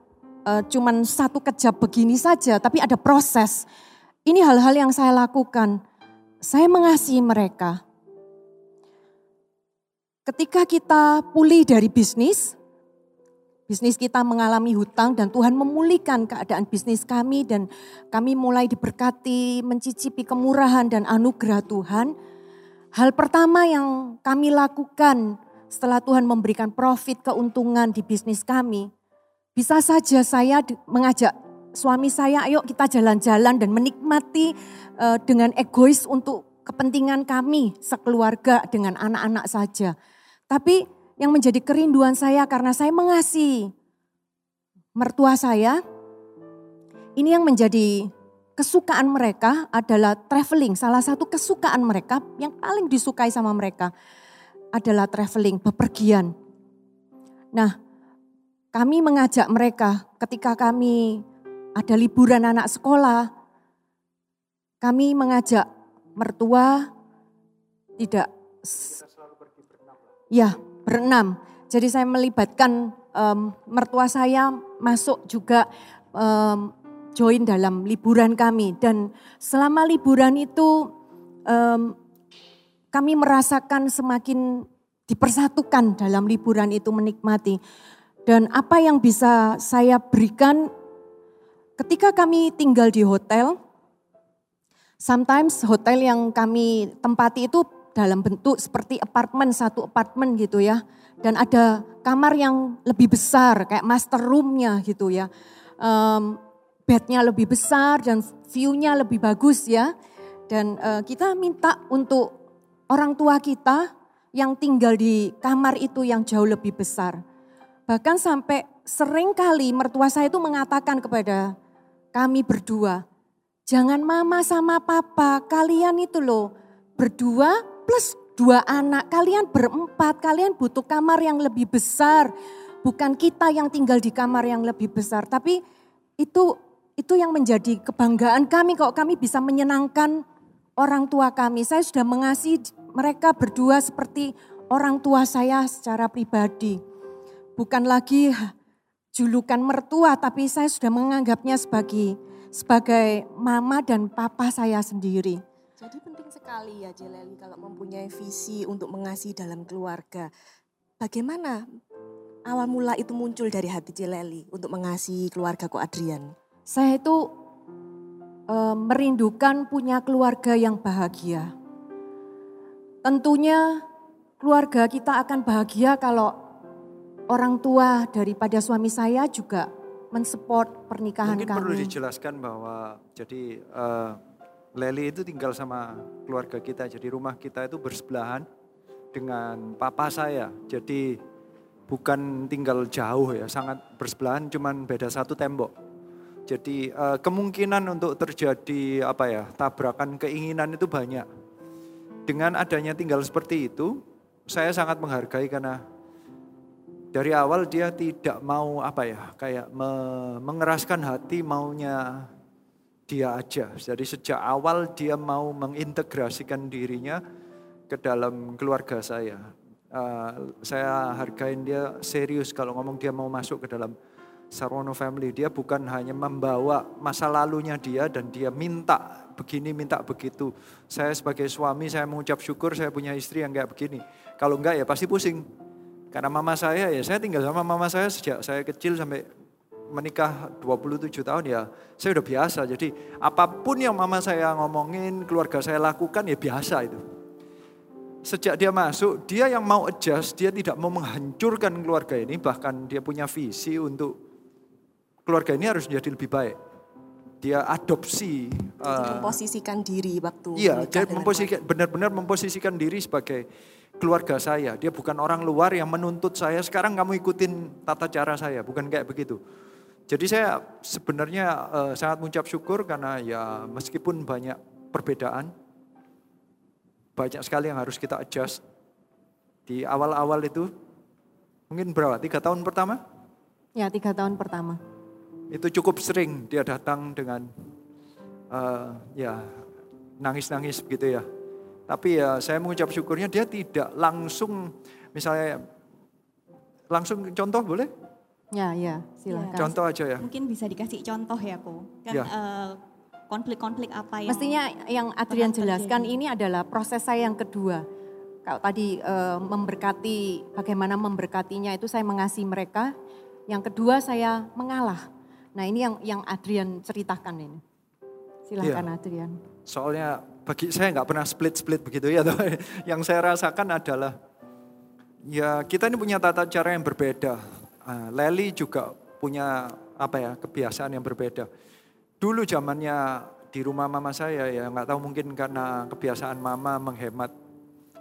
eh, cuman satu kejap begini saja, tapi ada proses. Ini hal-hal yang saya lakukan. Saya mengasihi mereka. Ketika kita pulih dari bisnis, bisnis kita mengalami hutang dan Tuhan memulihkan keadaan bisnis kami dan kami mulai diberkati, mencicipi kemurahan dan anugerah Tuhan. Hal pertama yang kami lakukan setelah Tuhan memberikan profit keuntungan di bisnis kami, bisa saja saya mengajak suami saya, ayo kita jalan-jalan dan menikmati eh, dengan egois untuk kepentingan kami sekeluarga dengan anak-anak saja. Tapi yang menjadi kerinduan saya karena saya mengasihi mertua saya, ini yang menjadi kesukaan mereka adalah traveling. Salah satu kesukaan mereka yang paling disukai sama mereka adalah traveling, bepergian. Nah, kami mengajak mereka ketika kami ada liburan anak sekolah, kami mengajak mertua tidak Ya, berenam. Jadi saya melibatkan em, mertua saya masuk juga em, join dalam liburan kami. Dan selama liburan itu em, kami merasakan semakin dipersatukan dalam liburan itu menikmati. Dan apa yang bisa saya berikan ketika kami tinggal di hotel, sometimes hotel yang kami tempati itu dalam bentuk seperti apartemen, satu apartemen gitu ya. Dan ada kamar yang lebih besar, kayak master roomnya gitu ya. Em, bednya lebih besar dan view-nya lebih bagus ya. Dan eh, kita minta untuk orang tua kita yang tinggal di kamar itu yang jauh lebih besar. Bahkan sampai sering kali mertua saya itu mengatakan kepada kami berdua, jangan mama sama papa, kalian itu loh berdua plus dua anak, kalian berempat, kalian butuh kamar yang lebih besar. Bukan kita yang tinggal di kamar yang lebih besar, tapi itu itu yang menjadi kebanggaan kami kalau kami bisa menyenangkan orang tua kami. Saya sudah mengasihi mereka berdua seperti orang tua saya secara pribadi. Bukan lagi julukan mertua, tapi saya sudah menganggapnya sebagai sebagai mama dan papa saya sendiri. Jadi penting sekali ya Jeleli kalau mempunyai visi untuk mengasihi dalam keluarga. Bagaimana awal mula itu muncul dari hati Jeleli untuk mengasihi keluarga Ko Adrian? Saya itu uh, merindukan punya keluarga yang bahagia. Tentunya keluarga kita akan bahagia kalau orang tua daripada suami saya juga mensupport pernikahan Mungkin kami. perlu dijelaskan bahwa jadi uh, Leli itu tinggal sama keluarga kita. Jadi rumah kita itu bersebelahan dengan papa saya. Jadi bukan tinggal jauh ya, sangat bersebelahan cuman beda satu tembok. Jadi uh, kemungkinan untuk terjadi apa ya, tabrakan keinginan itu banyak. Dengan adanya tinggal seperti itu, saya sangat menghargai karena dari awal dia tidak mau apa ya, kayak me mengeraskan hati maunya dia aja. Jadi sejak awal dia mau mengintegrasikan dirinya ke dalam keluarga saya. Uh, saya hargain dia serius kalau ngomong dia mau masuk ke dalam Sarwono family. Dia bukan hanya membawa masa lalunya dia dan dia minta begini, minta begitu. Saya sebagai suami saya mengucap syukur saya punya istri yang kayak begini. Kalau enggak ya pasti pusing. Karena mama saya ya saya tinggal sama mama saya sejak saya kecil sampai menikah 27 tahun ya saya udah biasa. Jadi apa pun yang mama saya ngomongin, keluarga saya lakukan ya biasa itu. Sejak dia masuk, dia yang mau adjust, dia tidak mau menghancurkan keluarga ini, bahkan dia punya visi untuk keluarga ini harus menjadi lebih baik. Dia adopsi. Uh, memposisikan diri waktu Iya, dia memposisikan benar-benar memposisikan diri sebagai keluarga saya. Dia bukan orang luar yang menuntut saya, sekarang kamu ikutin tata cara saya, bukan kayak begitu. Jadi saya sebenarnya uh, sangat mengucap syukur karena ya meskipun banyak perbedaan, banyak sekali yang harus kita adjust. Di awal-awal itu, mungkin berapa, tiga tahun pertama? Ya tiga tahun pertama. Itu cukup sering dia datang dengan uh, ya nangis-nangis begitu ya. Tapi ya saya mengucap syukurnya dia tidak langsung misalnya langsung contoh boleh? Ya, ya, silakan. Contoh aja ya. Mungkin bisa dikasih contoh ya, Ko. Kan Ya. eh, konflik-konflik apa yang Mestinya yang Adrian jelaskan terjadi? ini adalah proses saya yang kedua. Kalau tadi eh, memberkati, bagaimana memberkatinya itu saya mengasihi mereka. Yang kedua saya mengalah. Nah ini yang yang Adrian ceritakan ini. Silahkan Iya. Adrian. Soalnya bagi saya nggak pernah split-split begitu ya. yang saya rasakan adalah ya kita ini punya tata cara yang berbeda. Ah, Leli juga punya apa ya kebiasaan yang berbeda. Dulu zamannya di rumah mama saya ya nggak tahu mungkin karena kebiasaan mama menghemat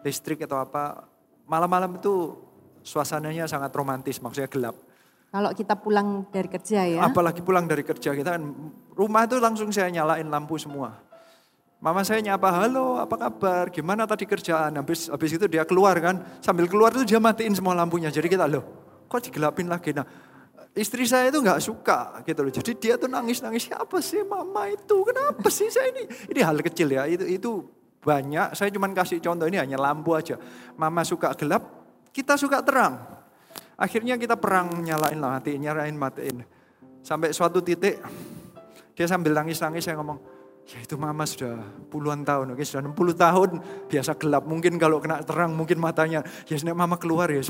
listrik atau apa. Malam-malam itu suasananya sangat romantis, maksudnya gelap. Kalau kita pulang dari kerja ya. Apalagi pulang dari kerja kita kan rumah itu langsung saya nyalain lampu semua. Mama saya nyapa, halo apa kabar, gimana tadi kerjaan. Habis, habis itu dia keluar kan, sambil keluar itu dia matiin semua lampunya. Jadi kita loh, kok digelapin lagi. Nah istri saya itu nggak suka gitu loh. Jadi dia tuh nangis-nangis, siapa sih mama itu, kenapa sih saya ini. Ini hal kecil ya, itu, itu banyak. Saya cuma kasih contoh ini hanya lampu aja. Mama suka gelap, kita suka terang. Akhirnya kita perang nyalain lah, matiin, nyalain, matiin. Sampai suatu titik, dia sambil nangis-nangis saya ngomong, ya itu mama sudah puluhan tahun, oke sudah 60 tahun, biasa gelap. Mungkin kalau kena terang mungkin matanya, ya sebenarnya mama keluar ya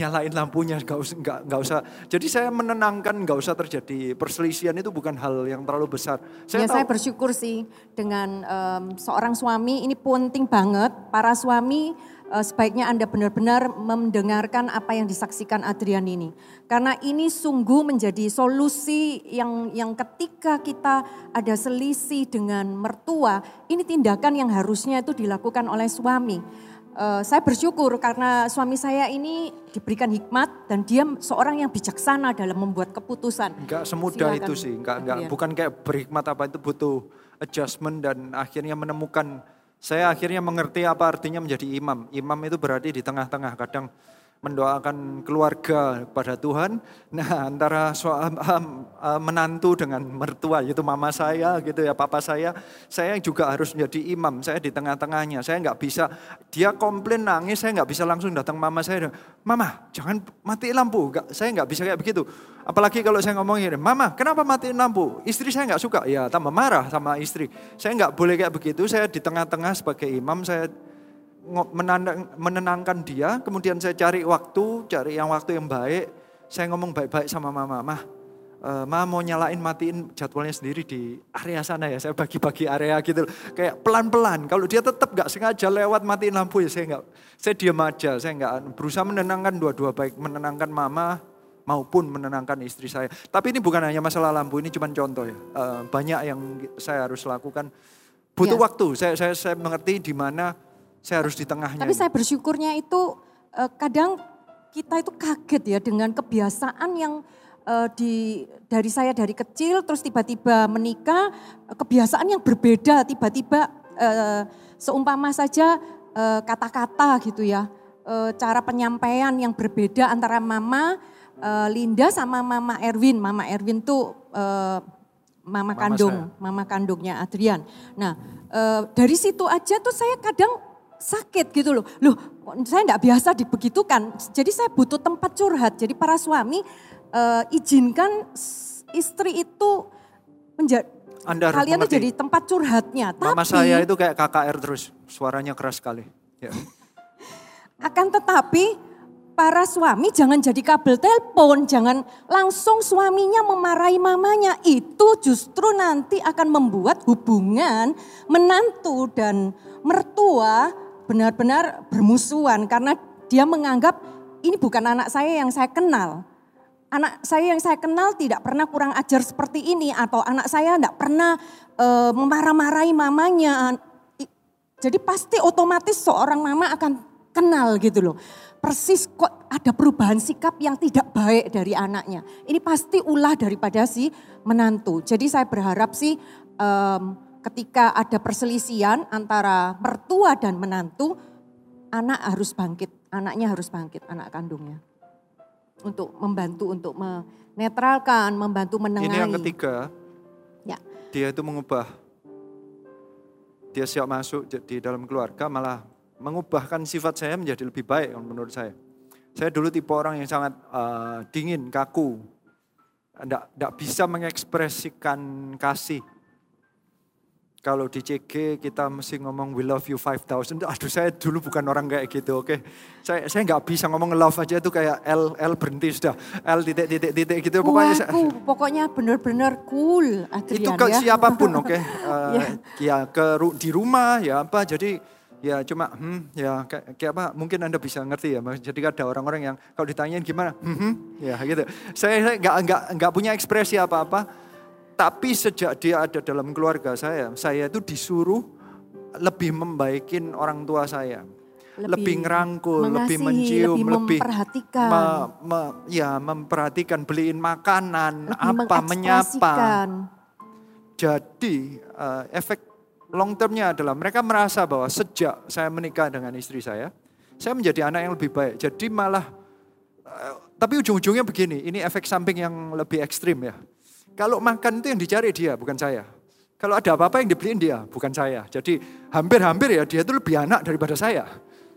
nyalain lampunya, gak usah, gak, gak usah. Jadi saya menenangkan gak usah terjadi perselisihan itu bukan hal yang terlalu besar. ya, tahu- saya bersyukur sih dengan em, seorang suami ini penting banget. Para suami eh, sebaiknya Anda benar-benar mendengarkan apa yang disaksikan Adrian ini. Karena ini sungguh menjadi solusi yang yang ketika kita ada selisih dengan mertua, ini tindakan yang harusnya itu dilakukan oleh suami. Eh, saya bersyukur karena suami saya ini diberikan hikmat dan dia seorang yang bijaksana dalam membuat keputusan. Enggak semudah Silakan, itu sih, enggak, enggak, bukan kayak berhikmat apa itu butuh adjustment dan akhirnya menemukan, saya akhirnya mengerti apa artinya menjadi imam. Imam itu berarti di tengah-tengah, kadang mendoakan keluarga pada Tuhan. Nah, antara soal menantu dengan mertua yaitu mama saya gitu ya, papa saya, saya juga harus menjadi imam. Saya di tengah-tengahnya. Saya nggak bisa dia komplain nangis, saya nggak bisa langsung datang mama saya. Mama, jangan mati lampu. Gak, saya nggak bisa kayak begitu. Apalagi kalau saya ngomongin, Mama, kenapa matiin lampu? Istri saya nggak suka. Ya, tambah marah sama istri. Saya nggak boleh kayak begitu. Saya di tengah-tengah sebagai imam, saya menenangkan dia, kemudian saya cari waktu, cari yang waktu yang baik, saya ngomong baik-baik sama mama, mah, uh, ma mau nyalain matiin jadwalnya sendiri di area sana ya, saya bagi-bagi area gitu, kayak pelan-pelan. Kalau dia tetap gak sengaja lewat matiin lampu ya saya nggak, saya diam aja, saya nggak berusaha menenangkan dua-dua baik, menenangkan mama maupun menenangkan istri saya. Tapi ini bukan hanya masalah lampu, ini cuma contoh ya. Uh, banyak yang saya harus lakukan. Butuh ya. waktu. Saya, saya saya mengerti di mana saya harus di tengahnya. Tapi saya bersyukurnya itu uh, kadang kita itu kaget ya dengan kebiasaan yang uh, di dari saya dari kecil terus tiba-tiba menikah kebiasaan yang berbeda tiba-tiba uh, seumpama saja kata-kata gitu ya uh, cara penyampaian yang berbeda antara mama uh, Linda sama mama Erwin mama Erwin tuh uh, mama, mama kandung saya. mama kandungnya Adrian nah uh, dari situ aja tuh saya kadang sakit gitu loh. Loh saya enggak biasa dibegitukan. Jadi saya butuh tempat curhat. Jadi para suami uh, izinkan istri itu menjadi anda kalian itu jadi tempat curhatnya. Mama tapi, saya itu kayak KKR terus, suaranya keras sekali. Ya. Akan tetapi para suami jangan jadi kabel telepon, jangan langsung suaminya memarahi mamanya. Itu justru nanti akan membuat hubungan menantu dan mertua benar-benar bermusuhan karena dia menganggap ini bukan anak saya yang saya kenal. Anak saya yang saya kenal tidak pernah kurang ajar seperti ini atau anak saya tidak pernah e, memarah-marahi mamanya. Jadi pasti otomatis seorang mama akan kenal gitu loh. Persis kok ada perubahan sikap yang tidak baik dari anaknya. Ini pasti ulah daripada si menantu. Jadi saya berharap sih um, ketika ada perselisihan antara mertua dan menantu, anak harus bangkit, anaknya harus bangkit, anak kandungnya. Untuk membantu, untuk menetralkan, membantu menengahi. Ini yang ketiga, ya. dia itu mengubah. Dia siap masuk di dalam keluarga malah mengubahkan sifat saya menjadi lebih baik menurut saya. Saya dulu tipe orang yang sangat uh, dingin, kaku. Tidak bisa mengekspresikan kasih kalau di CG kita mesti ngomong we love you 5000. Aduh saya dulu bukan orang kayak gitu, oke. Okay? Saya saya nggak bisa ngomong love aja itu kayak L L berhenti sudah. L titik titik titik gitu pokoknya. Saya, pokoknya bener-bener cool Adrian Itu ke ya. siapa pun oke. Okay? Uh, yeah. Ya ke di rumah ya apa jadi ya cuma hmm ya kayak, kayak apa mungkin anda bisa ngerti ya jadi ada orang-orang yang kalau ditanyain gimana hmm, hmm ya gitu saya nggak nggak nggak punya ekspresi apa-apa tapi sejak dia ada dalam keluarga saya, saya itu disuruh lebih membaikin orang tua saya. Lebih, lebih ngerangkul, mengasihi, lebih mencium, lebih, lebih memperhatikan. Me, me, ya, memperhatikan, beliin makanan, lebih apa, menyapa. Jadi uh, efek long termnya adalah mereka merasa bahwa sejak saya menikah dengan istri saya, saya menjadi anak yang lebih baik. Jadi malah, uh, tapi ujung-ujungnya begini, ini efek samping yang lebih ekstrim ya kalau makan itu yang dicari dia, bukan saya. Kalau ada apa-apa yang dibeliin dia, bukan saya. Jadi hampir-hampir ya dia itu lebih anak daripada saya.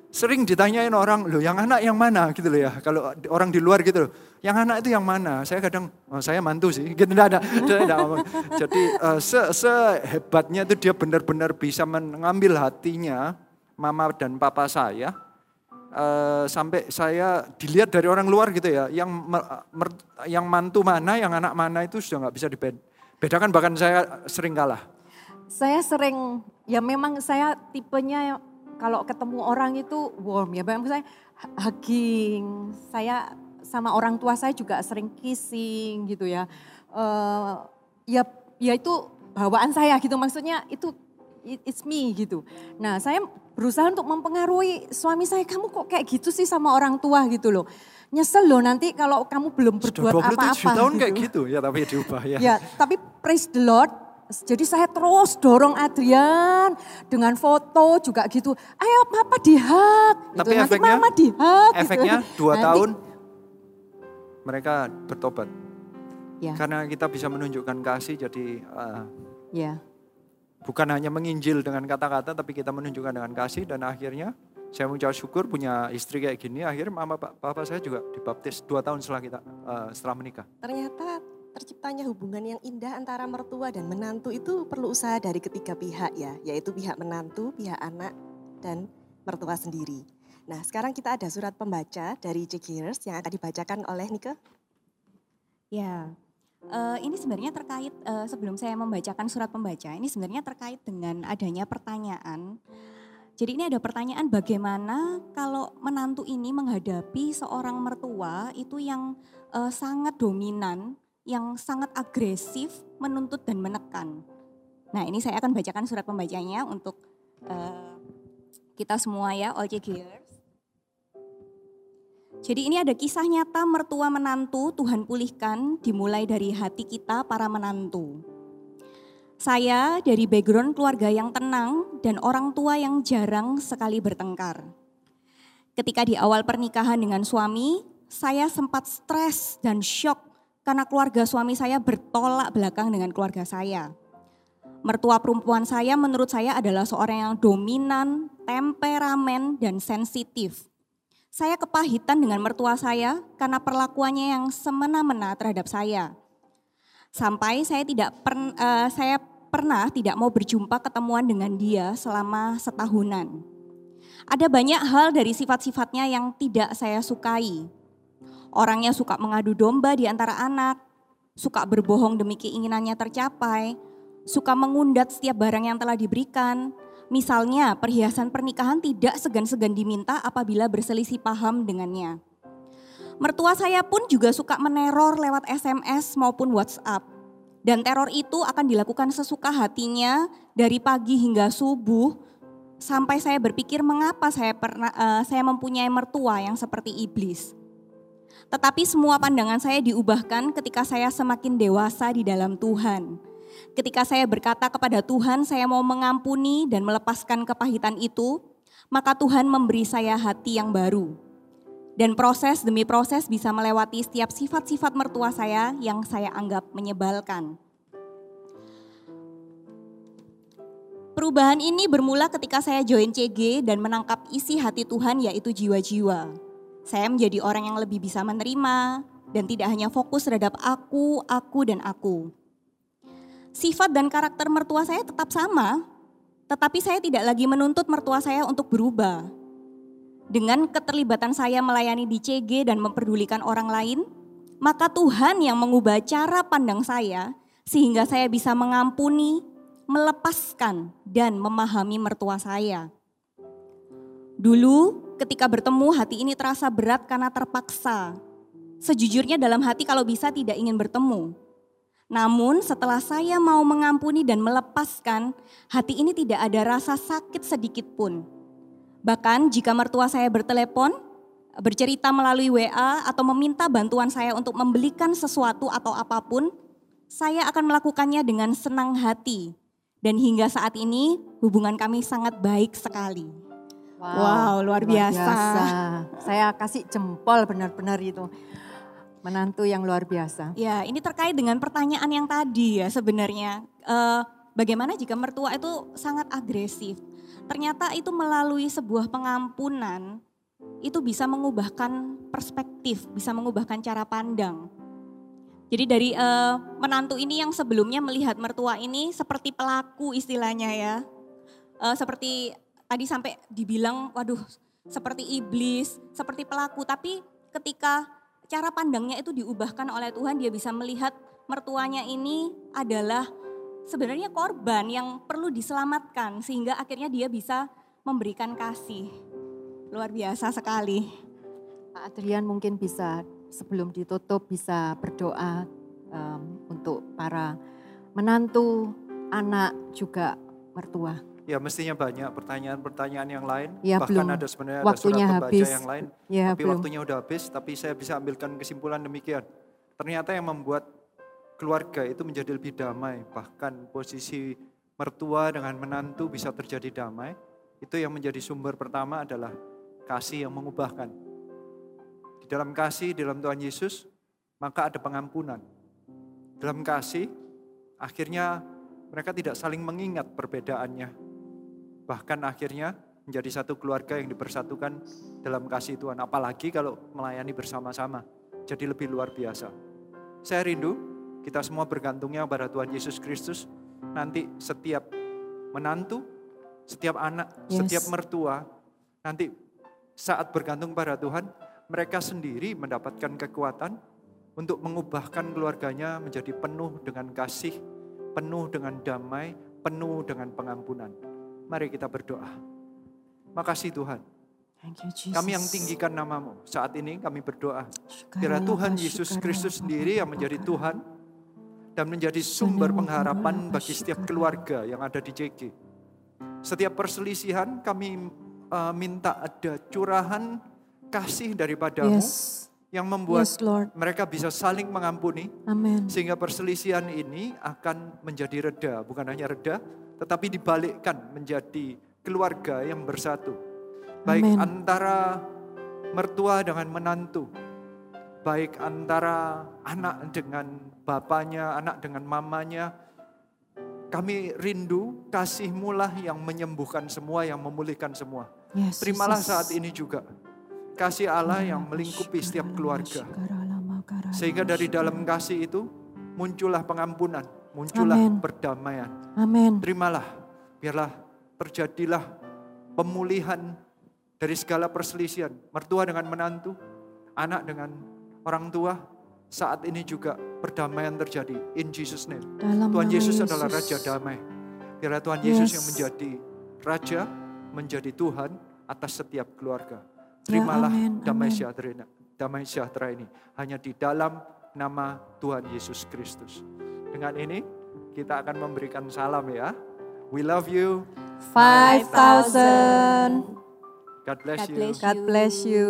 Sering ditanyain orang, loh yang anak yang mana gitu loh ya. Kalau orang di luar gitu loh, yang anak itu yang mana? Saya kadang, oh, saya mantu sih, gitu enggak ada. Jadi uh, se sehebatnya itu dia benar-benar bisa mengambil hatinya mama dan papa saya uh, sampai saya dilihat dari orang luar gitu ya, yang mer, yang mantu mana, yang anak mana itu sudah nggak bisa dibedakan bahkan saya sering kalah. Saya sering ya memang saya tipenya kalau ketemu orang itu warm ya, memang saya hugging, saya sama orang tua saya juga sering kissing gitu ya. Uh, ya ya itu bawaan saya gitu maksudnya itu it's me gitu. Nah saya berusaha untuk mempengaruhi suami saya, kamu kok kayak gitu sih sama orang tua gitu loh. Nyesel loh nanti kalau kamu belum berbuat apa-apa. Sudah 27 tahun gitu. kayak gitu ya tapi diubah ya. Ya tapi praise the Lord Jadi saya terus dorong Adrian dengan foto juga gitu. Ayo papa dihak. Tapi gitu. Nanti efeknya, mama dihak. gitu. efeknya dua Nanti- tahun mereka bertobat. Ya. Karena kita bisa menunjukkan kasih jadi eh, Ya. Bukan hanya menginjil dengan kata-kata tapi kita menunjukkan dengan kasih dan akhirnya saya mengucap syukur punya istri kayak gini akhirnya mama pa- papa saya juga dibaptis dua tahun setelah kita eh, setelah menikah Ternyata terciptanya hubungan yang indah antara mertua dan menantu itu perlu usaha dari ketiga pihak ya, yaitu pihak menantu, pihak anak, dan mertua sendiri. Nah sekarang kita ada surat pembaca dari Checkers yang akan dibacakan oleh Nike. Ya, eh, ini sebenarnya terkait eh, sebelum saya membacakan surat pembaca, ini sebenarnya terkait dengan adanya pertanyaan. Jadi ini ada pertanyaan bagaimana kalau menantu ini menghadapi seorang mertua itu yang eh, sangat dominan, yang sangat agresif, menuntut dan menekan. Nah ini saya akan bacakan surat pembacanya untuk eh, kita semua ya, all Checkers. Jadi ini ada kisah nyata mertua menantu Tuhan pulihkan dimulai dari hati kita para menantu. Saya dari background keluarga yang tenang dan orang tua yang jarang sekali bertengkar. Ketika di awal pernikahan dengan suami, saya sempat stres dan shock karena keluarga suami saya bertolak belakang dengan keluarga saya. Mertua perempuan saya menurut saya adalah seorang yang dominan, temperamen, dan sensitif. Saya kepahitan dengan mertua saya karena perlakuannya yang semena-mena terhadap saya. Sampai saya tidak pern, eh, saya pernah tidak mau berjumpa ketemuan dengan dia selama setahunan. Ada banyak hal dari sifat-sifatnya yang tidak saya sukai. Orangnya suka mengadu domba di antara anak, suka berbohong demi keinginannya tercapai, suka mengundat setiap barang yang telah diberikan. Misalnya perhiasan pernikahan tidak segan-segan diminta apabila berselisih paham dengannya. Mertua saya pun juga suka meneror lewat SMS maupun WhatsApp. Dan teror itu akan dilakukan sesuka hatinya dari pagi hingga subuh sampai saya berpikir mengapa saya pernah eh, saya mempunyai mertua yang seperti iblis. Tetapi semua pandangan saya diubahkan ketika saya semakin dewasa di dalam Tuhan. Ketika saya berkata kepada Tuhan, saya mau mengampuni dan melepaskan kepahitan itu, maka Tuhan memberi saya hati yang baru. Dan proses demi proses bisa melewati setiap sifat-sifat mertua saya yang saya anggap menyebalkan. Perubahan ini bermula ketika saya join CG dan menangkap isi hati Tuhan yaitu jiwa-jiwa. Saya menjadi orang yang lebih bisa menerima dan tidak hanya fokus terhadap aku, aku, dan aku. Sifat dan karakter mertua saya tetap sama, tetapi saya tidak lagi menuntut mertua saya untuk berubah. Dengan keterlibatan saya melayani di CG dan memperdulikan orang lain, maka Tuhan yang mengubah cara pandang saya sehingga saya bisa mengampuni, melepaskan, dan memahami mertua saya. Dulu ketika bertemu hati ini terasa berat karena terpaksa. Sejujurnya dalam hati kalau bisa tidak ingin bertemu. Namun setelah saya mau mengampuni dan melepaskan, hati ini tidak ada rasa sakit sedikit pun. Bahkan jika mertua saya bertelepon, bercerita melalui WA atau meminta bantuan saya untuk membelikan sesuatu atau apa pun, saya akan melakukannya dengan senang hati. Dan hingga saat ini hubungan kami sangat baik sekali. Wow, luar biasa. Saya kasih jempol benar-benar itu. Menantu yang luar biasa. Ya, ini terkait dengan pertanyaan yang tadi ya sebenarnya. Eh, bagaimana jika mertua itu sangat agresif? Ternyata itu melalui sebuah pengampunan itu bisa mengubahkan perspektif, bisa mengubahkan cara pandang. Jadi dari eh, menantu ini yang sebelumnya melihat mertua ini seperti pelaku istilahnya ya. Eh, seperti tadi sampai dibilang waduh seperti iblis, seperti pelaku. Tapi ketika cara pandangnya itu diubahkan oleh Tuhan dia bisa melihat mertuanya ini adalah sebenarnya korban yang perlu diselamatkan sehingga akhirnya dia bisa memberikan kasih. Luar biasa sekali. Pak Adrian mungkin bisa sebelum ditutup bisa berdoa um, untuk para menantu, anak juga mertua. Ya mestinya banyak pertanyaan-pertanyaan yang lain. Ya, Bahkan belum. ada sebenarnya Waktunya ada surat pembaca habis. yang lain. Ya, tapi belum. waktunya udah habis, tapi saya bisa ambilkan kesimpulan demikian. Ternyata yang membuat keluarga itu menjadi lebih damai, bahkan posisi mertua dengan menantu bisa terjadi damai. Itu yang menjadi sumber pertama adalah kasih yang mengubahkan. Di dalam kasih, di dalam Tuhan Yesus, maka ada pengampunan. Dalam kasih, akhirnya mereka tidak saling mengingat perbedaannya. Bahkan akhirnya menjadi satu keluarga yang dipersatukan dalam kasih Tuhan. Apalagi kalau melayani bersama-sama. Jadi lebih luar biasa. Saya rindu kita semua bergantungnya pada Tuhan Yesus Kristus. Nanti setiap menantu, setiap anak, Yes. setiap mertua, nanti saat bergantung pada Tuhan, mereka sendiri mendapatkan kekuatan untuk mengubahkan keluarganya menjadi penuh dengan kasih, penuh dengan damai, penuh dengan pengampunan. Mari kita berdoa. Makasih Tuhan. Thank you, Jesus. Kami yang tinggikan namamu. Saat ini kami berdoa. Biarlah Tuhan Yesus Kristus sendiri yang menjadi Tuhan dan menjadi sumber pengharapan bagi setiap keluarga yang ada di JG. Setiap perselisihan kami uh, minta ada curahan kasih daripadamu Yes. Yang membuat Yes, Lord. mereka bisa saling mengampuni Amin. sehingga perselisihan ini akan menjadi reda, bukan hanya reda, tetapi dibalikkan menjadi keluarga yang bersatu. Baik Amin. antara mertua dengan menantu, baik antara anak dengan bapaknya, anak dengan mamanya. Kami rindu kasih-Mu lah yang menyembuhkan semua, yang memulihkan semua. Yes, Terimalah Jesus. saat ini juga kasih Allah yang melingkupi setiap keluarga. Sehingga dari dalam kasih itu muncullah pengampunan, muncullah Amin. perdamaian. Amin. Terimalah, biarlah terjadilah pemulihan dari segala perselisihan. Mertua dengan menantu, anak dengan orang tua, saat ini juga perdamaian terjadi. In Jesus name. Dalam Tuhan Yesus Yesus. adalah Raja damai. Biarlah Tuhan Yesus Yes. yang menjadi Raja, menjadi Tuhan atas setiap keluarga. Ya, Terimalah amin, damai amin. sejahtera damai sejahtera ini hanya di dalam nama Tuhan Yesus Kristus. Dengan ini kita akan memberikan salam ya. We love you. 5,000. God bless God you. bless you. God bless you.